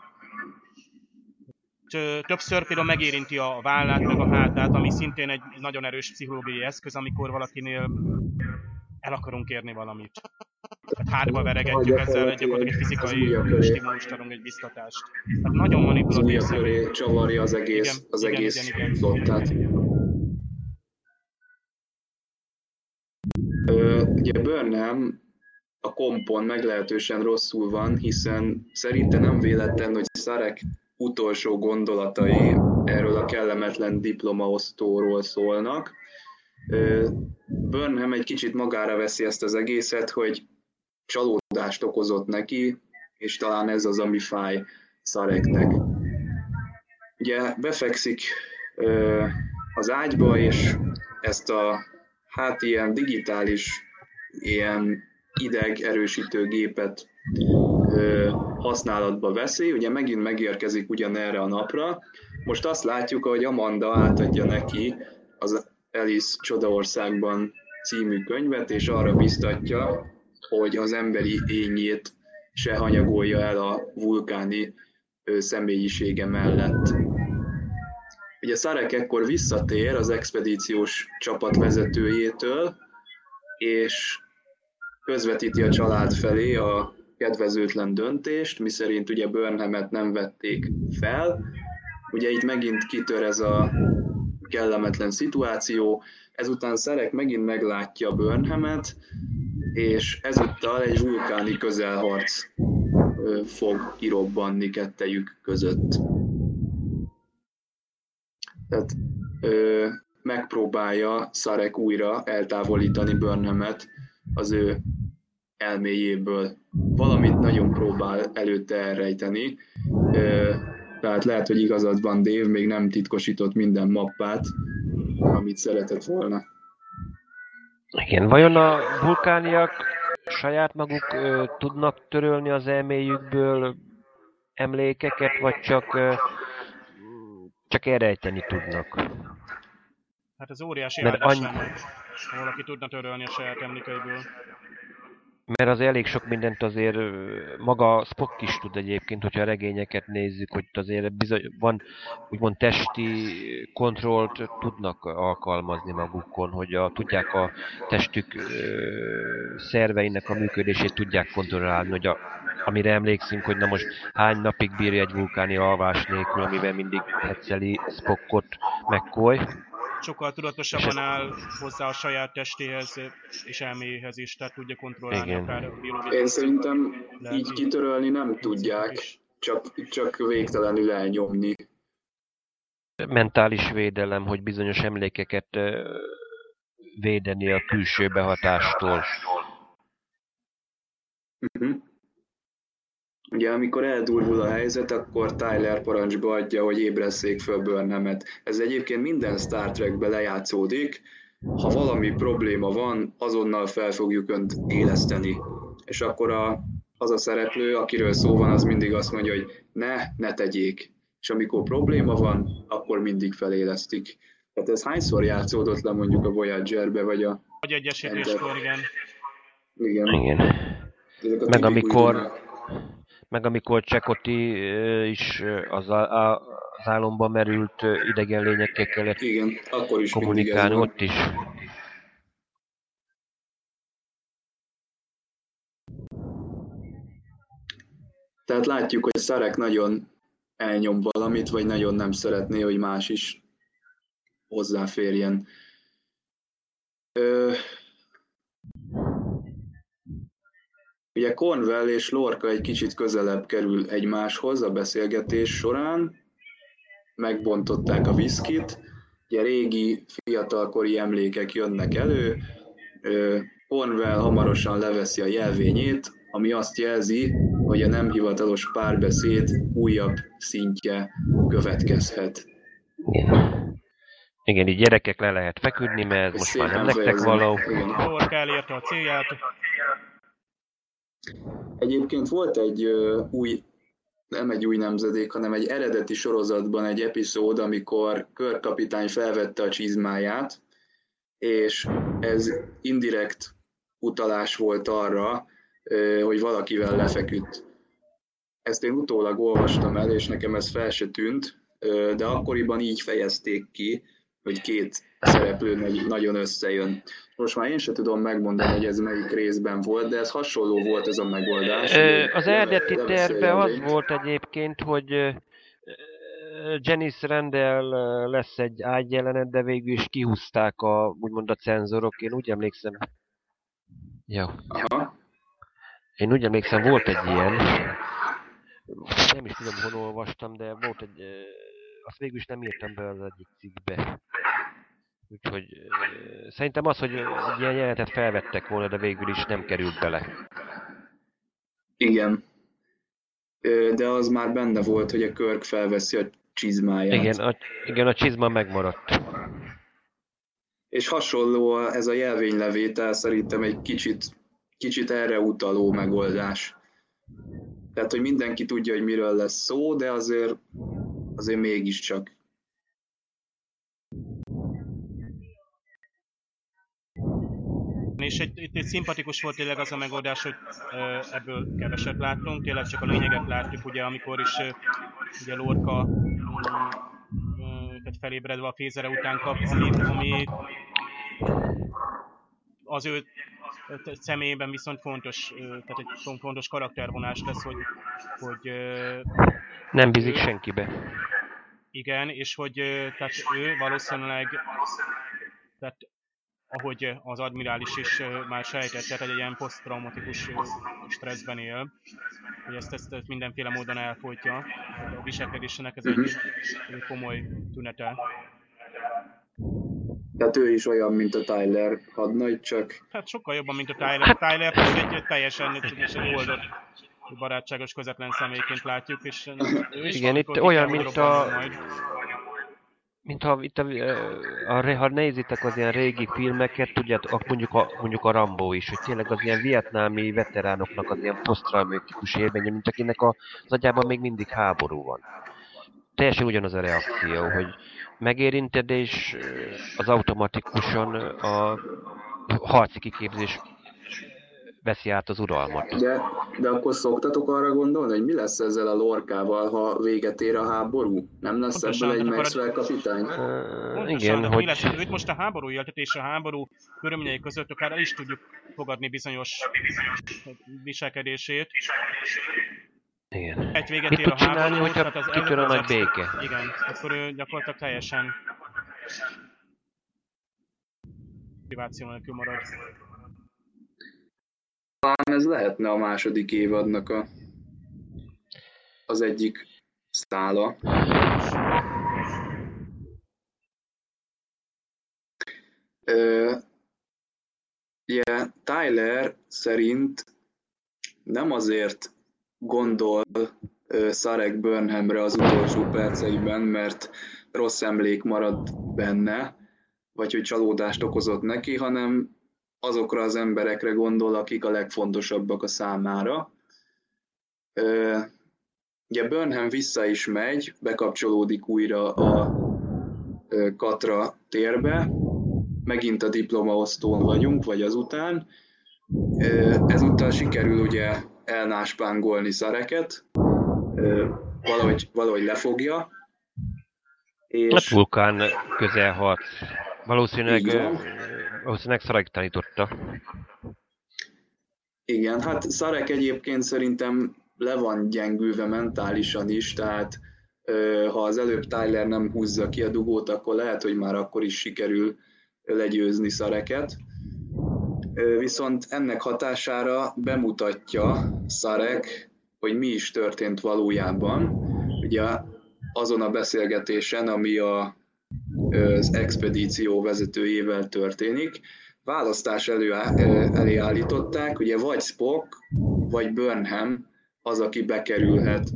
C: többször például megérinti a vállát, meg a hátát, ami szintén egy nagyon erős pszichológiai eszköz, amikor valakinél el akarunk érni valamit. Tehát hátba veregetjük ezzel gyakorlatilag egy fizikai stimulust adunk, egy biztatást. Tehát nagyon manipulatív.
A: Köré csavarja az egész, igen, az igen, egész igen, igen. flottát. ugye Burnham a kompon meglehetősen rosszul van, hiszen szerinte nem véletlen, hogy Szarek utolsó gondolatai erről a kellemetlen diplomaosztóról szólnak. Burnham egy kicsit magára veszi ezt az egészet, hogy csalódást okozott neki, és talán ez az, ami fáj Szareknek. Ugye befekszik az ágyba, és ezt a hát ilyen digitális, ilyen ideg erősítő gépet használatba veszi, ugye megint megérkezik ugyanerre a napra. Most azt látjuk, hogy Amanda átadja neki az Alice Csodaországban című könyvet, és arra biztatja, hogy az emberi ényét se hanyagolja el a vulkáni személyisége mellett. Ugye Szarek ekkor visszatér az expedíciós csapat vezetőjétől, és közvetíti a család felé a kedvezőtlen döntést, miszerint ugye Burnhamet nem vették fel. Ugye itt megint kitör ez a kellemetlen szituáció, ezután Szerek megint meglátja Burnhamet, és ezúttal egy vulkáni közelharc fog kirobbanni kettejük között. Tehát ö, megpróbálja Szarek újra eltávolítani Burnhamet az ő elméjéből. Valamit nagyon próbál előtte elrejteni, tehát lehet, hogy igazad van Dave, még nem titkosított minden mappát, amit szeretett volna.
B: Igen, vajon a vulkániak saját maguk ö, tudnak törölni az elméjükből emlékeket, vagy csak, ö, csak elrejteni tudnak?
C: Hát ez óriási
B: Mert
C: áldás
B: annyi-
C: lenne, valaki tudna törölni a saját emlékeiből.
B: Mert az elég sok mindent azért maga Spock is tud egyébként, hogyha a regényeket nézzük, hogy azért bizony, van úgymond testi kontrollt tudnak alkalmazni magukon, hogy a, tudják a testük ö, szerveinek a működését tudják kontrollálni, hogy a, amire emlékszünk, hogy na most hány napig bírja egy vulkáni alvás nélkül, amiben mindig hetszeli Spockot McCoy.
C: Sokkal tudatosabban áll hozzá a saját testéhez és elméjéhez is, tehát tudja kontrollálni
B: Igen.
C: akár a biológiai
A: Én szerintem
C: Lehet,
A: így kitörölni nem tudják,
C: is.
A: csak, csak végtelenül elnyomni.
B: mentális védelem, hogy bizonyos emlékeket védeni a külső behatástól.
A: Mhm. Ugye amikor eldurvul a helyzet, akkor Tyler parancsba adja, hogy ébresszék föl Burnhamet. Ez egyébként minden Star Trekbe lejátszódik. Ha valami probléma van, azonnal fel fogjuk önt éleszteni. És akkor a, az a szereplő, akiről szó van, az mindig azt mondja, hogy ne, ne tegyék. És amikor probléma van, akkor mindig felélesztik. Tehát ez hányszor játszódott le mondjuk a Voyager-be, vagy a...
C: Vagy egyesítéskor, igen.
A: Igen.
B: Igen.
A: Ezek a
B: Meg amikor-
A: dumák.
B: Meg amikor Csekoti is az, a, a, az álomba merült idegen lényekkel kellett
A: Igen, akkor is
B: kommunikálni ott is.
A: Tehát látjuk, hogy Szarek nagyon elnyom valamit, vagy nagyon nem szeretné, hogy más is hozzáférjen. Ö... Ugye Cornwell és Lorca egy kicsit közelebb kerül egymáshoz a beszélgetés során, megbontották a viszkit, ugye régi, fiatalkori emlékek jönnek elő, Cornwell hamarosan leveszi a jelvényét, ami azt jelzi, hogy a nem hivatalos párbeszéd újabb szintje következhet.
B: Igen, így gyerekek le lehet feküdni, mert ez most már nem nektek való.
A: Igen.
C: Lorca elérte a célját,
A: Egyébként volt egy új, nem egy új nemzedék, hanem egy eredeti sorozatban egy epizód, amikor Kirk kapitány felvette a csizmáját, és ez indirekt utalás volt arra, hogy valakivel lefeküdt. Ezt én utólag olvastam el, és nekem ez fel se tűnt, de akkoriban így fejezték ki, hogy két szereplő nagy- nagyon összejön. Most már én se tudom megmondani, hogy ez melyik részben volt, de ez hasonló volt ez a megoldás.
B: Ö, Az eredeti terve az volt egyébként, hogy Janice Rendel lesz egy ágyjelenet, de végül is kihúzták a, úgymond a cenzorok. Én úgy emlékszem... Jó.
A: Aha.
B: Én úgy emlékszem, volt egy ilyen, nem is tudom, hol olvastam, de volt egy, azt végül is nem írtam be az egyik cikkbe. Úgyhogy szerintem az, hogy egy ilyen jelenetet felvettek volna, de végül is nem került bele.
A: Igen. De az már benne volt, hogy a Körk felveszi a csizmáját.
B: Igen, a, igen, a csizma megmaradt.
A: És hasonló a- ez a jelvénylevétel szerintem egy kicsit, kicsit erre utaló megoldás. Tehát, hogy mindenki tudja, hogy miről lesz szó, de azért, azért mégiscsak.
C: És egy, itt egy szimpatikus volt tényleg az a megoldás, hogy ebből keveset láttunk, tényleg csak a lényeget látjuk, ugye, amikor is ugye Lorca tehát felébredve a fézere után kap, ami, ami az ő személyében viszont fontos, tehát egy fontos karaktervonás lesz, hogy, hogy
B: Nem bízik senkibe.
C: igen, és hogy tehát ő valószínűleg, tehát ahogy az admirális is már sejtette, tehát egy ilyen poszttraumatikus stresszben él, hogy ezt, ezt, ezt mindenféle módon elfolytja. A viselkedésének ez egy,
A: Mhm.
C: egy komoly tünete.
A: Tehát ő is olyan, mint a Tyler hadnagy, csak
C: Hát sokkal jobban, mint a Tyler. Tyler is egy teljesen egy oldott barátságos, közvetlen személyként látjuk, és
B: Igen, itt olyan, mint a-
C: Majd.
B: Mint ha, itt a, a, ha nézitek az ilyen régi filmeket, tudjátok, mondjuk a, mondjuk a Rambo is, hogy tényleg az ilyen vietnámi veteránoknak az ilyen posztraumatikus élménye, mint akinek a, az agyában még mindig háború van. teljesen ugyanaz a reakció, hogy megérinted, és az automatikusan a harci kiképzés veszi át az uralmat.
A: De, de akkor szoktatok arra gondolni, hogy mi lesz ezzel a lorkával, ha véget ér a háború? Nem lesz Pontosan, ebből egy Maxwell kapitány?
B: Uh, igen,
C: hogy... Mi lesz, őt most a háború éltetés a háború körülményei között akár el is tudjuk fogadni bizonyos viselkedését.
B: Igen.
C: Egy véget Mit tud csinálni,
B: hogyha az kitör a nagy béke?
C: Igen, akkor ő gyakorlatilag teljesen motiváció nélkül marad.
A: Talán ez lehetne a második évadnak a, az egyik szála. Ö, yeah, Tyler szerint nem azért gondol ö, Szarek Burnhamre az utolsó perceiben, mert rossz emlék marad benne, vagy hogy csalódást okozott neki, hanem azokra az emberekre gondol, akik a legfontosabbak a számára. Ugye Burnham vissza is megy, bekapcsolódik újra a Katra térbe, megint a diplomaosztón vagyunk, vagy azután. Ezúttal sikerül ugye elnáspángolni szareket, valahogy, valahogy lefogja.
B: És... Hát vulkán közelharc. Valószínűleg Valószínűleg Szarek tanította.
A: Igen, hát Szarek egyébként szerintem le van gyengülve mentálisan is, tehát ha az előbb Tyler nem húzza ki a dugót, akkor lehet, hogy már akkor is sikerül legyőzni Szareket. Viszont ennek hatására bemutatja Szarek, hogy mi is történt valójában. Ugye azon a beszélgetésen, ami a az expedíció vezetőjével történik. Választás elő, elé állították, ugye vagy Spock, vagy Burnham az, aki bekerülhet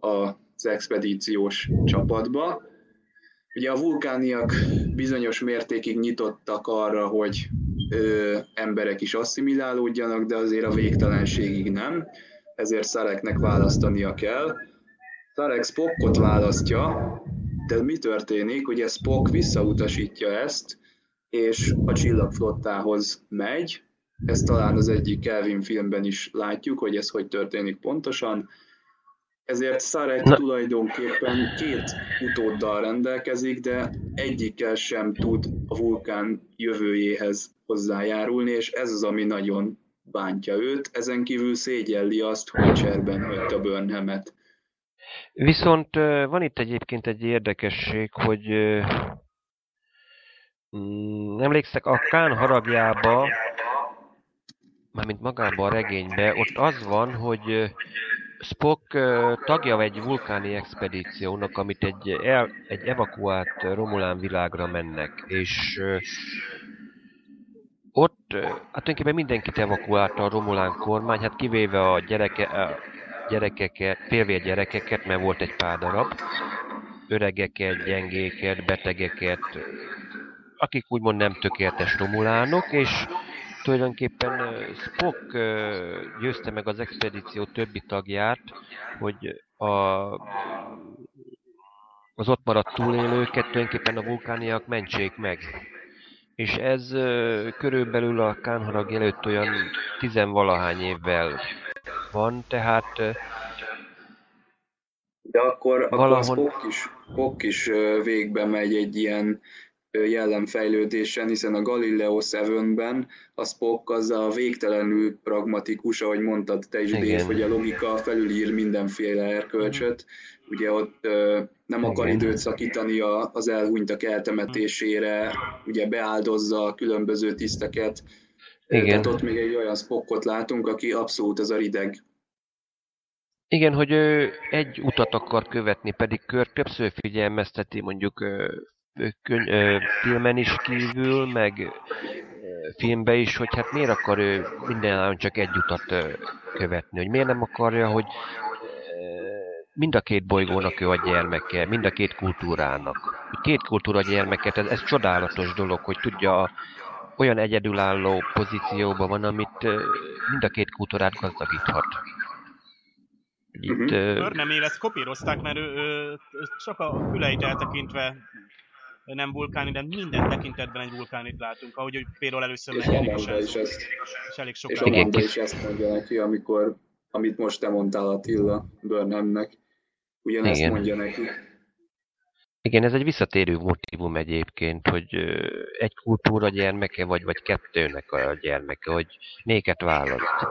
A: az expedíciós csapatba. Ugye a vulkániak bizonyos mértékig nyitottak arra, hogy ö, emberek is asszimilálódjanak, de azért a végtelenségig nem, ezért Szareknek választania kell. Szarek Spockot választja, de mi történik? Ugye Spock visszautasítja ezt, és a csillagflottához megy. Ezt talán az egyik Kelvin filmben is látjuk, hogy ez hogy történik pontosan. Ezért Szarek tulajdonképpen két utóddal rendelkezik, de egyikkel sem tud a vulkán jövőjéhez hozzájárulni, és ez az, ami nagyon bántja őt. Ezen kívül szégyelli azt, hogy cserben hagyta Burnhamet.
B: Viszont van itt egyébként egy érdekesség, hogy mm, emlékszek, a Kán haragjába, mármint magába a regénybe, ott az van, hogy Spock tagja egy vulkáni expedíciónak, amit egy, el, egy evakuált Romulán világra mennek, és ott hát tulajdonképpen mindenkit evakuálta a Romulán kormány, hát kivéve a gyereke, gyerekeket, félvér gyerekeket, mert volt egy pár darab, öregeket, gyengéket, betegeket, akik úgymond nem tökéletes romulánok, és tulajdonképpen Spock győzte meg az expedíció többi tagját, hogy a, az ott maradt túlélőket tulajdonképpen a vulkániak mentsék meg. És ez körülbelül a Kánharag előtt olyan tizenvalahány évvel van, tehát...
A: De akkor, valahol... akkor Spock is, Spock is végbe megy egy ilyen jellemfejlődésen, hiszen a Galileo 7-ben a Spock az a végtelenül pragmatikus, ahogy mondtad te is, Dave, hogy a logika felülír mindenféle erkölcsöt. Ugye ott nem Igen. akar időt szakítani az elhunytak eltemetésére, ugye beáldozza a különböző tiszteket, igen. Tehát ott még egy olyan Spockot látunk, aki abszolút ez a rideg.
B: Igen, hogy ő egy utat akar követni, pedig Kör többször figyelmezteti mondjuk köny- filmen is kívül, meg filmbe is, hogy hát miért akar ő mindenáron csak egy utat követni, hogy miért nem akarja, hogy mind a két bolygónak ő a gyermeke, mind a két kultúrának. Két kultúra gyermeket, ez, ez csodálatos dolog, hogy tudja a olyan egyedülálló pozícióban van, amit mind a két kultúrát gazdagíthat. Itt, uh-huh.
C: Börnemél ezt kopírozták, mert ő, ő, csak a füleit eltekintve nem vulkáni, de minden tekintetben egy vulkánit látunk, ahogy hogy például először
A: megjelenik és, és, ezt, és elég sok És Amanda is ezt mondja neki, amikor, amit most te mondtál Attila Burnhamnek, ugyanezt Igen. mondja neki.
B: Igen, ez egy visszatérő motivum egyébként, hogy egy kultúra gyermeke vagy, vagy kettőnek a gyermeke, hogy néket választ.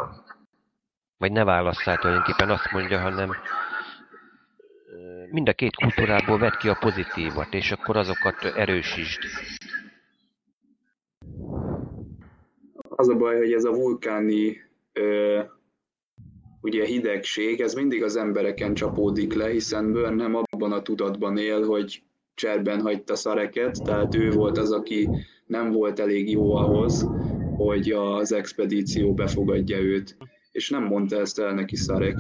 B: Vagy ne válasszál tulajdonképpen azt mondja, hanem mind a két kultúrából vedd ki a pozitívat, és akkor azokat erősítsd.
A: Az a baj, hogy ez a vulkáni ö, ugye hidegség, ez mindig az embereken csapódik le, hiszen Burnham abban a tudatban él, hogy cserben hagyta Szareket, tehát ő volt az, aki nem volt elég jó ahhoz, hogy az expedíció befogadja őt. És nem mondta ezt el neki Szarek.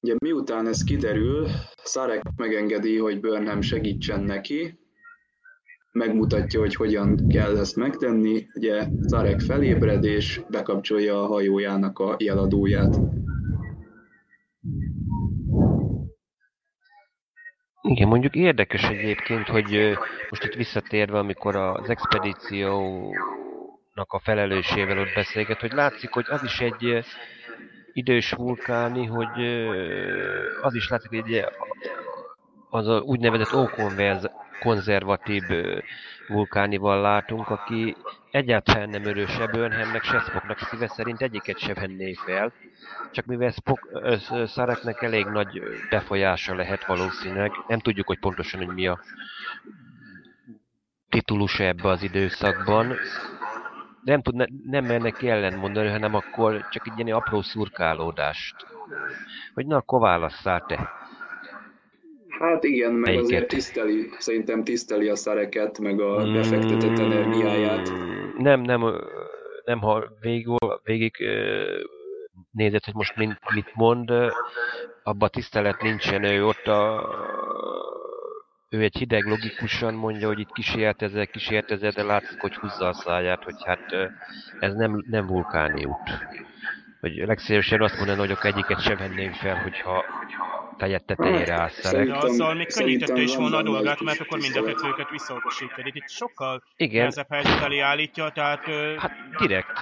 A: Ugye miután ez kiderül, Szarek megengedi, hogy Burnham segítsen neki, megmutatja, hogy hogyan kell ezt megtenni. Ugye Szarek felébred és bekapcsolja a hajójának a jeladóját.
B: Igen, mondjuk érdekes egyébként, hogy most itt visszatérve, amikor az expedíciónak a felelősével ott beszélget, hogy látszik, hogy az is egy idős vulkáni, hogy az is látszik, hogy az a úgynevezett ókonzervatív vulkánival látunk, aki egyáltalán nem örös Burnhamnek, se Spocknak szíve szerint egyiket se venné fel, csak mivel Spock, Szareknek elég nagy befolyása lehet valószínűleg, nem tudjuk, hogy pontosan, hogy mi a titulusa ebbe az időszakban, nem tud, ne, nem mernek ki mondani, hanem akkor csak egy ilyen apró szurkálódást. Hogy na, akkor válasszál te.
A: Hát igen, meg Melyiket? azért tiszteli, szerintem tiszteli a szereket, meg a mm, befektetett energiáját.
B: Nem, nem, nem ha végig, végig nézed, hogy most mit, mit mond, abba tisztelet nincsen, ő ott a ő egy hideg logikusan mondja, hogy itt kísérletezzel, kísérletezzel, de látszik, hogy húzza a száját, hogy hát ez nem, nem vulkáni út. Hogy legszívesebben azt mondaná, hogy akkor egyiket sem venném fel, hogyha fejet tetejére
C: állszerek. De azzal még könnyítette is volna a dolgát, mert akkor mind a kettőket visszautasítja. Itt sokkal Igen. nehezebb helyzet elé állítja, tehát...
B: Hát direkt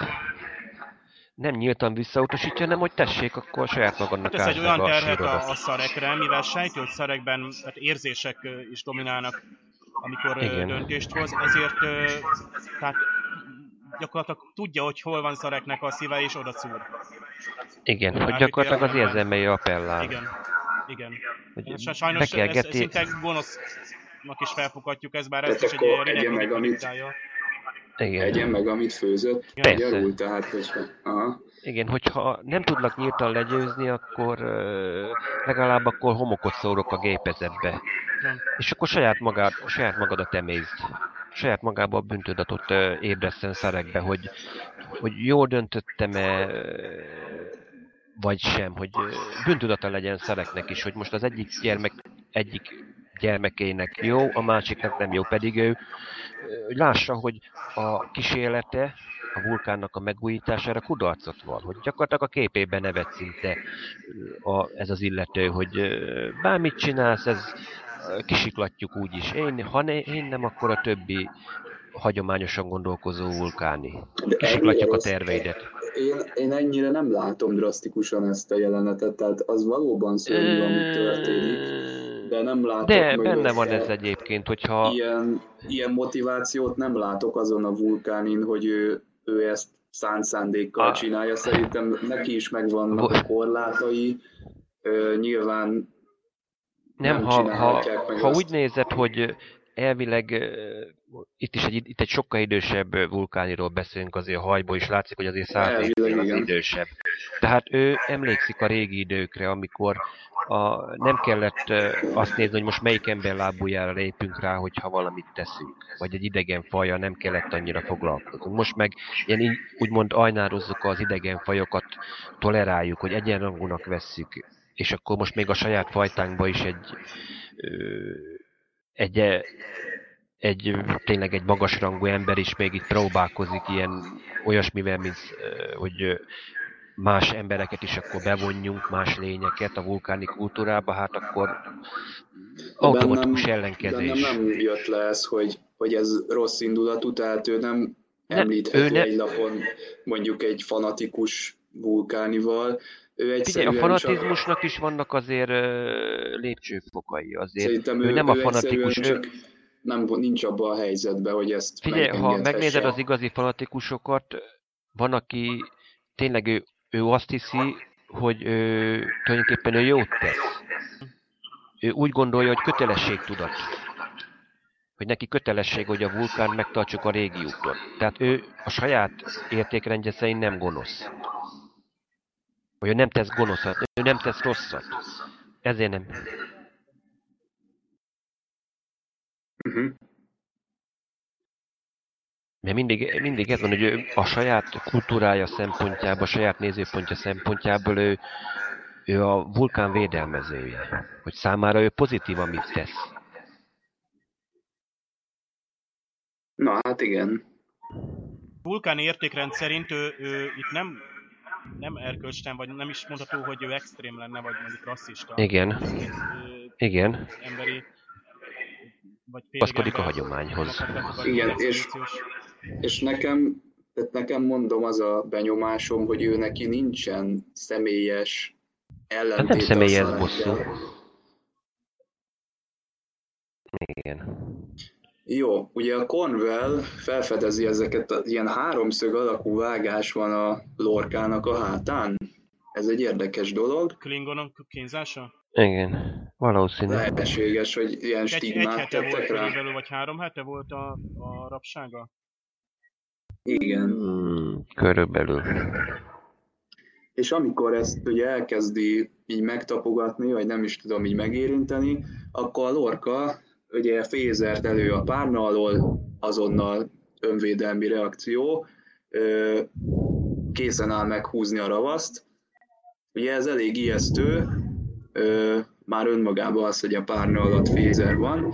B: nem nyíltan visszautasítja, hanem hogy tessék, akkor saját magadnak
C: hát ez egy olyan terhet a, a szarekre, mivel sejti, hogy szarekben tehát érzések is dominálnak, amikor Igen. döntést hoz, ezért tehát gyakorlatilag tudja, hogy hol van szareknek a szíve, és oda szúr.
B: Igen, Tehát, hogy gyakorlatilag az érzelmei appellál.
C: Igen, igen. Hogy Sajnos ez, ez szinte gonosznak is felfoghatjuk ez, bár ez is egy
A: ilyen meg, amit, igen. egyen meg, amit főzött.
B: Persze. Gyarul,
A: tehát, hogyha... Aha.
B: Igen, hogyha nem tudnak nyíltan legyőzni, akkor legalább akkor homokot szórok a gépezetbe. Nem. És akkor saját, magad, saját magadat emészd. Saját magába a bűntudatot ébreszten szerekbe, hogy, hogy jól döntöttem-e, vagy sem, hogy bűntudata legyen szereknek is, hogy most az egyik gyermek egyik gyermekének jó, a másiknak nem jó, pedig ő hogy lássa, hogy a kísérlete a vulkánnak a megújítására kudarcot van, hogy gyakorlatilag a képében nevet szinte a, ez az illető, hogy bármit csinálsz, ez kisiklatjuk úgyis. Én, ha ne, én nem, akkor a többi hagyományosan gondolkozó vulkáni. Kisiklatjuk a terveidet.
A: Én, én ennyire nem látom drasztikusan ezt a jelenetet, tehát az valóban szörnyű, ami történik de nem látok
B: De benne van ez egyébként, hogyha...
A: Ilyen, ilyen motivációt nem látok azon a vulkánin, hogy ő, ő ezt szánt szándékkal a... csinálja. Szerintem neki is megvannak a korlátai. Ö, nyilván
B: nem, nem ha, ha, ha úgy nézed, hogy elvileg itt is egy, itt egy sokkal idősebb vulkániról beszélünk, azért a hajból is látszik, hogy azért száz évvel idősebb. Tehát ő emlékszik a régi időkre, amikor a, nem kellett azt nézni, hogy most melyik ember lábújára lépünk rá, hogyha valamit teszünk. Vagy egy idegen faja nem kellett annyira foglalkozunk. Most meg ilyen úgymond ajnározzuk az idegen fajokat, toleráljuk, hogy egyenrangúnak vesszük. És akkor most még a saját fajtánkba is egy, egy egy, tényleg egy magasrangú ember is még itt próbálkozik ilyen olyasmivel, mint hogy más embereket is akkor bevonjunk, más lényeket a vulkáni kultúrába, hát akkor automatikus bennem, ellenkezés.
A: Bennem nem jött le ez, hogy, hogy ez rossz indulatú, tehát ő nem említheti ő ne... egy lapon mondjuk egy fanatikus vulkánival, ő
B: egyszerűen Figyelj, a fanatizmusnak csak... is vannak azért lépcsőfokai. Azért Szerintem ő, ő nem ő a fanatikus. Csak ő...
A: nem, nincs abban a helyzetben, hogy ezt
B: Figyelj, ha megnézed az igazi fanatikusokat, van, aki tényleg ő, ő azt hiszi, hogy ő, tulajdonképpen ő jót tesz. Ő úgy gondolja, hogy kötelességtudat. Hogy neki kötelesség, hogy a vulkán megtartsuk a régiókon. Tehát ő a saját értékrendje szerint nem gonosz. Hogy ő nem tesz gonoszat, ő nem tesz rosszat. Ezért nem. Uh-huh. Mert mindig, mindig ez van, hogy ő a saját kultúrája szempontjából, a saját nézőpontja szempontjából ő, ő a vulkán védelmezője. Hogy számára ő pozitív, amit tesz.
A: Na hát igen.
C: Vulkán értékrend szerint ő, ő itt nem nem erkölcsten, vagy nem is mondható, hogy ő extrém lenne, vagy mondjuk rasszista.
B: Igen. Ő, Igen. Emberi, Paszkodik a hagyományhoz.
A: Igen, és, és nekem, tehát nekem mondom az a benyomásom, hogy ő neki nincsen személyes ellentét. Hát
B: nem személyes bosszú. Igen.
A: Jó, ugye a Cornwell felfedezi ezeket, a, ilyen háromszög alakú vágás van a lorkának a hátán. Ez egy érdekes dolog.
C: Klingonok kínzása?
B: Igen, valószínű.
A: Lehetséges, hogy ilyen egy, stigmát
C: egy
A: tettek
C: volt
A: rá.
C: Körülbelül, vagy három hete volt a, a rabsága?
A: Igen.
B: Hmm, körülbelül.
A: És amikor ezt ugye elkezdi így megtapogatni, vagy nem is tudom így megérinteni, akkor a lorka ugye fézert elő a párna alól, azonnal önvédelmi reakció, készen áll meghúzni a ravaszt. Ugye ez elég ijesztő, már önmagában az, hogy a párna alatt fézer van,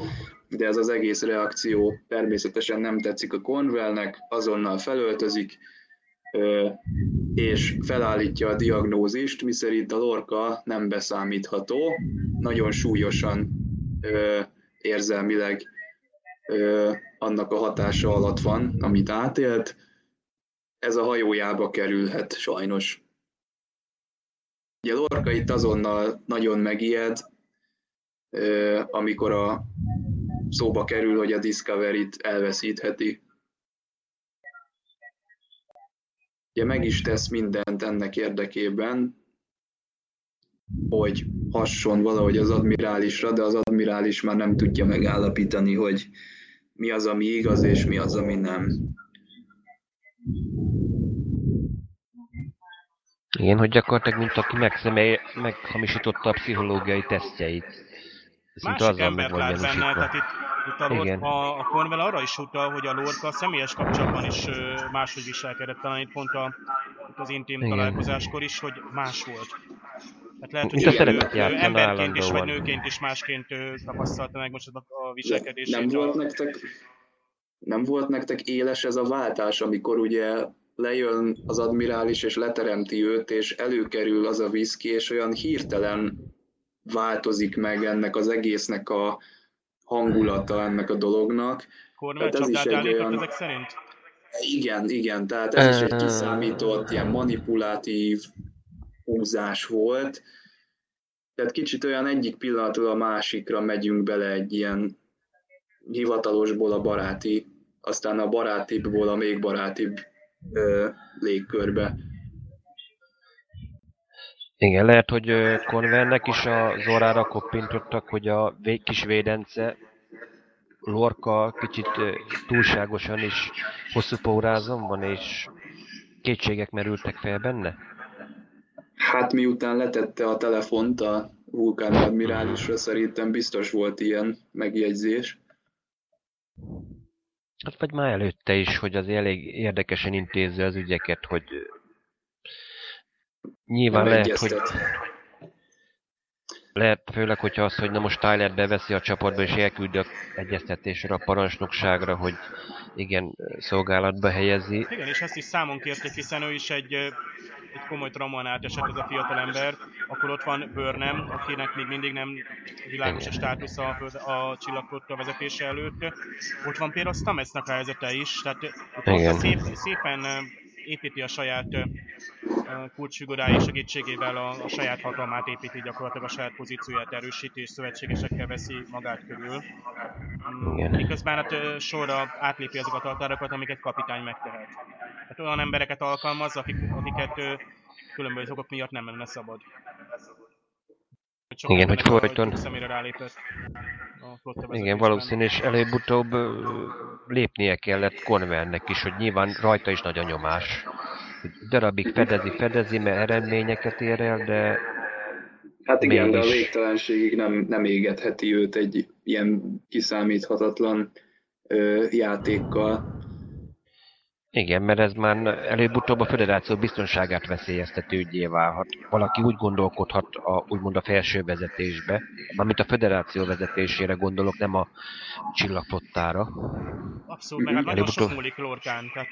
A: de ez az egész reakció természetesen nem tetszik a Cornwellnek, azonnal felöltözik, és felállítja a diagnózist, miszerint a lorka nem beszámítható, nagyon súlyosan érzelmileg ö, annak a hatása alatt van, amit átélt, ez a hajójába kerülhet sajnos. Ugye Lorca itt azonnal nagyon megijed, amikor a szóba kerül, hogy a Discovery-t elveszítheti. Ugye meg is tesz mindent ennek érdekében, hogy hasson valahogy az admirálisra, de az admirális már nem tudja megállapítani, hogy mi az, ami igaz, és mi az, ami nem.
B: Igen, hogy gyakorlatilag, mint aki megszemély, meghamisította a pszichológiai tesztjeit.
C: Szinte Másik embert lát benne, tehát itt, itt a, Igen. a, a Cornwell arra is utal, hogy a Lorca személyes kapcsolatban is máshogy viselkedett, talán itt pont a, az intim Igen. találkozáskor is, hogy más volt. Tehát lehet, hogy ő, ő, ő emberként is, vagy nőként is másként ő tapasztalta meg most a viselkedését.
A: Nem volt, nektek, nem volt nektek éles ez a váltás, amikor ugye lejön az admirális, és leteremti őt, és előkerül az a viszki, és olyan hirtelen változik meg ennek az egésznek a hangulata ennek a dolognak.
C: Kormel ez is egy olyan... ezek szerint?
A: Igen, igen, tehát ez is egy kiszámított, ilyen manipulatív, húzás volt. Tehát kicsit olyan egyik pillanatról a másikra megyünk bele egy ilyen hivatalosból a baráti, aztán a barátibbból a még barátibb ö, légkörbe.
B: Igen, lehet, hogy Convernek is a Zorára koppintottak, hogy a kis védence Lorca kicsit túlságosan is hosszú pórázon van, és kétségek merültek fel benne?
A: Hát miután letette a telefont a vulkán admirálisra, szerintem biztos volt ilyen megjegyzés.
B: Hát vagy már előtte is, hogy az elég érdekesen intézi az ügyeket, hogy nyilván Nem lehet, egyeztet. hogy... lehet főleg, hogyha az, hogy na most Tyler beveszi a csapatba és elküldi a egyeztetésre a parancsnokságra, hogy igen, szolgálatba helyezi.
C: Igen, és ezt is számon kérték, hiszen ő is egy, egy komoly traumán átesett ez a fiatal ember. Akkor ott van Burnham, akinek még mindig nem világos a státusz a, a csillagflotta vezetése előtt. Ott van például Stametsnak a helyzete is, tehát ott szép, szépen építi a saját kulcsfigurái segítségével a, a saját hatalmát építi, gyakorlatilag a saját pozícióját erősíti, és szövetségesekkel veszi magát körül. Igen. Miközben hát sorra átlépi azokat a határokat, amiket kapitány megtehet. Hát olyan embereket alkalmaz, akik, akiket különböző okok miatt nem lenne szabad.
B: Hogy Igen, hogy folyton... Igen, valószínű, és előbb-utóbb lépnie kellett Convernek is, hogy nyilván rajta is nagy a nyomás. Darabig fedezi, fedezi, mert eredményeket ér el, de
A: Hát igen, mégis... de a végtelenségig nem, nem égetheti őt egy ilyen kiszámíthatatlan ö, játékkal.
B: Igen, mert ez már előbb-utóbb a föderáció biztonságát veszélyeztető ügyé válhat. Valaki úgy gondolkodhat a, úgymond a felső vezetésbe, mármint a föderáció vezetésére gondolok, nem a csillagflottára.
C: Abszolút, meg hát nagyon sok múlik Lorkán. Tehát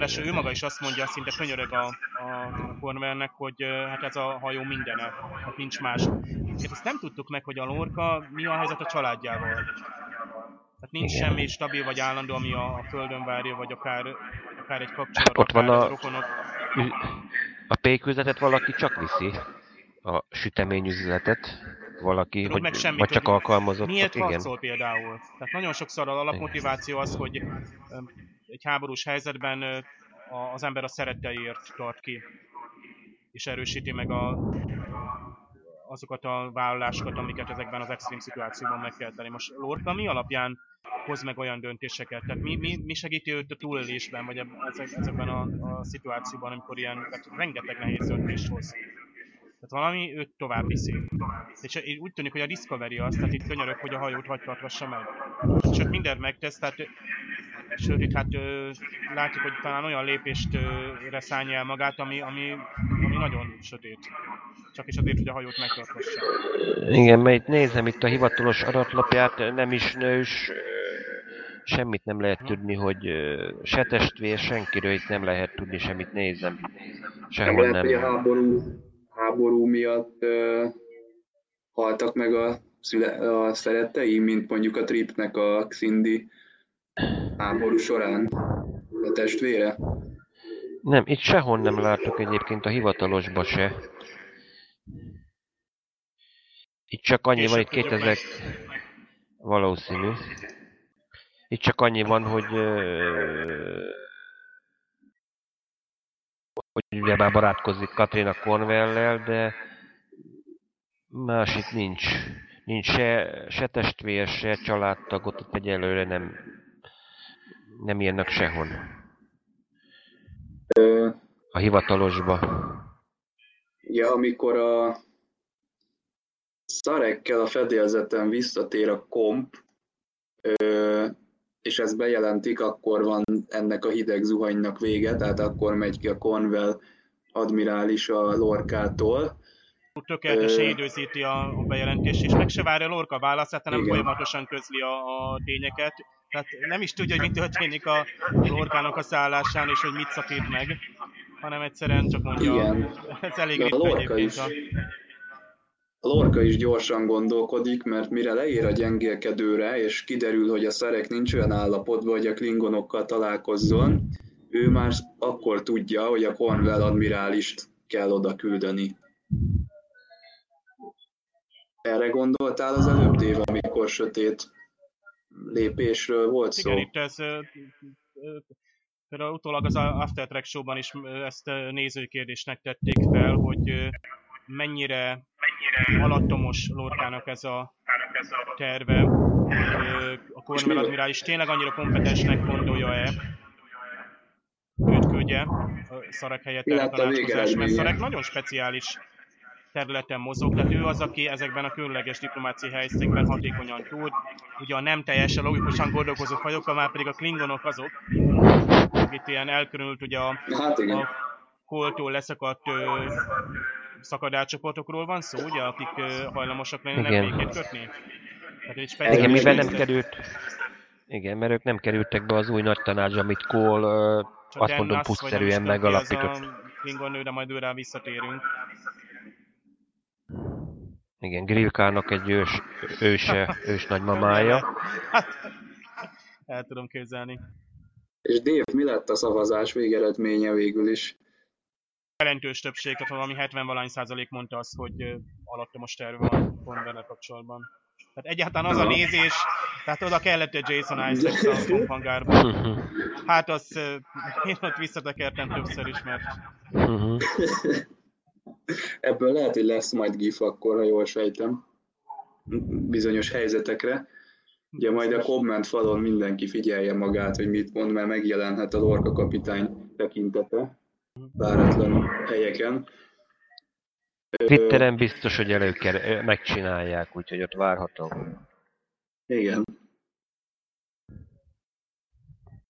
C: itt, ő maga is azt mondja, szinte könyörög a, a Cornwellnek, hogy hát ez a hajó mindene, hát nincs más. Hát ezt nem tudtuk meg, hogy a Lorca mi a helyzet a családjával. Tehát nincs Igen. semmi stabil vagy állandó, ami a, a földön várja, vagy akár, akár egy kapcsolat,
B: Ott van a, rokonok. A péküzletet valaki csak viszi. A süteményüzletet valaki, hogy, meg semmit, vagy csak alkalmazott.
C: Miért harcol például? Tehát nagyon sokszor az alapmotiváció az, hogy egy háborús helyzetben az ember a szeretteiért tart ki, és erősíti meg a, azokat a vállalásokat, amiket ezekben az extrém szituációban meg kell tenni. Most Lorca mi alapján hoz meg olyan döntéseket? Tehát mi, mi, mi segíti őt a túlélésben, vagy ezekben a, a szituációban, amikor ilyen, tehát rengeteg nehéz döntést hoz? Tehát valami őt tovább viszi. És úgy tűnik, hogy a Discovery az, tehát itt könyörök, hogy a hajót vagy tartassa meg. Sőt, mindent megtesz, tehát sőt, itt hát ö, látjuk, hogy talán olyan lépést ö, szállja el magát, ami, ami, ami nagyon sötét. Csak is azért, hogy a hajót megtartassa.
B: Igen, mert itt nézem itt a hivatalos adatlapját, nem is nős, semmit nem lehet tudni, hogy se testvér, senkiről itt nem lehet tudni semmit, nézem.
A: Sehol nem. Lehet, nem. a háború, háború miatt uh, haltak meg a, szüle, a szerettei, mint mondjuk a Tripnek a Xindi háború során a testvére?
B: Nem, itt sehol nem látok egyébként a hivatalosba se. Itt csak annyi van, itt 2000... Valószínű. Itt csak annyi van, hogy... hogy ugye már barátkozik Katrina Cornwell-lel, de másik nincs. Nincs se, se testvér, se családtagot, ott egyelőre nem, nem írnak sehol. A hivatalosba.
A: Ja, amikor a szarekkel a fedélzeten visszatér a komp, és ezt bejelentik, akkor van ennek a hideg zuhanynak vége, tehát akkor megy ki a Cornwell admirális a Lorkától.
C: Tökéletesen Ö... időzíti a bejelentést, és meg se várja a Lorca válaszát, hanem Igen. folyamatosan közli a, a tényeket. Tehát nem is tudja, hogy mi történik a Lorkának a szállásán, és hogy mit szakít meg, hanem egyszerűen csak mondja, Igen. ez elég ritka egyébként. Is. A
A: a Lorca is gyorsan gondolkodik, mert mire leér a gyengélkedőre, és kiderül, hogy a szerek nincs olyan állapotban, hogy a klingonokkal találkozzon, ő már akkor tudja, hogy a Cornwell admirálist kell oda küldeni. Erre gondoltál az előbb, Dév, amikor sötét lépésről volt szó?
C: Igen, itt ez például utólag az After Track show-ban is ezt nézőkérdésnek tették fel, hogy mennyire alattomos Lorkának ez a terve, a Cornwell admirális tényleg annyira kompetensnek gondolja-e, őt küldje a Szarek helyett a tanácskozás, mert Szarek nagyon speciális területen mozog, tehát ő az, aki ezekben a különleges diplomáciai helyzetekben hatékonyan tud. Ugye a nem teljesen logikusan gondolkozó fajokkal, már pedig a klingonok azok, itt ilyen elkülönült ugye a, hát a koltól leszakadt ö, szakadárcsoportokról van szó, ugye, akik ö, hajlamosak lennének
B: Igen.
C: békét kötni? Tehát egy
B: Igen, mivel nem került... Igen, mert ők nem kerültek be az új nagy tanács, amit ö,
C: csak
B: azt mondom,
C: az
B: megalapított.
C: a Klingon nő, de majd őrá visszatérünk.
B: Igen, Grillkának egy ős, őse, ős nagymamája.
C: Hát, el tudom képzelni.
A: És Dave, mi lett a szavazás végeredménye végül is?
C: Jelentős többség, tehát valami 70 valány százalék mondta azt, hogy ö, alattomos terve van Converle kapcsolatban. Tehát egyáltalán az a nézés, tehát oda kellett egy Jason Isaacs a komphangárba. Hát azt ö, én ott visszatekertem többször is, mert
A: Ebből lehet, hogy lesz majd GIF akkor, ha jól sejtem, bizonyos helyzetekre. Ugye majd a komment falon mindenki figyelje magát, hogy mit mond, mert megjelenhet a Lorca kapitány tekintete váratlan helyeken.
B: Twitteren biztos, hogy előker, megcsinálják, úgyhogy ott várható.
A: Igen.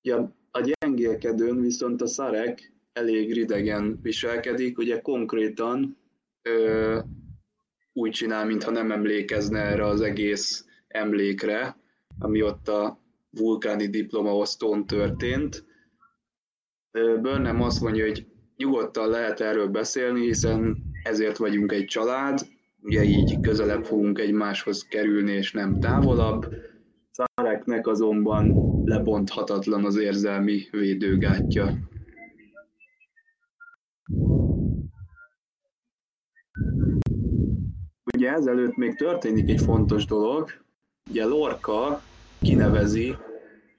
A: Ja, a gyengélkedőn viszont a szarek elég ridegen viselkedik, ugye konkrétan ö, úgy csinál, mintha nem emlékezne erre az egész emlékre, ami ott a vulkáni diplomaosztón történt. Ö, Burnham azt mondja, hogy nyugodtan lehet erről beszélni, hiszen ezért vagyunk egy család, ugye így közelebb fogunk egymáshoz kerülni, és nem távolabb. Száreknek azonban lebonthatatlan az érzelmi védőgátja. Ugye ezelőtt még történik egy fontos dolog. Ugye Lorca kinevezi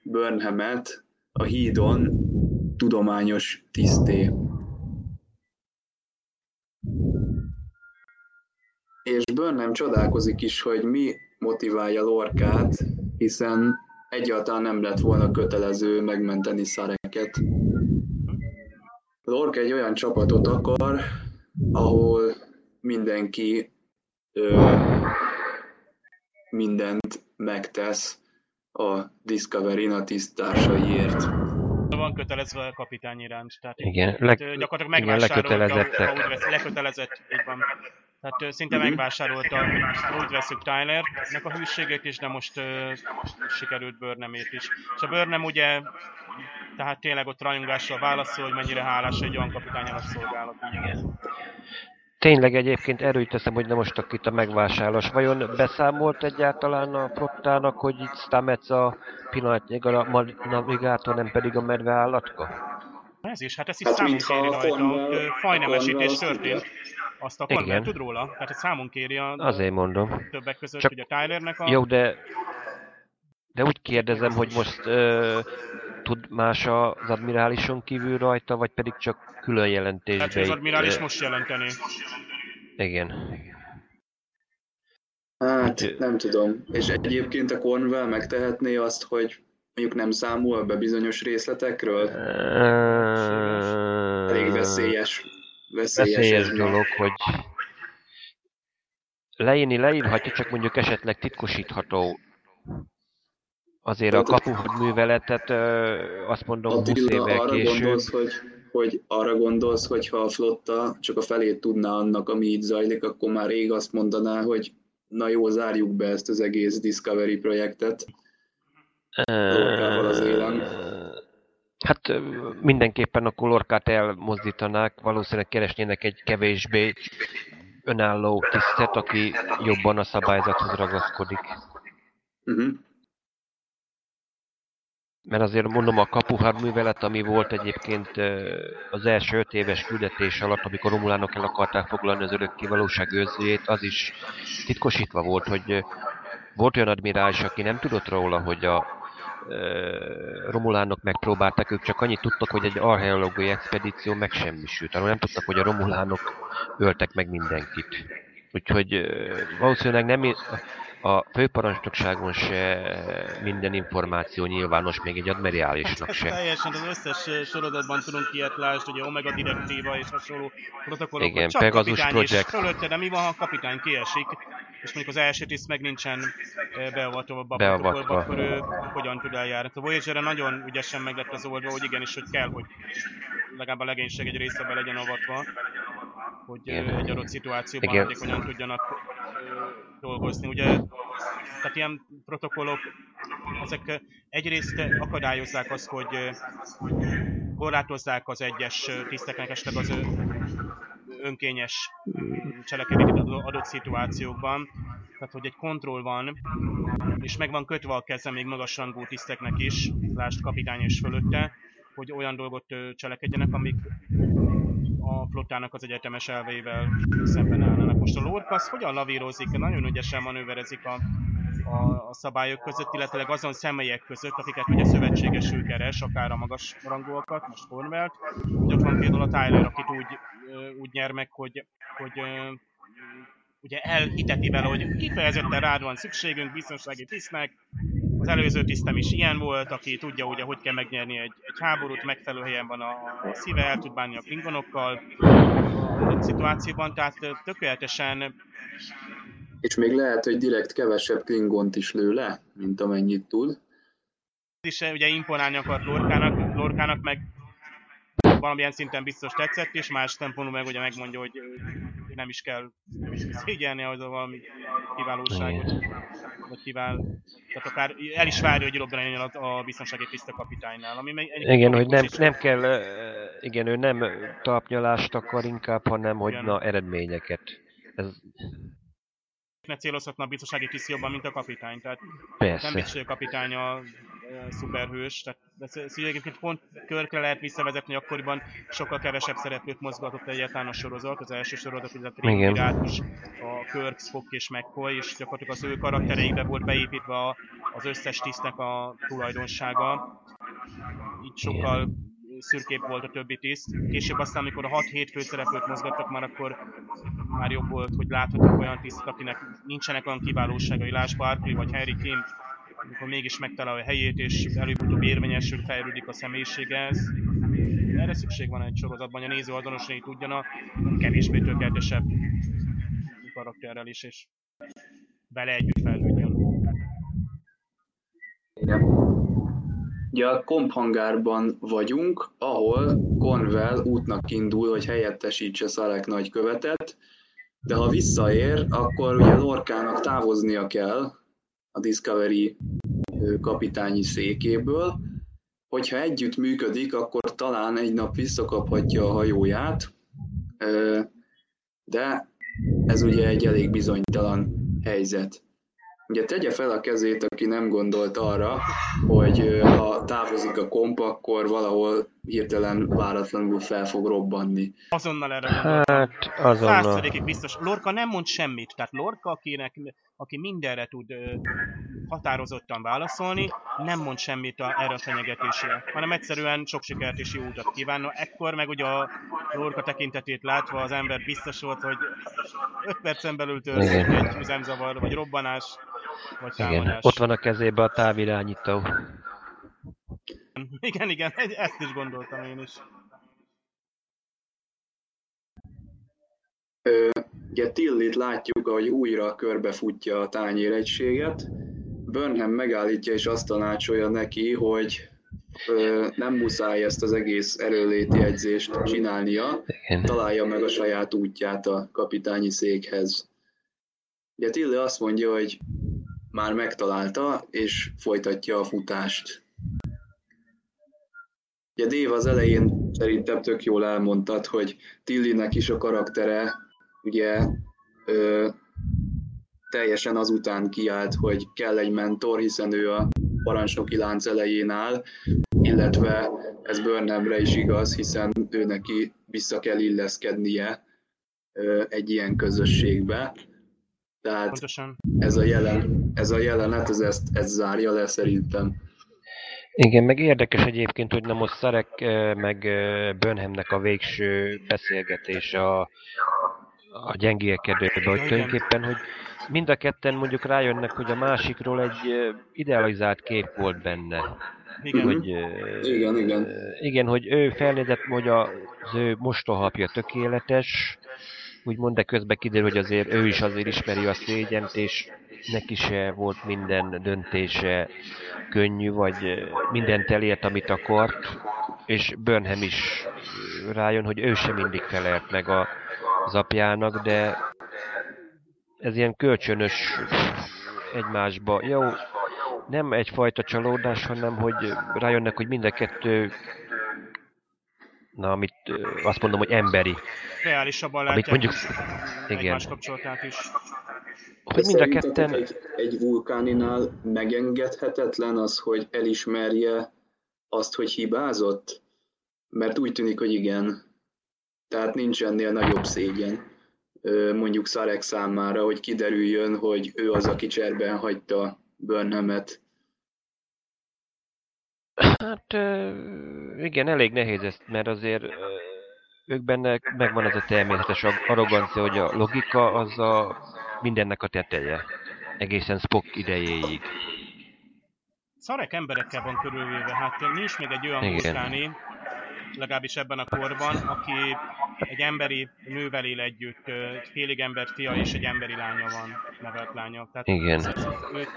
A: Burnhamet a hídon tudományos tiszté. És Burnham csodálkozik is, hogy mi motiválja Lorkát, hiszen egyáltalán nem lett volna kötelező megmenteni Szareket. Lorca egy olyan csapatot akar, ahol mindenki ö, mindent megtesz a Discovery-n a tisztársaiért.
C: van kötelezve a kapitány iránt. Tehát
B: Igen,
C: itt,
B: leg,
C: gyakorlatilag
B: igen, lekötelezettek.
C: ha úgy vesz, lekötelezett, így van. Tehát szinte
A: Mhm.
C: megvásárolta, úgy veszük Tylernek a hűségét is, de most ö, sikerült Burnhamét is. És a Burnham ugye, tehát tényleg ott rajongással válaszol, hogy mennyire hálás egy olyan kapitány alatt szolgálat.
B: Tényleg egyébként erről teszem, hogy nem most akkor itt a megvásárlás. Vajon beszámolt egyáltalán a flottának, hogy itt Stamets a pillanatnyilag a navigátor, nem pedig a medve állatka?
C: Ez is, hát ez is
A: Hát,
C: kéri
A: a
C: rajta,
A: a
C: fajnemesítés történt.
A: tudja.
C: Azt a Cornwall
B: Igen.
C: tud róla, tehát ez számon kéri a
B: Azért mondom.
C: többek között,
B: Csak-
C: ugye Tylernek a...
B: Jó, de... De úgy kérdezem, hogy most ö, tud más az admirálison kívül rajta, vagy pedig csak külön jelentésbe?
C: Tehát hogy az admirális
B: ö,
C: most jelenteni.
B: Igen.
A: Hát, nem tudom. És egyébként a Cornwell megtehetné azt, hogy mondjuk nem számol be bizonyos részletekről? Elég veszélyes. Veszélyes,
B: Veszélyes dolog, hogy leírni leírhatja, csak mondjuk esetleg titkosítható. Azért a
A: Hát,
B: kapuhadműveletet ö, azt mondom 20
A: Attila,
B: évvel
A: arra
B: később.
A: gondolsz, hogy, hogy arra gondolsz, hogy ha a flotta csak a felét tudná annak, ami itt zajlik, akkor már rég azt mondaná, hogy na jó, zárjuk be ezt az egész Discovery projektet. Lorkával az élen.
B: Hát mindenképpen akkor Lorkát elmozdítanák, valószínűleg keresnének egy kevésbé önálló tisztet, aki jobban a szabályzathoz ragaszkodik.
A: Uh-huh.
B: Mert azért mondom, a kapuhár művelet, ami volt egyébként az első öt éves küldetés alatt, amikor Romulánok el akarták foglalni az örökké valóság őrzőjét, az is titkosítva volt, hogy volt olyan admirális, aki nem tudott róla, hogy a Romulánok megpróbálták, ők csak annyit tudtak, hogy egy archeológiai expedíció megsemmisült. Arról nem tudtak, hogy a Romulánok öltek meg mindenkit. Úgyhogy valószínűleg nem a főparancsnokságon se minden információ nyilvános, még egy admirálisnak
C: Ez
B: se.
C: teljesen az összes ö, sorozatban tudunk ilyet lásd, ugye Omega direktíva és hasonló protokollok,
B: Igen,
C: csak
B: Pegasus
C: kapitány és
B: Project.
C: fölötte, de mi van, ha a kapitány kiesik, és mondjuk az első tiszt meg nincsen ö, beavatva a protokollba, akkor ő hogyan tud eljárni. A voyager nagyon ügyesen meg lett az oldva, hogy igenis, hogy kell, hogy legalább a legénység egy része be legyen avatva, hogy
B: Igen.
C: egy adott szituációban
B: Igen.
C: tudjanak dolgozni. Ugye, tehát ilyen protokollok, ezek ö, egyrészt akadályozzák azt, hogy ö, korlátozzák az egyes ö, tiszteknek esetleg az önkényes cselekedetét adott szituációkban. Tehát, hogy egy kontroll van, és meg van kötve a keze még magasrangú tiszteknek is, lásd kapitány és fölötte, hogy olyan dolgot cselekedjenek, amik a flottának az egyetemes elveivel szemben állnak. Most a Lorcasz hogyan lavírozik, nagyon ügyesen manőverezik a, a, a szabályok között, illetve azon személyek között, akiket ugye szövetségesül keres, akár a magas rangúakat, most Cornwell-t, ott van például a Tyler, akit úgy, úgy nyer meg, hogy, hogy ugye elhiteti vele, hogy kifejezetten rád van szükségünk, biztonsági tisztnek, az előző tisztem is ilyen volt, aki tudja ugye, hogy kell megnyerni egy, egy háborút, megfelelő helyen van a, a szíve, el tud bánni a klingonokkal a szituációban, tehát tökéletesen
A: És még lehet, hogy direkt kevesebb klingont is lő le, mint amennyit tud.
C: eh, ugye imponálni akart Lorkának, Lorkának meg valamilyen szinten biztos tetszett, és más szempontból meg ugye megmondja, hogy ö, nem is kell szégyelni ahhoz a valami kiválóságot, vagy kivál, tehát akár el is várja, hogy robbanjon a, a biztonsági tiszta kapitánynál, ami meg egy
B: Igen, hogy nem,
C: is.
B: nem kell, igen, ő nem talpnyalást akar inkább, hanem hogy
C: Igen.
B: na eredményeket. Ez
C: ne célozhatna a biztonsági tiszt jobban, mint a kapitány. Tehát nem
B: persze.
C: biztos, hogy a kapitány a szuperhős. Tehát ez, egyébként pont Körkre lehet visszavezetni, akkoriban sokkal kevesebb szereplőt mozgatott egyáltalán a sorozat. Az első sorozat, ugye a
B: Igen.
C: Triumvirátus, a Kirk, Spock és McCoy, és gyakorlatilag az ő karaktereikbe volt beépítve a- az összes tisztnek a tulajdonsága. Így sokkal szürkébb volt a többi tiszt. Később aztán, amikor a 6-7 főszereplőt mozgattak már, akkor már jobb volt, hogy láthatók olyan tisztek, akinek nincsenek olyan kiválóságai, Lásd Barkley vagy Harry Kim, amikor mégis megtalálja a helyét, és előbb-utóbb érvényesül, fejlődik a személyisége. Ez, erre szükség van egy sorozatban, hogy a néző azonosulni tudjon a kevésbé tökéletesebb karakterrel is, és vele együtt fejlődjön.
A: Igen. Ugye a komphangárban vagyunk, ahol Conwell útnak indul, hogy helyettesítse Szalek nagykövetet, de ha visszaér, akkor ugye Lorkának távoznia kell a Discovery kapitányi székéből, hogyha együtt működik, akkor talán egy nap visszakaphatja a hajóját, de ez ugye egy elég bizonytalan helyzet. Ugye tegye fel a kezét, aki nem gondolt arra, hogy ha távozik a komp, akkor valahol hirtelen váratlanul fel fog robbanni.
C: Azonnal erre gondoltam.
B: Hát azonnal.
C: Százszerékig biztos. Lorca nem mond semmit. Tehát Lorca, akinek, aki mindenre tud ö, határozottan válaszolni, nem mond semmit a, erre a fenyegetésre, hanem egyszerűen sok sikert és jó utat kíván. Na, ekkor meg ugye a Lorca tekintetét látva az ember biztos volt, hogy 5 percen belül történik egy üzemzavar, vagy robbanás, vagy
B: Igen,
C: támadás.
B: ott van a kezébe a távirányító.
C: igen, igen, egy- ezt is gondoltam én is.
A: Ö, Ugye Tillit látjuk, ahogy újra körbefutja a tányéregységet. Burnham megállítja és azt tanácsolja neki, hogy ö, nem muszáj ezt az egész erőléti edzést csinálnia,
B: Igen.
A: találja meg a saját útját a kapitányi székhez. Ugye Tilly azt mondja, hogy már megtalálta, és folytatja a futást. Ugye Dave az elején szerintem tök jól elmondtad, hogy Tillinek is a karaktere ugye ö, teljesen azután kiállt, hogy kell egy mentor, hiszen ő a parancsnoki lánc elején áll, illetve ez Burnhamre is igaz, hiszen ő neki vissza kell illeszkednie ö, egy ilyen közösségbe. Tehát
C: Pontosan.
A: ez a, jelen, ez a jelenet, ez ezt, ezt zárja le szerintem.
B: Igen, meg érdekes egyébként, hogy na most Szarek eh, meg eh, Burnhamnek a végső beszélgetése a, a gyengék kérdőbe, hogy tulajdonképpen, hogy mind a ketten mondjuk rájönnek, hogy a másikról egy eh, idealizált kép volt benne.
C: Igen.
B: Hogy,
A: Igen, igen.
B: igen, hogy ő felnézett, hogy az ő mostohapja tökéletes, úgymond, de közben kiderül, hogy azért ő is azért ismeri a szégyent, és neki se volt minden döntése könnyű, vagy mindent elért, amit akart, és Burnham is rájön, hogy ő sem mindig felelt meg a, az apjának, de ez ilyen kölcsönös egymásba. Jó, nem egyfajta csalódás, hanem hogy rájönnek, hogy mind a kettő na, amit azt mondom, hogy emberi.
C: Reálisabban lehet
B: amit mondjuk,
C: igen. kapcsolatát is.
A: Hogy mind a ketten... Egy, egy vulkáninál megengedhetetlen az, hogy elismerje azt, hogy hibázott? Mert úgy tűnik, hogy igen. Tehát nincs ennél nagyobb szégyen mondjuk Szarek számára, hogy kiderüljön, hogy ő az, aki cserben hagyta Burnhamet.
B: Hát igen, elég nehéz ezt, mert azért ők benne megvan ez a természetes arrogancia, hogy a logika az a mindennek a teteje. Egészen Spock idejéig.
C: Szarek emberekkel van körülvéve, hát nincs még egy olyan vulkáni, legalábbis ebben a korban, aki egy emberi nővel él együtt, egy félig ember fia és egy emberi lánya van, nevelt lánya.
B: Tehát Igen.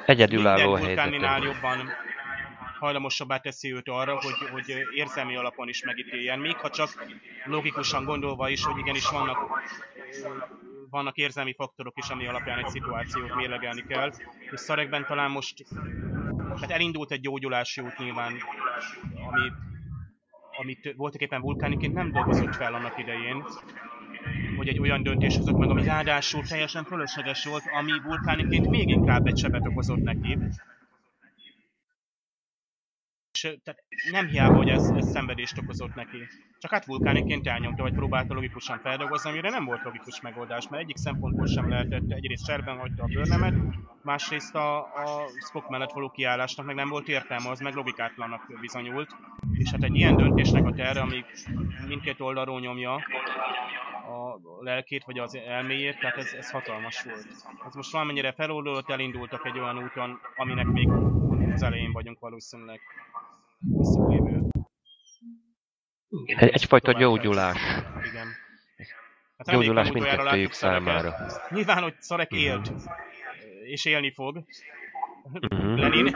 B: Egyedülálló
C: helyzetben. jobban hajlamosabbá teszi őt arra, hogy, hogy érzelmi alapon is megítéljen, még ha csak logikusan gondolva is, hogy igenis vannak vannak érzelmi faktorok is, ami alapján egy szituációt mérlegelni kell. És Szarekben talán most hát elindult egy gyógyulási út nyilván, ami amit voltak éppen vulkániként nem dolgozott fel annak idején, hogy egy olyan döntés hozott meg, ami ráadásul teljesen fölösleges volt, ami vulkániként még inkább egy sebet okozott neki tehát nem hiába, hogy ez, ez szenvedést okozott neki. Csak hát vulkániként elnyomta, vagy próbálta logikusan feldolgozni, amire nem volt logikus megoldás, mert egyik szempontból sem lehetett, egyrészt serben hagyta a bőrnemet, másrészt a, a Spock mellett való kiállásnak meg nem volt értelme, az meg logikátlannak bizonyult. És hát egy ilyen döntésnek a terre, ami mindkét oldalról nyomja a lelkét, vagy az elméjét, tehát ez, ez hatalmas volt. Ez most valamennyire feloldult, elindultak egy olyan úton, aminek még az elején vagyunk valószínűleg visszalévő.
B: Egy, egyfajta gyógyulás. Igen. Hát gyógyulás mindkettőjük számára.
C: Nyilván, hogy Szarek uh-huh. élt, és élni fog. Uh-huh. Lenin.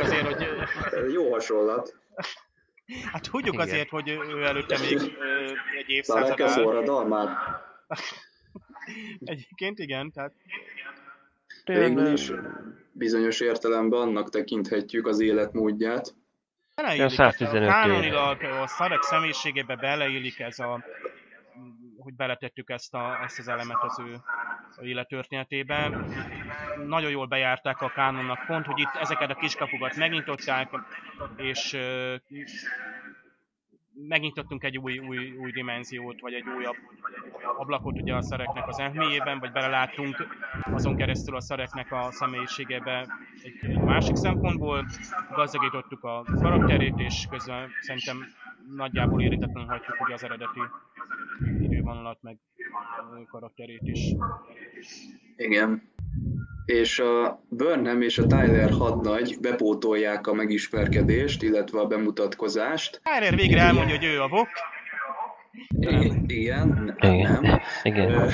A: azért, hogy... Jó hasonlat.
C: Hát tudjuk Igen. azért, hogy ő előtte még egy évszázad
A: Szarek a forradalmát.
C: Egyébként igen, tehát...
A: Végül is bizonyos értelemben annak tekinthetjük az életmódját.
B: a 115
C: Kánonilag a Szarek személyiségébe beleillik ez a hogy beletettük ezt, a, ezt az elemet az ő élettörténetében. Nagyon jól bejárták a kánonnak pont, hogy itt ezeket a kiskapukat megnyitották, és megnyitottunk egy új, új, új dimenziót, vagy egy újabb ablakot ugye a szereknek az elméjében, vagy beleláttunk azon keresztül a szereknek a személyiségébe egy, egy másik szempontból, gazdagítottuk a karakterét, és közben szerintem nagyjából érítetlen hagyjuk ugye az eredeti idővonalat, meg karakterét is.
A: Igen és a Burnham és a Tyler hadnagy bepótolják a megismerkedést, illetve a bemutatkozást.
C: Tyler végre elmondja, hogy ő a vok.
A: Igen, igen, nem. Igen.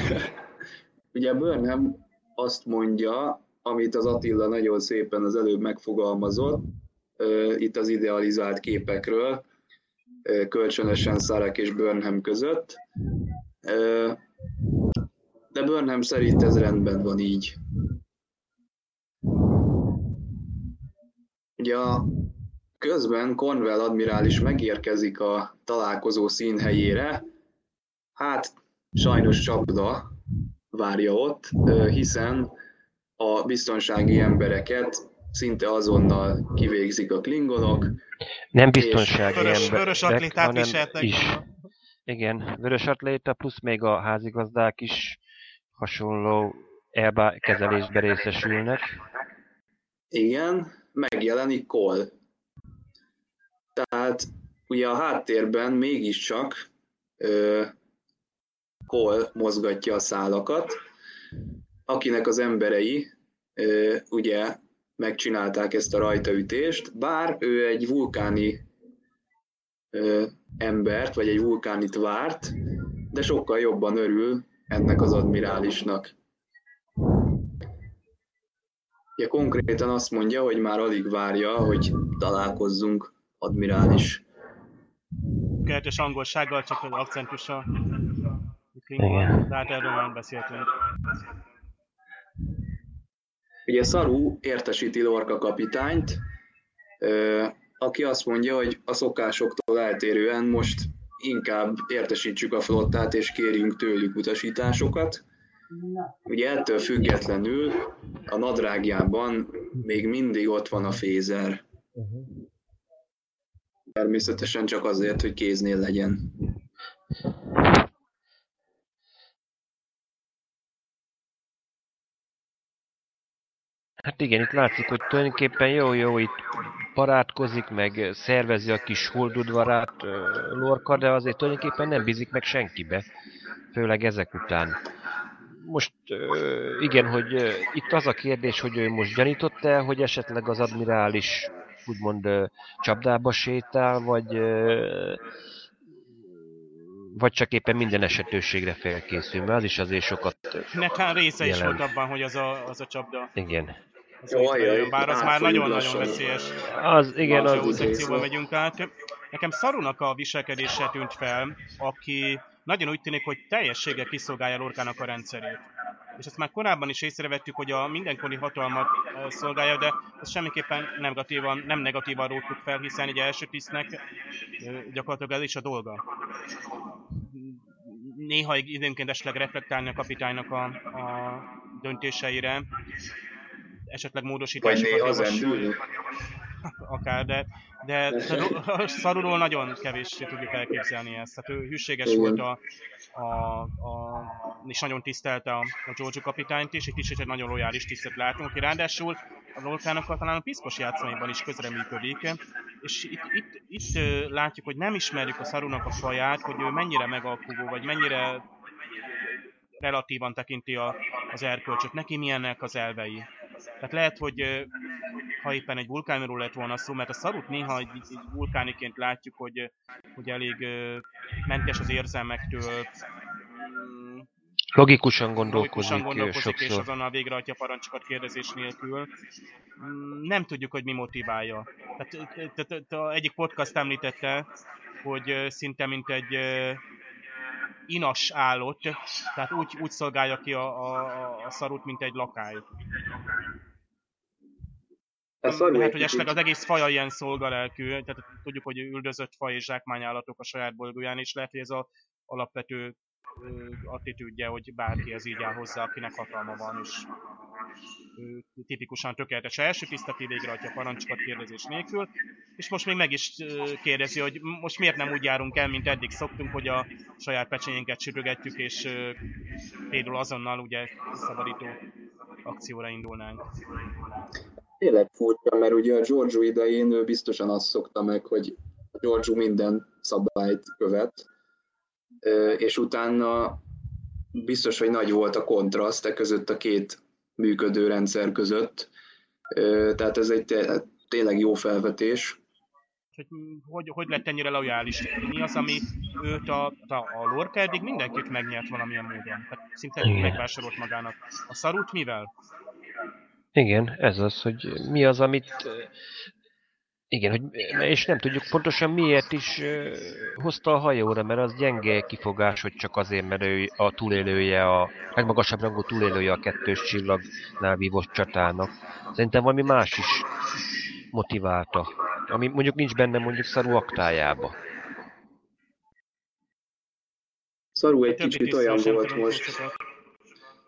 A: Ugye Burnham azt mondja, amit az Attila nagyon szépen az előbb megfogalmazott, itt az idealizált képekről, kölcsönösen Szarek és Burnham között. De Burnham szerint ez rendben van így. Ugye a közben Cornwell admirális megérkezik a találkozó színhelyére, hát sajnos csapda várja ott, hiszen a biztonsági embereket szinte azonnal kivégzik a klingonok.
B: Nem biztonsági
C: vörös, emberek, vörös atlétát hanem
B: is. Igen, vörös atléta, plusz még a házigazdák is hasonló elkezelésbe részesülnek.
A: Igen, megjelenik Cole. Tehát ugye a háttérben mégiscsak ö, Cole mozgatja a szálakat, akinek az emberei ö, ugye megcsinálták ezt a rajtaütést, bár ő egy vulkáni ö, embert, vagy egy vulkánit várt, de sokkal jobban örül ennek az admirálisnak. Ugye konkrétan azt mondja, hogy már alig várja, hogy találkozzunk, admirális.
C: Keretes angolsággal, csak az akcentussal. Klingon, de hát erről már beszéltünk.
A: Ugye Saru értesíti Lorca kapitányt, aki azt mondja, hogy a szokásoktól eltérően most inkább értesítsük a flottát, és kérjünk tőlük utasításokat. Ugye ettől függetlenül a nadrágjában még mindig ott van a fézer. Természetesen csak azért, hogy kéznél legyen.
B: Hát igen, itt látszik, hogy tulajdonképpen jó-jó itt barátkozik, meg szervezi a kis holdudvarát Lorca, de azért tulajdonképpen nem bízik meg senkibe, főleg ezek után. Most igen, hogy itt az a kérdés, hogy ő most gyanított-e, hogy esetleg az admirális úgymond csapdába sétál, vagy vagy csak éppen minden esetőségre felkészül, mert az is azért sokat
C: Nekem része jelent. is volt abban, hogy az a, az a csapda.
B: Igen.
C: Jó, jaj, bár az már nagyon-nagyon veszélyes.
B: Az, igen, az, az
C: szekcióba megyünk át. Nekem Szarunak a viselkedése tűnt fel, aki nagyon úgy tűnik, hogy teljességgel kiszolgálja Lorkának a rendszerét. És ezt már korábban is észrevettük, hogy a mindenkori hatalmat szolgálja, de ez semmiképpen negatívan, nem negatívan róttuk fel, hiszen egy első tisztnek gyakorlatilag ez is a dolga. Néha időnként esetleg reflektálni a kapitánynak a, a döntéseire, esetleg módosításokat javasolni. Akár, de, de, de szarulról nagyon kevés tudjuk elképzelni ezt. Tehát ő hűséges Igen. volt a, a, a, és nagyon tisztelte a, a Giorgio kapitányt is, itt is egy nagyon lojális tisztet látunk, aki ráadásul a Volkának talán a piszkos játszmaiban is közreműködik, és itt, itt, itt látjuk, hogy nem ismerjük a szarunak a faját, hogy ő mennyire megalkuvó, vagy mennyire relatívan tekinti a, az erkölcsöt, neki milyennek az elvei. Tehát lehet, hogy ha éppen egy vulkánról lett volna szó, mert a szarut néha egy, egy vulkániként látjuk, hogy, hogy elég mentes az érzelmektől,
B: mm, Logikusan gondolkozik, logikusan gondolkozik sokszor.
C: és azonnal végrehajtja parancsokat kérdezés nélkül. Mm, nem tudjuk, hogy mi motiválja. Tehát, tehát, tehát egyik podcast említette, hogy szinte mint egy inas állott, tehát úgy, úgy szolgálja ki a, a, a szarut, mint egy lakály. Lehet, hogy esetleg az egész faja ilyen szolgalelkű, tehát tudjuk, hogy üldözött faj és zsákmányállatok a saját bolygóján, és lehet, hogy ez az alapvető attitűdje, hogy bárki ez így áll hozzá, akinek hatalma van, és tipikusan tökéletes első tiszteti végrehajtja parancsokat kérdezés nélkül, és most még meg is kérdezi, hogy most miért nem úgy járunk el, mint eddig szoktunk, hogy a saját pecsényénket sürögetjük, és például azonnal ugye szabadító akcióra indulnánk.
A: Tényleg furcsa, mert ugye a Giorgio idején ő biztosan azt szokta meg, hogy Giorgio minden szabályt követ, és utána biztos, hogy nagy volt a kontraszt e között a két működő rendszer között. Tehát ez egy tényleg jó felvetés.
C: Hogy, hogy, hogy lett ennyire lojális? Mi az, ami őt a, a, a Lorca eddig mindenkit megnyert valamilyen módon? Tehát szinte megvásárolt magának. A szarút mivel?
B: Igen, ez az, hogy mi az, amit igen, hogy, és nem tudjuk pontosan miért is hozta a hajóra, mert az gyenge kifogás, hogy csak azért, mert ő a túlélője, a legmagasabb rangú túlélője a kettős csillagnál vívott csatának. Szerintem valami más is motiválta, ami mondjuk nincs benne mondjuk Szaru aktájába.
A: Szaru egy kicsit olyan volt most,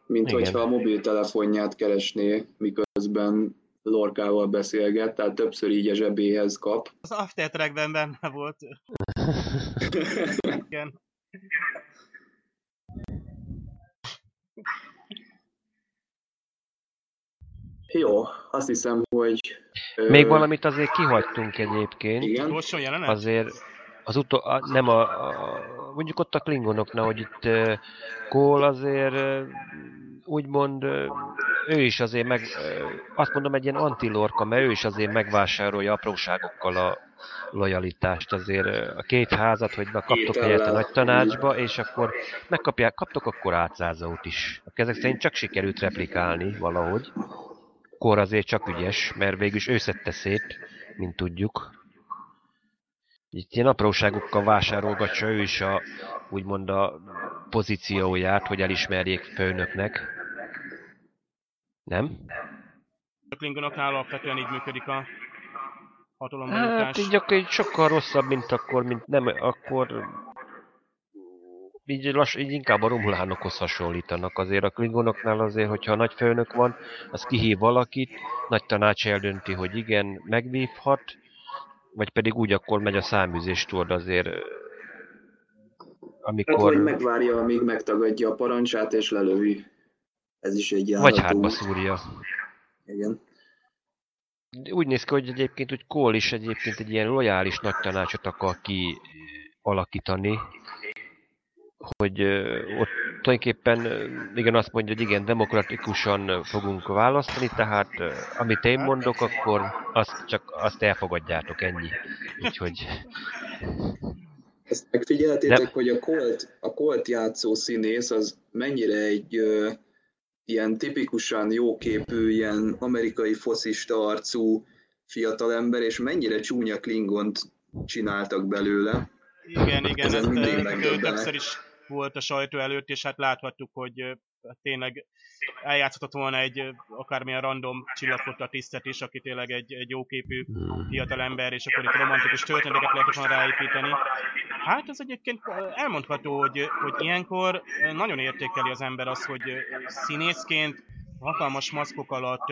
A: mint Igen. hogyha a mobiltelefonját keresné, miközben Lorkával beszélget, tehát többször így a zsebéhez kap.
C: Az after trackben benne volt. Igen.
A: Jó, azt hiszem, hogy...
B: Még ö... valamit azért kihagytunk egyébként.
A: Igen.
B: Azért az utol, nem a, a, mondjuk ott a klingonoknál, hogy itt Cole azért úgymond ő is azért meg, azt mondom egy ilyen antilorka, mert ő is azért megvásárolja apróságokkal a lojalitást azért a két házat, hogy kaptok helyet a nagy tanácsba, és akkor megkapják, kaptok akkor átszázót is. A ezek szerint csak sikerült replikálni valahogy. Kor azért csak ügyes, mert végülis ő szedte szét, mint tudjuk. Itt ilyen apróságokkal vásárolgatja ő is a, úgymond a pozícióját, hogy elismerjék főnöknek. Nem?
C: A Klingonoknál alapvetően így működik a hatalomban
B: Hát így, akkor így sokkal rosszabb, mint akkor, mint nem, akkor így, lass, így inkább a romulánokhoz hasonlítanak. Azért a klingonoknál azért, hogyha nagy főnök van, az kihív valakit, nagy tanács eldönti, hogy igen, megvívhat, vagy pedig úgy akkor megy a száműzés, tudod azért,
A: amikor... Hát, vagy megvárja, amíg megtagadja a parancsát, és lelövi. Ez is egy
B: Vagy hátba szúrja.
A: Igen.
B: Úgy néz ki, hogy egyébként, hogy Cole is egyébként egy ilyen lojális nagy tanácsot akar ki alakítani, hogy ott tulajdonképpen igen azt mondja, hogy igen, demokratikusan fogunk választani, tehát amit én mondok, akkor azt csak azt elfogadjátok, ennyi. Úgyhogy...
A: Ezt megfigyeltétek, Nem. hogy a Colt, a Colt játszó színész az mennyire egy ö, ilyen tipikusan jóképű, ilyen amerikai foszista arcú fiatalember, és mennyire csúnya Klingont csináltak belőle.
C: Igen, igen, ez ezt többször is volt a sajtó előtt, és hát láthattuk, hogy tényleg eljátszhatott volna egy akármilyen random csillagfotta tisztet is, aki tényleg egy, egy jóképű hmm. fiatal ember, és akkor itt romantikus történeteket lehetett volna ráépíteni. Hát ez egyébként elmondható, hogy, hogy ilyenkor nagyon értékeli az ember az, hogy színészként hatalmas maszkok alatt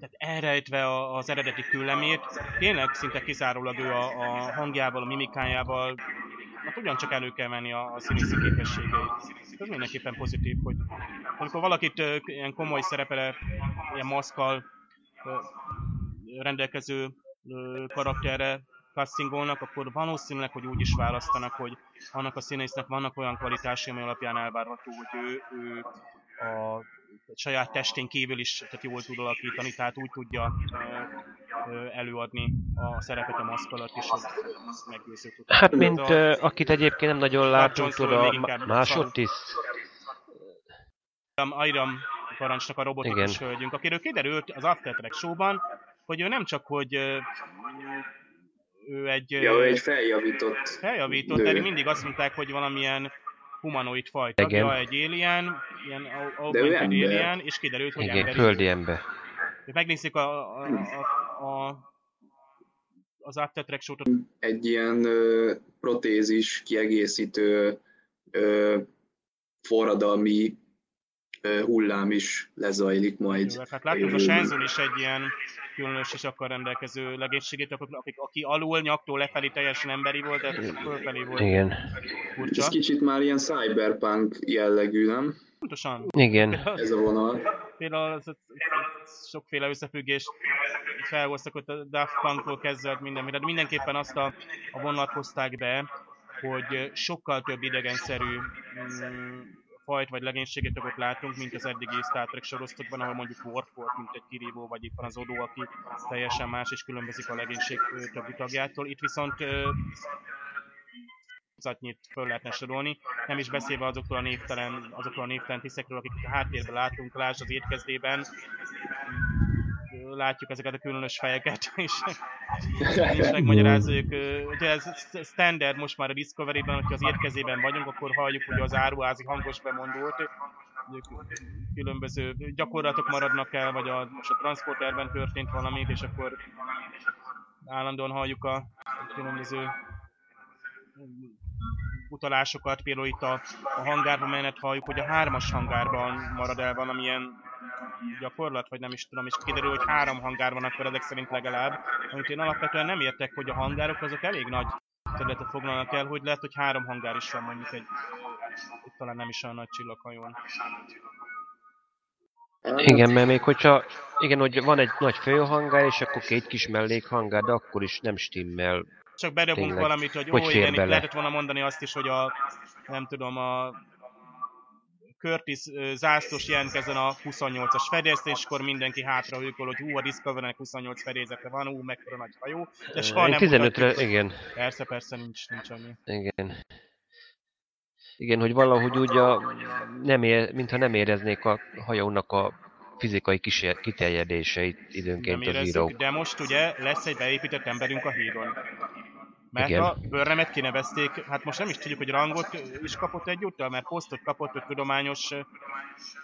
C: tehát elrejtve az eredeti küllemét, tényleg szinte kizárólag ő a, a hangjával, a mimikájával hát ugyancsak elő kell venni a, a színészi képességeit. Ez mindenképpen pozitív, hogy amikor valakit ilyen komoly szerepele, ilyen maszkal rendelkező karakterre castingolnak, akkor valószínűleg, hogy úgy is választanak, hogy annak a színésznek vannak olyan kvalitásai, ami alapján elvárható, hogy ő, ő a saját testén kívül is tehát jól tud alakítani, tehát úgy tudja előadni a szerepet a maszk alatt is, hogy meggyőző tud.
B: Hát, mint a, akit egyébként nem nagyon látunk, tud a másodtiszt.
C: Airam parancsnak a robotikus hölgyünk, akiről kiderült az After Track show-ban, hogy ő nem csak, hogy ő egy...
A: Ja, ő egy feljavított
C: Feljavított, de mindig azt mondták, hogy valamilyen humanoid fajta, Igen. egy alien, ilyen augmented alien, és kiderült, hogy
B: Igen, emberi. földi ember.
C: Megnézzük a, a, a, a az After Track show
A: Egy ilyen ö, protézis kiegészítő ö, forradalmi hullám is lezajlik majd. Jó,
C: hát látjuk a Shenzhen is egy ilyen különös és akkor rendelkező legénységét, aki, aki alul nyaktól lefelé teljesen emberi volt, de fölfelé volt.
B: Igen.
A: Furcsa. Ez kicsit már ilyen cyberpunk jellegű, nem?
C: Pontosan.
B: Igen.
A: Ez a vonal.
C: Például az, az, az sokféle összefüggést felhoztak ott a Daft Punkról kezdve minden, de mindenképpen azt a, a vonalat hozták be, hogy sokkal több idegenszerű mm, fajt vagy legénységet ott látunk, mint az eddigi Star Trek sorozatokban, ahol mondjuk Worf volt, mint egy kirívó, vagy éppen az Odo, aki teljesen más és különbözik a legénység többi tagjától. Itt viszont zatnyit föl lehetne sorolni, nem is beszélve azoktól a névtelen, azoktól a névtelen tiszekről, akiket a háttérben látunk, lásd az étkezdében, látjuk ezeket a különös fejeket, és, és megmagyarázzuk. Ugye ez standard most már a Discovery-ben, hogyha az étkezében vagyunk, akkor halljuk, hogy az áruházi hangos bemondót, különböző gyakorlatok maradnak el, vagy a, most a transporterben történt valamit, és akkor állandóan halljuk a különböző utalásokat, például itt a, a hangárban menet halljuk, hogy a hármas hangárban marad el valamilyen gyakorlat, vagy nem is tudom, és kiderül, hogy három hangár van akkor ezek szerint legalább, amit én alapvetően nem értek, hogy a hangárok azok elég nagy területet foglalnak el, hogy lehet, hogy három hangár is van mondjuk egy, talán nem is olyan nagy csillaghajón.
B: Igen, mert még hogyha, igen, hogy van egy nagy főhangár, és akkor két kis mellékhangár, de akkor is nem stimmel.
C: Csak bedobunk valamit, hogy, hogy ó, igen, lehetett volna mondani azt is, hogy a, nem tudom, a Curtis zászlós jelentkezzen a 28-as fedélzéskor mindenki hátra hőkol, hogy hú, a Discovery-nek 28 fedélzete van, hú, mekkora nagy hajó, de soha nem
B: 15-re, igen.
C: Persze, persze, nincs, nincs annyi.
B: Igen. Igen, hogy valahogy úgy a, nem ér, mintha nem éreznék a hajónak a fizikai kísér, kiterjedéseit időnként nem az írók.
C: De most ugye lesz egy beépített emberünk a hídon Mert
B: Igen.
C: a Börremet kinevezték, hát most nem is tudjuk, hogy rangot is kapott egyúttal, mert posztot kapott, hogy tudományos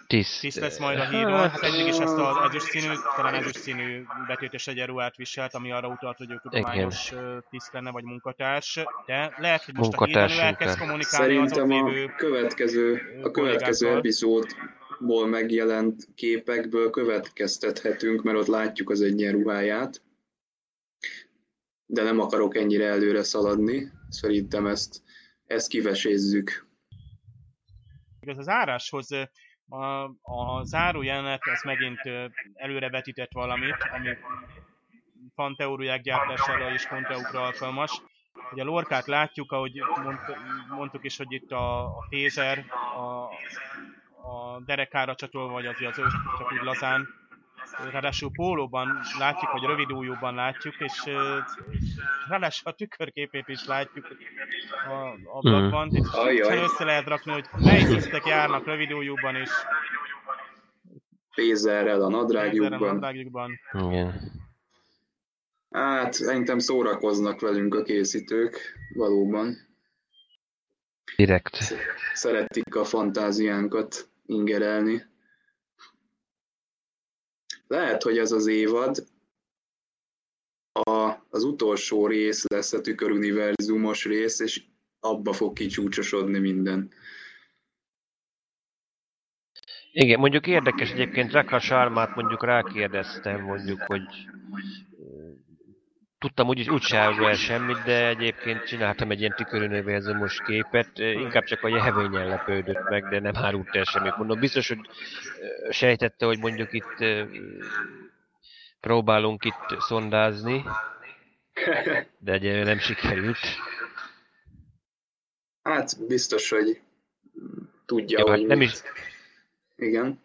B: Tiszt.
C: tiszt lesz majd a hídon. Hát eddig is ezt az ezüst színű, talán ezüst színű betétes egyenruhát viselt, ami arra utalt, hogy ő tudományos tiszt lenne, vagy munkatárs. De lehet, hogy most a hídon ő elkezd kommunikálni az ott
A: Szerintem a következő, a következő epizódból megjelent képekből következtethetünk, mert ott látjuk az egyenruháját. De nem akarok ennyire előre szaladni. Szerintem ezt, ezt kivesézzük.
C: Igaz, az áráshoz a, a záró jelenet az megint előrevetített valamit, ami fanteóriák gyártására és konteukra alkalmas. Ugye a lorkát látjuk, ahogy mond, mondtuk is, hogy itt a, a tézer a, a derekára csatolva, vagy az, az ő csak úgy lazán. Ráadásul pólóban látjuk, vagy rövid ujjúban látjuk, és ráadásul a tükörképét is látjuk a ablakban. Mm.
A: Ajjaj.
C: össze lehet rakni, hogy melyik tisztek járnak rövid ujjúban és
A: Pézerrel a nadrágjukban.
B: Igen.
A: Hát szerintem szórakoznak velünk a készítők, valóban.
B: Direkt.
A: Szeretik a fantáziánkat ingerelni. Lehet, hogy ez az évad a, az utolsó rész lesz a tüköruniverzumos rész, és abba fog kicsúcsosodni minden.
B: Igen, mondjuk érdekes egyébként, Rekha Sármát mondjuk rákérdeztem, mondjuk, hogy tudtam úgy, úgy se árul el semmit, de egyébként csináltam egy ilyen tüköruniverzumos képet, inkább csak a jelvényen lepődött meg, de nem árult el semmit. Mondom, biztos, hogy sejtette, hogy mondjuk itt próbálunk itt szondázni, de egyelőre nem sikerült.
A: Hát biztos, hogy tudja,
B: Jó,
A: hogy
B: hát nem
A: mit.
B: is,
A: Igen.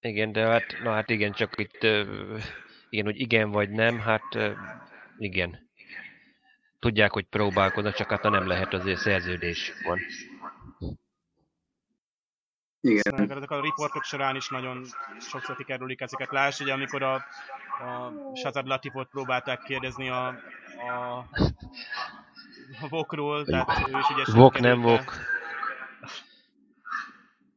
B: Igen, de hát, na hát igen, csak itt, igen, hogy igen vagy nem, hát igen. Tudják, hogy próbálkoznak, csak hát nem lehet, azért szerződés van.
A: Igen.
C: Amikor ezek a riportok során is nagyon sokszor kikerülik ezeket. Lásd, ugye amikor a, a Shazad Latifot próbálták kérdezni a, a, a Vokról, tehát ő is ugye
B: Vok nem vok.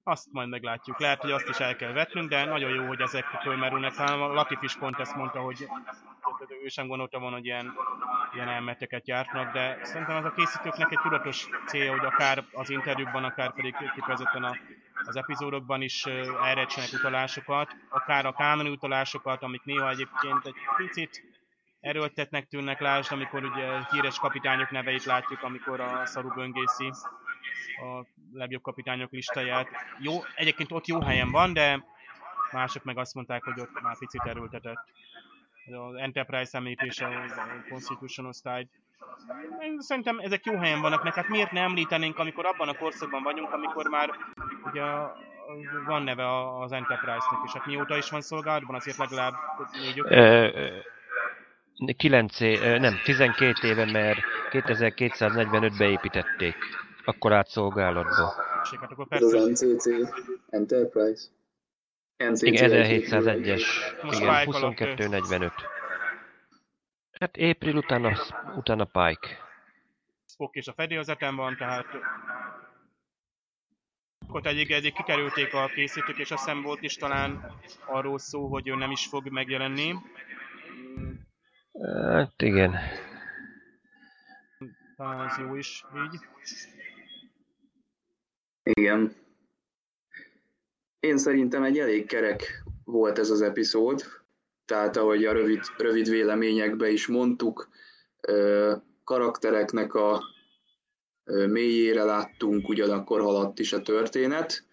C: Azt majd meglátjuk. Lehet, hogy azt is el kell vetnünk, de nagyon jó, hogy ezek fölmerülnek. Talán a Latif is pont ezt mondta, hogy ő sem gondolta volna, hogy ilyen, ilyen elmeteket gyártnak, de szerintem ez a készítőknek egy tudatos célja, hogy akár az interjúkban, akár pedig kifejezetten a, az epizódokban is ö, elrejtsenek utalásokat, akár a kánoni utalásokat, amik néha egyébként egy picit erőltetnek tűnnek, lásd, amikor ugye híres kapitányok neveit látjuk, amikor a szaru böngészi a legjobb kapitányok listáját. Jó, egyébként ott jó helyen van, de mások meg azt mondták, hogy ott már picit erőltetett. Az Enterprise említése, a Constitution osztály. Szerintem ezek jó helyen vannak, mert hát miért ne említenénk, amikor abban a korszakban vagyunk, amikor már ugye van neve az Enterprise-nek, és hát mióta is van szolgálatban, azért legalább négy öt
B: Ö, ö, 9 é- ö, nem, 12 éve, mert 2245-ben építették. Akkor át szolgálatba.
C: hát akkor
A: Ez az
C: persze
A: NCC Enterprise. NCC
B: Igen,
A: egyik
B: 1701-es.
C: Most
B: Igen,
C: Pike alatt,
B: 2245. Hát April utána, utána Pike.
C: Spock és a fedélzeten van, tehát ott egyik, egyik kikerülték a készítők, és azt hiszem volt is talán arról szó, hogy ő nem is fog megjelenni.
B: Hát igen.
C: Talán ez jó is így.
A: Igen. Én szerintem egy elég kerek volt ez az epizód, tehát ahogy a rövid, rövid véleményekbe is mondtuk, karaktereknek a mélyére láttunk, ugyanakkor haladt is a történet.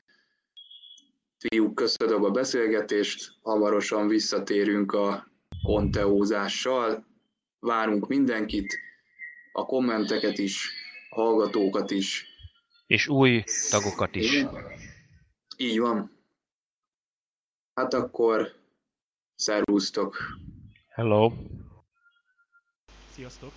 A: Fiúk, köszönöm a beszélgetést, hamarosan visszatérünk a konteózással, várunk mindenkit, a kommenteket is, a hallgatókat is,
B: És új tagokat is.
A: igen. Így van. Hát akkor szervusztok.
B: Hello.
C: Sziasztok!